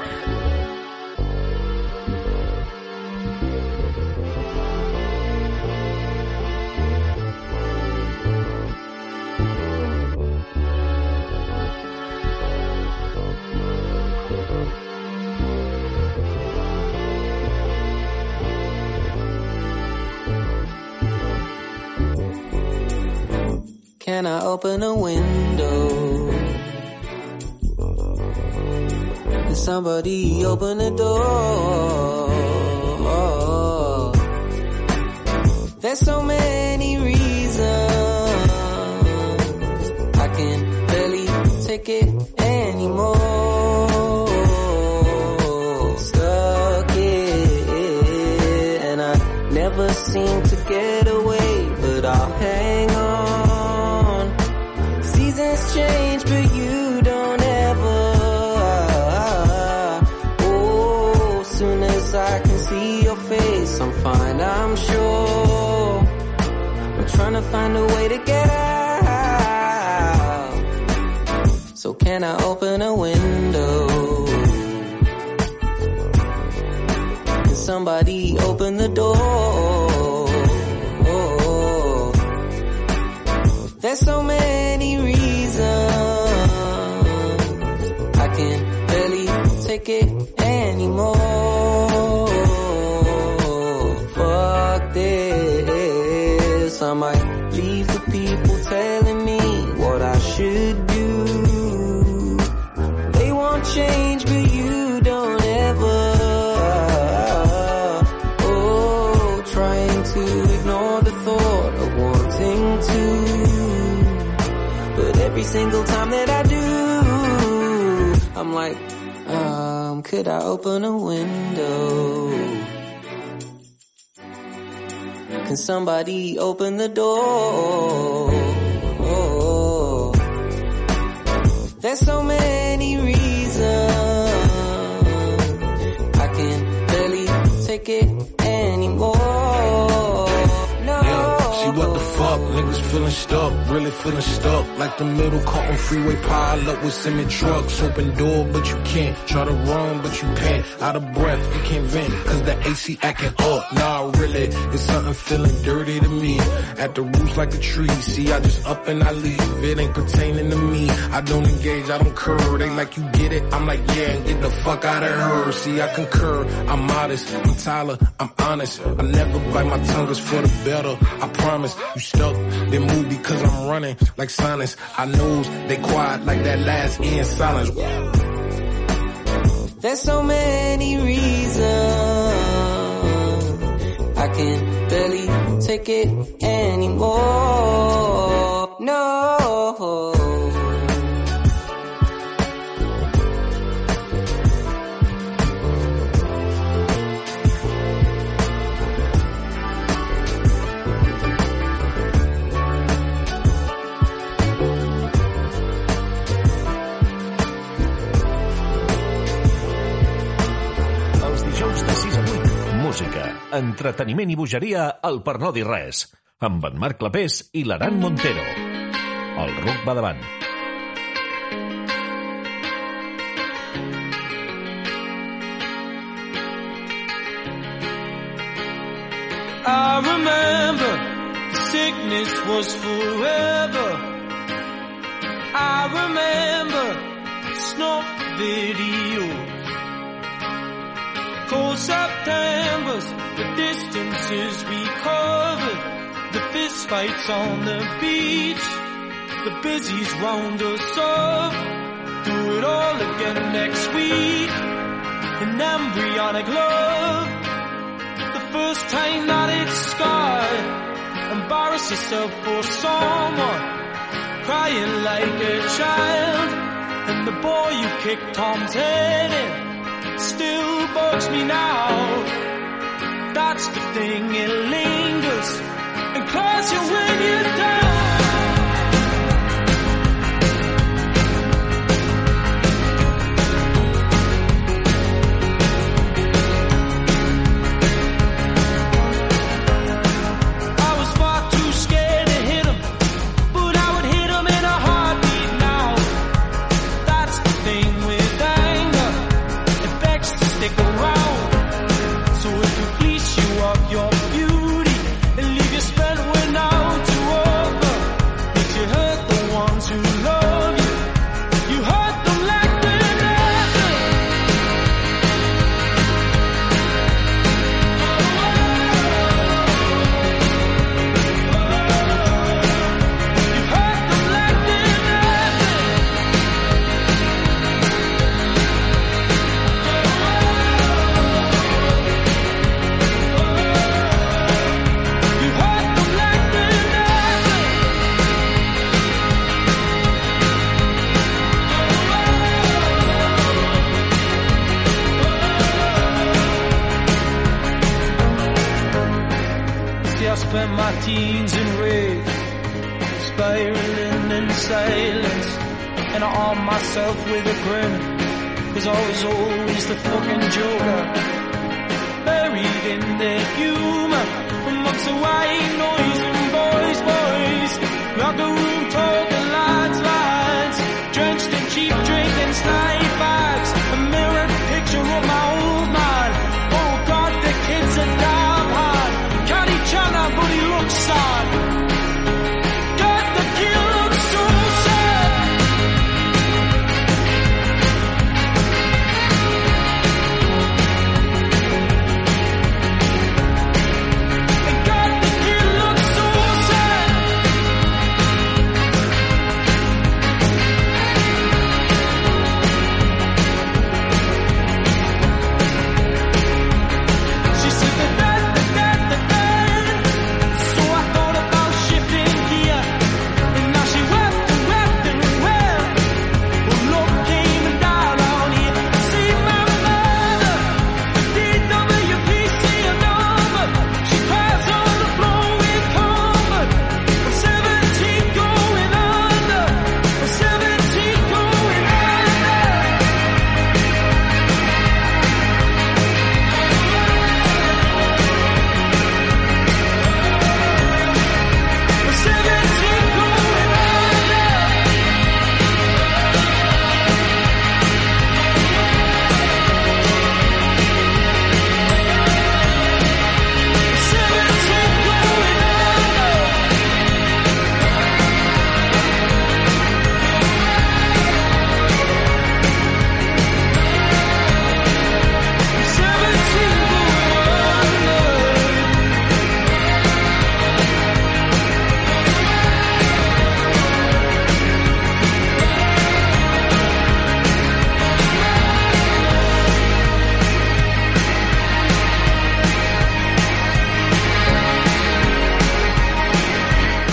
I: Can I open a window? Can somebody open the door? There's so many reasons I can barely take it anymore. Stuck it, and I never seem to get away, but I'll hang find a way to get out. So can I open a window? Can somebody open the door? There's so many reasons I can barely take it anymore. Fuck this. I change, but you don't ever. Oh, trying to ignore the thought of wanting to. But every single time that I do, I'm like, um, could I open a window? Can somebody open the door? There's so many reasons I
J: fuck, niggas feeling stuck, really feeling stuck. Like the middle Compton freeway pile up with semi trucks. Open door, but you can't. Try to run, but you can't. Out of breath, you can't vent, cause the AC acting up. Nah, really, it's something feeling dirty to me. At the roots like a tree, see, I just up and I leave. It ain't pertaining to me. I don't engage, I don't curve. They like, you get it? I'm like, yeah, and get the fuck out of her. See, I concur, I'm modest, I'm Tyler, I'm honest. I never bite my tongue, it's for the better. I promise, you stuck, then move because I'm running like silence. I knows they quiet like that last end silence.
I: There's so many reasons I can barely take it anymore.
A: Entreteniment i bogeria al Per no dir res, amb en Marc Clapés i l'Aran Montero. El RUC va davant.
K: I remember sickness was forever. I remember snuff videos. Cold Septembers, the distances we covered, the fist fights on the beach, the busies round us up. Do it all again next week. An embryonic love the first time that it's scarred. Embarrass yourself for someone, crying like a child. And the boy you kicked Tom's head in still bugs me now. That's the thing, it lingers and claws you when you're. Myself with a grin, cause I was always the fucking joker, buried in their humor, amongst the white noise and boys, boys, locker room talk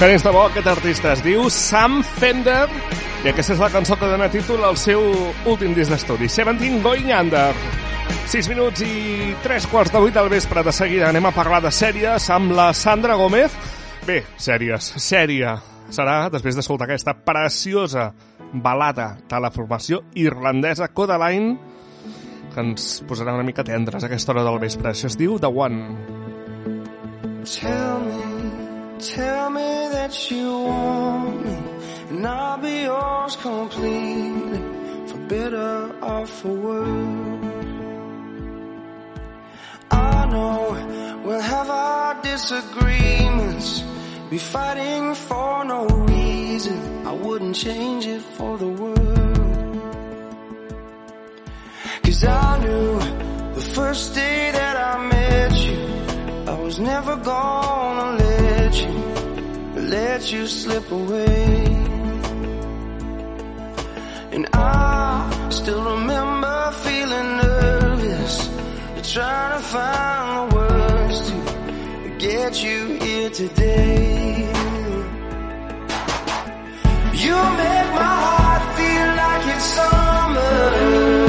B: Que és de bo, aquest artista es diu Sam Fender i aquesta és la cançó que dona títol al seu últim disc d'estudi, Seventeen Going Under. 6 minuts i 3 quarts de 8 del vespre. De seguida anem a parlar de sèries amb la Sandra Gómez. Bé, sèries, sèria. Serà després d'escoltar aquesta preciosa balada de la formació irlandesa Codaline que ens posarà una mica tendres a aquesta hora del vespre. Això es diu The One.
L: Tell that you want me, and I'll be yours completely, for better or for worse. I know we'll have our disagreements, be fighting for no reason. I wouldn't change it for the world. Cause I knew the first day that I met you, I was never you, let you slip away. And I still remember feeling nervous, trying to find the words to get you here today. You make my heart feel like it's summer.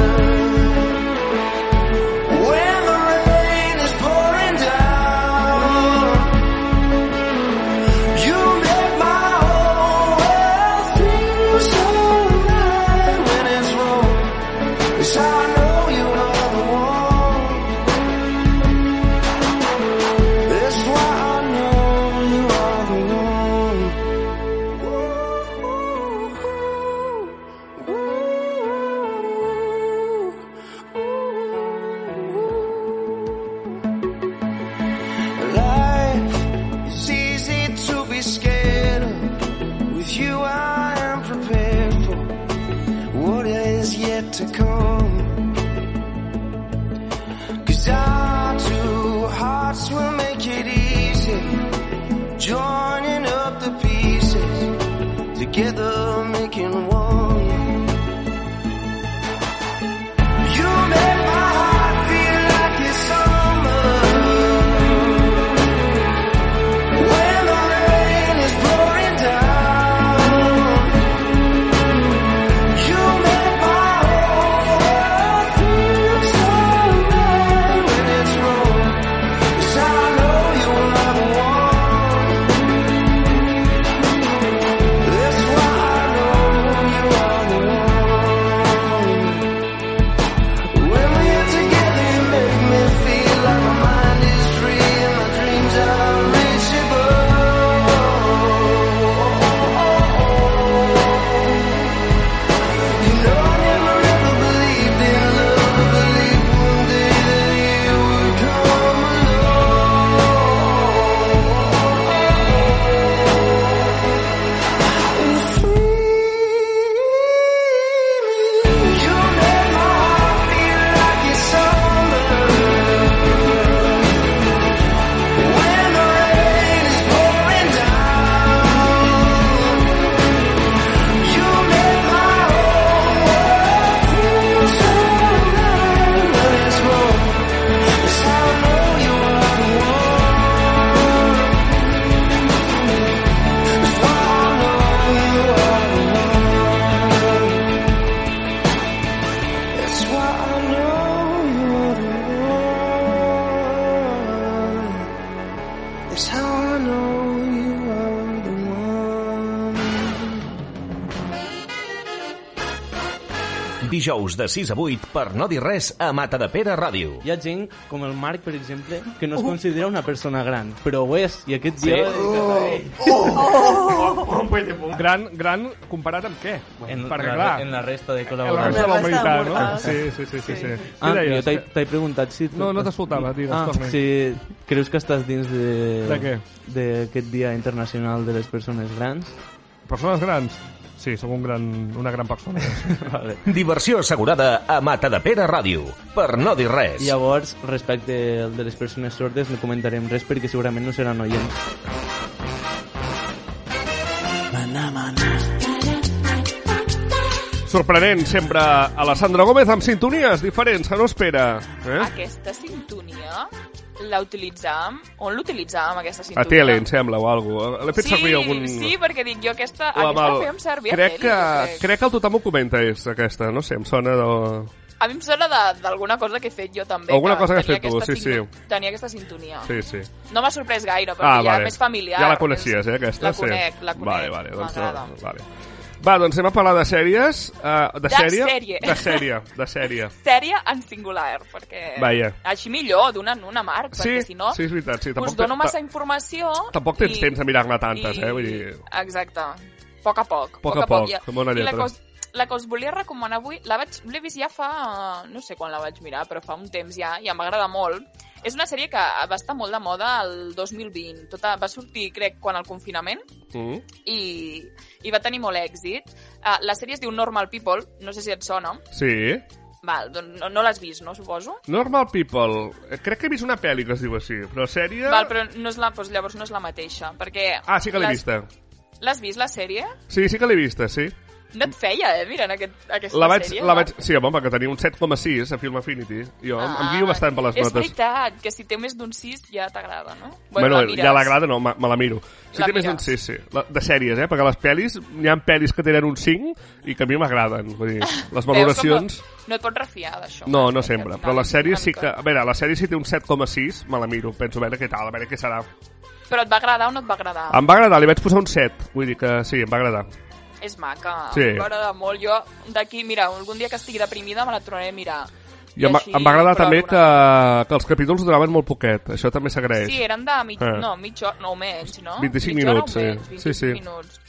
A: Dijous de 6 a 8 per no dir res a Mata de Pere Ràdio.
M: Hi ha gent, com el Marc, per exemple, que no es considera una persona gran, però ho és, i aquest dia...
B: Gran, gran comparat amb què?
M: En,
B: Perquè,
M: la,
B: clar,
M: en la resta de
B: en la resta de
M: col·laboradors.
B: la humanitat, no? Sí, sí, sí, sí. sí.
M: Ah, jo t'he preguntat si...
B: No, no t'escoltava, digues,
M: ah, si creus que estàs dins de...
B: De què?
M: D'aquest Dia Internacional de les Persones Grans?
B: Persones grans? Sí, sóc un gran, una gran persona.
M: vale.
A: Diversió assegurada a Mata de Pere Ràdio. Per no dir res.
M: Llavors, respecte al de les persones sordes, no comentarem res perquè segurament no seran oients.
B: Sorprenent sempre a la Sandra Gómez amb sintonies diferents que no espera. Eh?
G: Aquesta sintonia la utilitzàvem? On l'utilitzàvem, aquesta
B: A
G: cinturina?
B: tele, em sembla, o alguna cosa. L'he fet
G: sí,
B: servir algun...
G: Sí, perquè dic jo aquesta,
B: o
G: aquesta
B: el-
G: la fèiem servir a
B: crec
G: tele,
B: que,
G: crec.
B: crec que el tothom ho comenta, és aquesta, no sé, em sona de...
G: A mi em sona d'alguna cosa que he fet jo també.
B: Alguna cosa que has fet tu, sí, sí.
G: Tenia aquesta sintonia.
B: Sí, sí.
G: No m'ha sorprès gaire, perquè
B: Ah,
G: ja
B: vale.
G: és més familiar.
B: Ja la coneixies, eh, aquesta?
G: La
B: sí.
G: conec, la conec.
B: Vale, vale, doncs, no, vale. Va, doncs anem a parlar de sèries. Uh, de,
G: De
B: sèrie?
G: sèrie.
B: De sèrie, de sèrie.
G: Sèrie en singular, perquè...
B: Vaja.
G: Així millor, donant una marc,
B: Sí,
G: perquè si no...
B: sí, és veritat, sí, tampoc
G: us dono massa informació...
B: Tampoc tens
G: i-
B: temps de mirar-ne tantes,
G: i-
B: eh? Vull dir...
G: Exacte. Poc a poc.
B: Poc a poc,
G: I-
B: com una
G: I la
B: lletra.
G: La que us volia recomanar avui, la vaig, l'he vist ja fa... No sé quan la vaig mirar, però fa un temps ja, i em va agradar molt. És una sèrie que va estar molt de moda el 2020. Tota, va sortir, crec, quan el confinament,
B: Mm.
G: i, i va tenir molt èxit. Uh, la sèrie es diu Normal People, no sé si et sona.
B: Sí.
G: Val, doncs no, no l'has vist, no, suposo?
B: Normal People. Eh, Crec que he vist una pel·li que es diu així, però sèrie...
G: Val, però no és la, doncs llavors no és la mateixa, perquè...
B: Ah, sí que l'he
G: l'has-
B: vista.
G: L'has vist, la sèrie?
B: Sí, sí que l'he vista, sí.
G: No et feia, eh, mira, en aquest, aquesta
B: La vaig,
G: sèrie.
B: la
G: no?
B: vaig... Sí, home, perquè tenia un 7,6 a Film Affinity. Jo ah, em guio bastant per les
G: és
B: notes.
G: veritat, que si té més d'un 6 ja t'agrada, no?
B: Bueno,
G: la mires.
B: ja l'agrada, no, me, la miro. Si
G: La
B: té més d'un
G: mires.
B: sí, sí. La, de sèries, eh? Perquè les pel·lis, hi ha pel·lis que tenen un 5 i que a mi m'agraden. Vull dir, les valoracions...
G: Veus com No et pots refiar d'això.
B: No,
G: eh?
B: no sempre, però la sèrie sí que... A veure, la sèrie si té un 7,6, me la miro. Penso, a veure què tal, a veure què serà.
G: Però et va agradar o no et va agradar?
B: Em va agradar, li vaig posar un 7. Vull dir que sí, em va agradar.
G: És maca,
B: Sí.
G: em va agradar molt. Jo, d'aquí, mira, algun dia que estigui deprimida me la tornaré a mirar.
B: I em, va-
G: així
B: em va agradar també que, que els capítols duraven molt poquet. Això també s'agraeix.
G: Sí, eren de mig,
B: Ah.
G: no, mitja hora, no, menys, no?
B: 25
G: Mitja hora
B: minuts, sí.
G: menys,
B: Sí,
G: 25
B: sí.
G: minuts.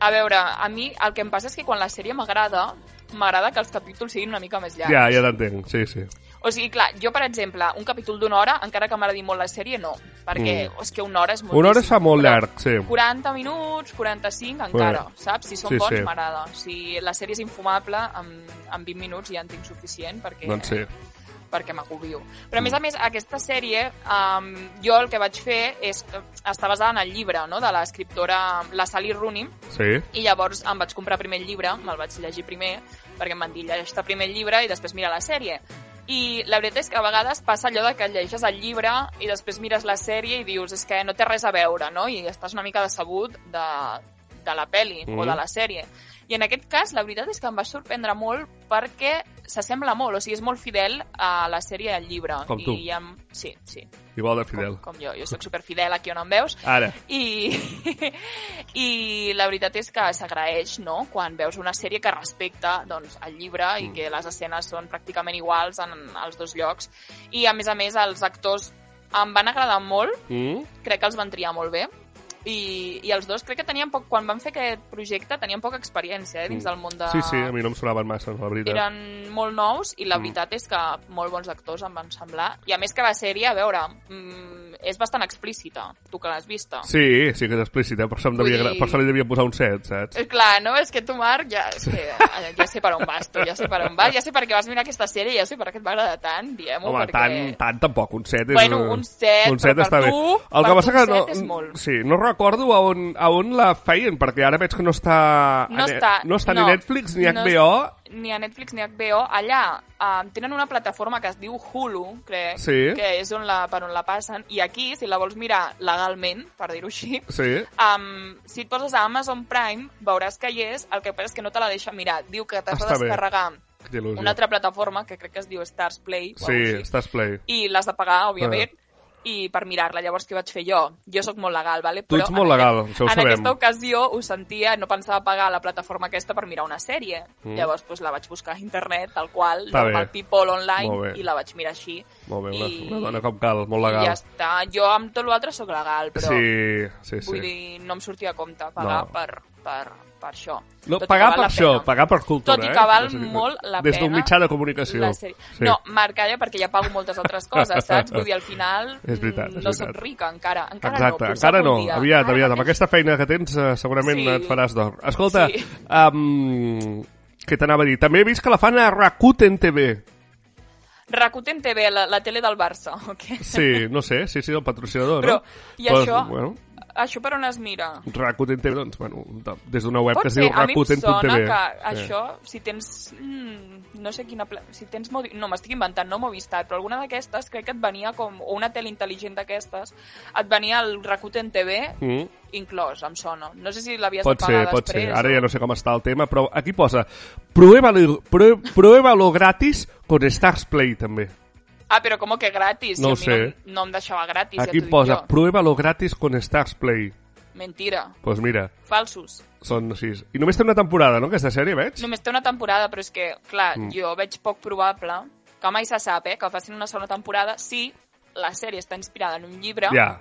G: A veure, a mi el que em passa és que quan la sèrie m'agrada, m'agrada que els capítols siguin una mica més llargs.
B: Ja, ja t'entenc, sí, sí.
G: O sigui, clar, jo, per exemple, un capítol d'una hora, encara que m'agradi molt la sèrie, no. Perquè
B: Mm.
G: és que una hora és molt
B: Una hora es fa molt llarg, sí.
G: 40 minuts, 45, encara,
B: Bueno,
G: saps? Si són
B: sí,
G: bons,
B: sí.
G: m'agrada. Si la sèrie és infumable, en, en 20 minuts ja en tinc suficient perquè,
B: Doncs sí.
G: perquè m'agobio. Però, a més a més, aquesta sèrie, um, jo el que vaig fer és està basada en el llibre no? de l'escriptora, la Sally Rooney,
B: Sí.
G: i llavors em vaig comprar primer el llibre, me'l vaig llegir primer, perquè em van dir llegeix primer el llibre i després mira la sèrie. I la veritat és que a vegades passa allò de que llegeixes el llibre i després mires la sèrie i dius és que no té res a veure, no? I estàs una mica decebut de, de la peli
B: Mm.
G: o de la sèrie. I en aquest cas, la veritat és que em va sorprendre molt perquè s'assembla molt, o sigui, és molt fidel a la sèrie i al llibre.
B: Com tu.
G: I em... Sí, sí,
B: Igual de fidel.
G: com jo. Jo sóc superfidel aquí on em veus.
B: Ara.
G: I, I la veritat és que s'agraeix, no?, quan veus una sèrie que respecta doncs, el llibre
B: Mm.
G: i que les escenes són pràcticament iguals en els dos llocs. I, a més a més, els actors em van agradar molt,
B: Mm?
G: crec que els van triar molt bé, i, i els dos crec que tenien poc, quan van fer aquest projecte tenien poca experiència eh, dins del món de...
B: Mm. Sí, sí, a mi no em sonaven massa, la veritat.
G: eren molt nous i la
B: Mm.
G: veritat és que molt bons actors em van semblar. I a més que la sèrie, a veure, mm, és bastant explícita, tu que l'has vista.
B: Sí, sí que és explícita, per això, em devia,
G: dir-
B: per això li devia posar un 7, saps?
G: Eh, Clar, no? És que tu, Marc, ja, és que, eh, ja sé per on vas, tu, ja sé per on vas, ja sé per què vas mirar aquesta sèrie, ja sé per què et va agradar tant, diem-ho,
B: Home,
G: perquè...
B: tant, tant tampoc, un 7 és...
G: Bueno, un set,
B: un 7
G: però per
B: bé.
G: tu-
B: El
G: per
B: que passa
G: tu
B: que no,
G: set és molt.
B: sí, no recordo a on, a on la feien, perquè ara veig que no està,
G: No
B: Ne-
G: està,
B: no està
G: no.
B: ni Netflix ni
G: No
B: HBO.
G: ni a Netflix ni a HBO. Allà um, tenen una plataforma que es diu Hulu, crec,
B: Sí.
G: que és on la, per on la passen, i aquí, si la vols mirar legalment, per dir-ho així,
B: Sí.
G: um, si et poses a Amazon Prime, veuràs que hi és, el que passa és que no te la deixa mirar. Diu que t'has de
B: bé.
G: descarregar
B: il·lusió.
G: una altra plataforma, que crec que es diu Stars Play,
B: Sí, Stars Play.
G: i l'has de pagar, òbviament,
B: Ah.
G: I per mirar-la. Llavors, què vaig fer jo? Jo sóc molt legal, vale?
B: Tu ets
G: en
B: molt legal,
G: aquest-
B: això ho
G: En
B: sabem.
G: aquesta ocasió ho sentia, no pensava pagar la plataforma aquesta per mirar una sèrie.
B: Mm.
G: Llavors, doncs, la vaig buscar a internet, tal qual,
B: Està
G: normal
B: bé.
G: people online, i la vaig mirar així.
B: Molt bé, una,
G: I-
B: una dona com cal, molt legal.
G: I ja està. Jo amb tot l'altre sóc legal, però
B: Sí, sí, sí.
G: vull dir, no em sortia a compte pagar
B: No.
G: per, per, per això.
B: No,
G: Tot
B: pagar
G: val
B: per això,
G: pena.
B: pagar per cultura,
G: Tot i
B: eh?
G: que val
B: És a dir,
G: molt la
B: Des
G: pena.
B: d'un mitjà de comunicació. Sí.
G: No, Marc, calla, perquè ja pago moltes altres coses, saps? Vull dir, al final
B: És veritat, és
G: no
B: veritat.
G: soc rica encara. Encara
B: Exacte,
G: no,
B: encara no,
G: dia.
B: aviat,
G: Ara
B: aviat. Amb aquesta feina que tens eh, segurament
G: Sí.
B: et faràs d'or. Escolta,
G: Sí.
B: um, què t'anava a dir? També he vist que la fan a Rakuten TV.
G: Rakuten TV, la, la tele del Barça, ok?
B: Sí, no sé, sí, sí, el patrocinador,
G: Però,
B: no?
G: i això,
B: Bueno,
G: això per on es mira?
B: Rakuten TV, doncs, bueno, de- des d'una web
G: Pot
B: que es
G: ser,
B: diu
G: a mi em sona
B: rakuten.tv.
G: que això, si tens... Mm, no sé quina... pla- Si tens Movi... No, m'estic inventant, no Movistar, però alguna d'aquestes crec que et venia com... O una tele intel·ligent d'aquestes, et venia el Rakuten TV
B: Mm.
G: inclòs, em sona. No sé si l'havies
B: Pot
G: de pagar
B: ser, pot
G: després.
B: ser. Ara ja no sé com està el tema, però aquí posa pruébalo, prue- pruébalo gratis con Stars Play, també.
G: Ah, però com que gratis?
B: No ho
G: si mi
B: sé.
G: no, no em deixava gratis,
B: Aquí
G: ja
B: posa
G: jo.
B: pruébalo gratis con Stars Play.
G: Mentira.
B: Doncs pues mira,
G: Falsos.
B: són sis. I només té una temporada, no, aquesta sèrie, veig?
G: Només té una temporada, però és que, clar,
B: Mm.
G: jo veig poc probable que mai se sap, eh, que facin una segona temporada si la sèrie està inspirada en un llibre
B: Ja,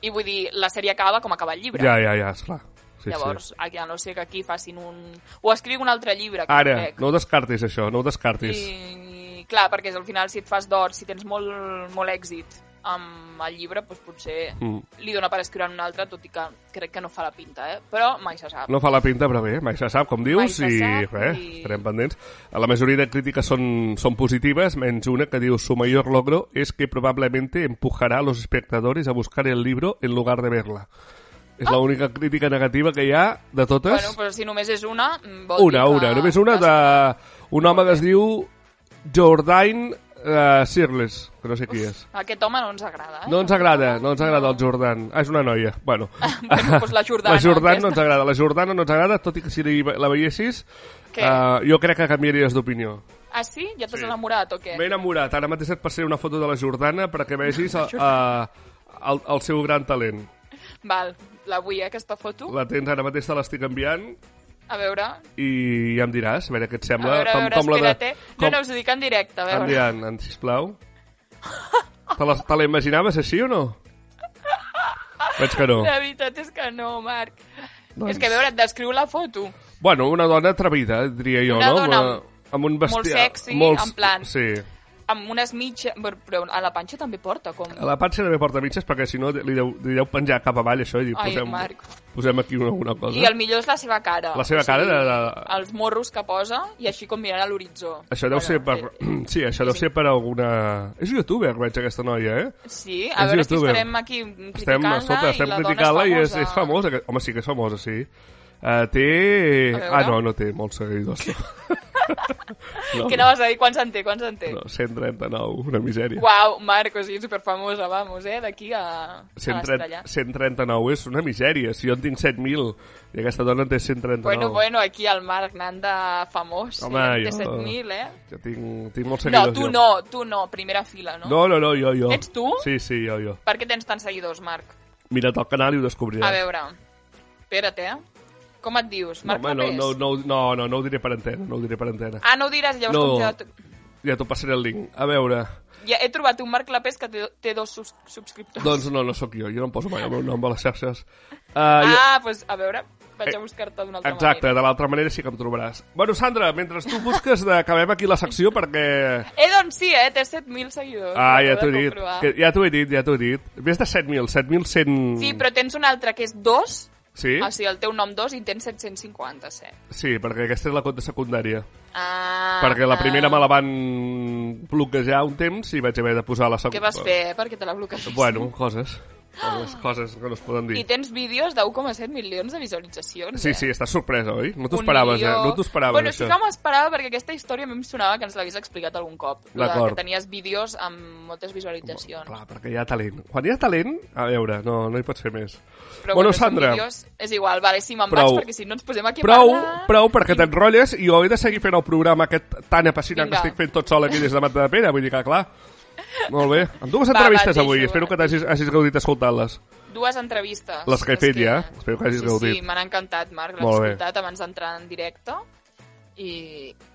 G: i vull dir, la sèrie acaba com acaba el llibre.
B: ja, ja, ja, esclar. Sí,
G: Llavors,
B: sí.
G: a no sé que aquí facin un... O escriu un altre llibre, que
B: Ara,
G: crec.
B: no ho descartis, això, no ho descartis.
G: I, clar, perquè al final si et fas d'or, si tens molt, molt èxit amb el llibre, doncs potser
B: Mm.
G: li dona per escriure un altre, tot i que crec que no fa la pinta, eh? Però mai se sap.
B: No fa la pinta, però bé, mai se sap, com dius, i
G: sap,
B: res,
G: i-
B: estarem pendents. La majoria de crítiques són, son positivas, menys una que diu su mayor logro es que probablemente empujará a los espectadores a buscar el libro en lugar de verla. És
G: Ah.
B: l'única crítica negativa que hi ha de totes.
G: Bueno, però si només és una, mm, vol
B: una,
G: dir que...
B: una, només una de un home que es diu Jordain uh, Sirles, que no sé qui és.
G: Aquest home no ens agrada, eh?
B: No ens agrada, no ens agrada el Jordan. Ah, és una noia. Bueno,
G: bueno doncs la Jordana.
B: la Jordan
G: aquesta.
B: no ens agrada. La Jordana no ens agrada, tot i que si la veiessis,
G: Què?
B: uh, jo crec que canviaries d'opinió.
G: Ah, sí? Ja t'has
B: Sí.
G: enamorat o què?
B: M'he enamorat. Ara mateix et passaré una foto de la Jordana perquè vegis uh, uh, el, el seu gran talent.
G: Val, la vull, eh, aquesta foto.
B: La tens ara mateix, te l'estic enviant
G: A veure,
B: i ja em diràs, a veure què et
G: a
B: sembla.
G: veure, a veure,
B: com la de,
G: espera't. No, no, us ho dic en directe, a veure.
B: Endavant, en, sisplau. Te la- te la imaginaves així o no? Veig que no.
G: La veritat és que no, Marc.
B: Doncs-
G: És que, a veure, et descriu la foto.
B: Bueno, una dona atrevida, diria jo,
G: Una
B: no?
G: dona
B: Amb, amb un
G: molt
B: vestit...
G: sexy, en plan-
B: Sí.
G: Amb unes mitges... Però a la panxa també porta, com...
B: A la panxa també porta mitges perquè si no li deu, li deu penjar cap avall això i dir,
G: Ai,
B: posem,
G: Marc.
B: posem aquí una, alguna cosa.
G: I el millor és la seva cara.
B: La seva cara de- de-
G: Els morros que posa i així com mirant a l'horitzó.
B: Això deu ser per... Sí, això deu ser per alguna... És youtuber, veig, aquesta noia, eh?
G: Sí, a
B: És
G: veure si
B: youtuber.
G: estarem aquí
B: Estem,
G: criticant-la
B: escolta,
G: i
B: estem
G: la dona
B: criticant-la i és,
G: famosa.
B: és famosa. Home, sí que és famosa, sí. Uh, té...
G: A.
B: Ah, no, no té molts seguidors. no,
G: Què anaves a dir? Quants en té? Quants en té?
B: no, 139, una misèria.
G: Uau, Marc, o sigui, superfamosa, vamos, eh? D'aquí a, a
B: 130,
G: l'estrellar.
B: 139 és una misèria. Si jo en tinc 7.000 i aquesta dona en té 139.
G: Bueno, bueno, aquí el Marc anant de famós.
B: Home,
G: eh? Té
B: jo-
G: 7.000, eh?
B: Jo tinc, tinc molts
G: No,
B: seguidors.
G: tu
B: jo.
G: no, tu no, primera fila, no?
B: No, no, no, jo, jo.
G: Ets tu?
B: Sí, sí, jo, jo.
G: Per què tens tants seguidors, Marc?
B: Mira't el canal i ho descobriràs.
G: A veure, espera't, eh? Com et dius?
B: No,
G: Marc
B: no,
G: Clapés?
B: no, no, no, no, no ho diré per antena, no ho diré per antena.
G: Ah, no ho diràs, llavors
B: No.
G: com ja...
B: Ja t'ho passaré el link. A veure,
G: Ja he trobat un Marc Clapés que té, dos subs subscriptors.
B: doncs no, no sóc jo, jo no em poso mai el meu nom a les xarxes. Uh,
G: ah, doncs pues, a veure, vaig
B: Eh,
G: a buscar-te d'una altra
B: Exacte,
G: manera.
B: de l'altra manera sí que em trobaràs. Bueno, Sandra, mentre tu busques d'acabem aquí la secció perquè...
G: Eh, doncs sí, eh? Té 7.000 seguidors.
B: Ah, ja t'ho he dit, que, ja t'ho he dit, ja t'ho he dit. Més de 7.000, 7.100...
G: Sí, però tens un altre que és 2,
B: Sí?
G: o sigui, el teu nom 2 i tens 757.
B: Sí, perquè aquesta és la compte secundària.
G: Ah,
B: perquè la primera
G: ah.
B: me la van bloquejar un temps i vaig haver de posar la segona.
G: Què vas fer, perquè te la bloqueges?
B: Bueno, coses. Coses, coses que no es poden dir.
G: I tens vídeos de 1,7 milions de visualitzacions,
B: Sí,
G: eh?
B: sí, estàs sorpresa, oi? No t'ho esperaves, eh?
G: milió.
B: No t'ho esperaves,
G: bueno,
B: això.
G: sí que m'ho esperava perquè aquesta història a mi em sonava que ens l'havies explicat algun cop.
B: D'acord.
G: Que tenies vídeos amb moltes visualitzacions.
B: Clar, perquè hi ha talent. Quan hi ha talent, a veure, no, no hi pots fer més.
G: Però
B: bueno, Sandra,
G: vídeos... És igual, vale, sí, me'n vaig perquè si no ens posem aquí
B: prou,
G: a parlar...
B: prou, perquè t'enrotlles i jo he de seguir fent el programa aquest tan apassionant
G: Vinga.
B: que estic fent tot sol aquí des de Mata de Pere, vull dir que, clar... Molt bé. Amb dues
G: Va,
B: entrevistes
G: va,
B: avui,
G: deixo,
B: espero que t'hagis hagis gaudit escoltant-les.
G: Dues entrevistes.
B: Les que he fet ja, espero que hagis
G: sí,
B: gaudit.
G: Sí, m'han encantat, Marc, l'he
B: Molt bé.
G: escoltat abans d'entrar en directe i,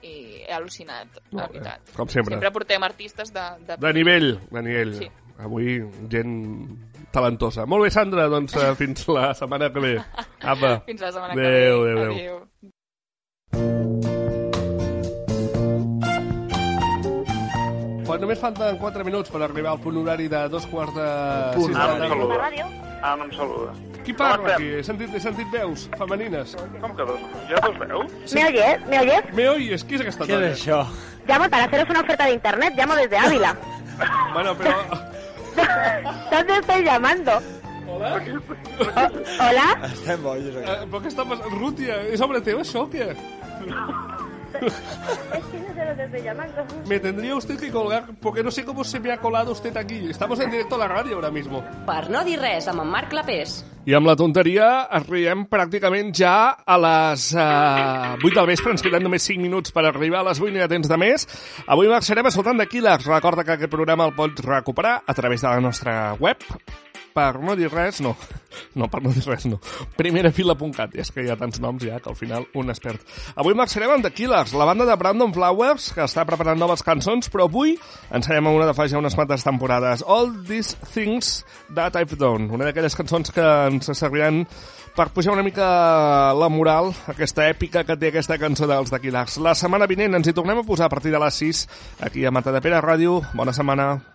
G: i he al·lucinat, la
B: Molt bé.
G: veritat.
B: Com sempre.
G: Sempre portem artistes de... De,
B: De nivell, de nivell.
G: Sí.
B: Avui, gent talentosa. Molt bé, Sandra, doncs eh, fins la setmana que ve. Apa.
G: Fins la setmana que ve.
B: Adéu, adéu.
G: Adéu.
B: Quan només falten 4 minuts per arribar al punt horari de dos quarts de...
N: Punt. Ah,
B: la
N: em
B: tarda.
N: saluda. Ah, no em saluda.
B: Qui parla aquí? He sentit, he sentit veus femenines.
N: Com que dos? Ha dos veus?
O: ¿Me oyes? ¿Me oyes?
B: Me oyes? Qui és aquesta
M: Què
B: dona?
M: és això?
O: Llamo para haceros una oferta de internet. Llamo desde Ávila.
B: Bueno, però...
O: ¿Dónde estoy llamando?
B: Hola?
O: Hola?
P: Estem bojos,
B: Eh, però què està passant? Rútia, és obra teva això o què?
O: Es que no sé dónde estoy llamando.
B: Me tendría usted que colgar, porque no sé cómo se me ha colado usted aquí. Estamos en directo a la radio ahora mismo.
Q: Per no dir res amb en Marc Clapés.
B: I amb la tonteria arribem pràcticament ja a les uh, 8 del vespre. Ens queden només 5 minuts per arribar a les 8 i de temps de més. Avui marxarem escoltant de Killers. Recorda que aquest programa el pots recuperar a través de la nostra web per no dir res, no. No, per no dir res, no. Primerafila.cat. És que hi ha tants noms ja que al final un es perd. Avui marxarem amb The Killers, la banda de Brandon Flowers, que està preparant noves cançons, però avui ensenyem una de fa ja unes quantes temporades. All These Things That I've Done. Una d'aquelles cançons que ens serviran per pujar una mica la moral, aquesta èpica que té aquesta cançó dels Killers. La setmana vinent ens hi tornem a posar a partir de les 6 aquí a Matadepera Ràdio. Bona setmana.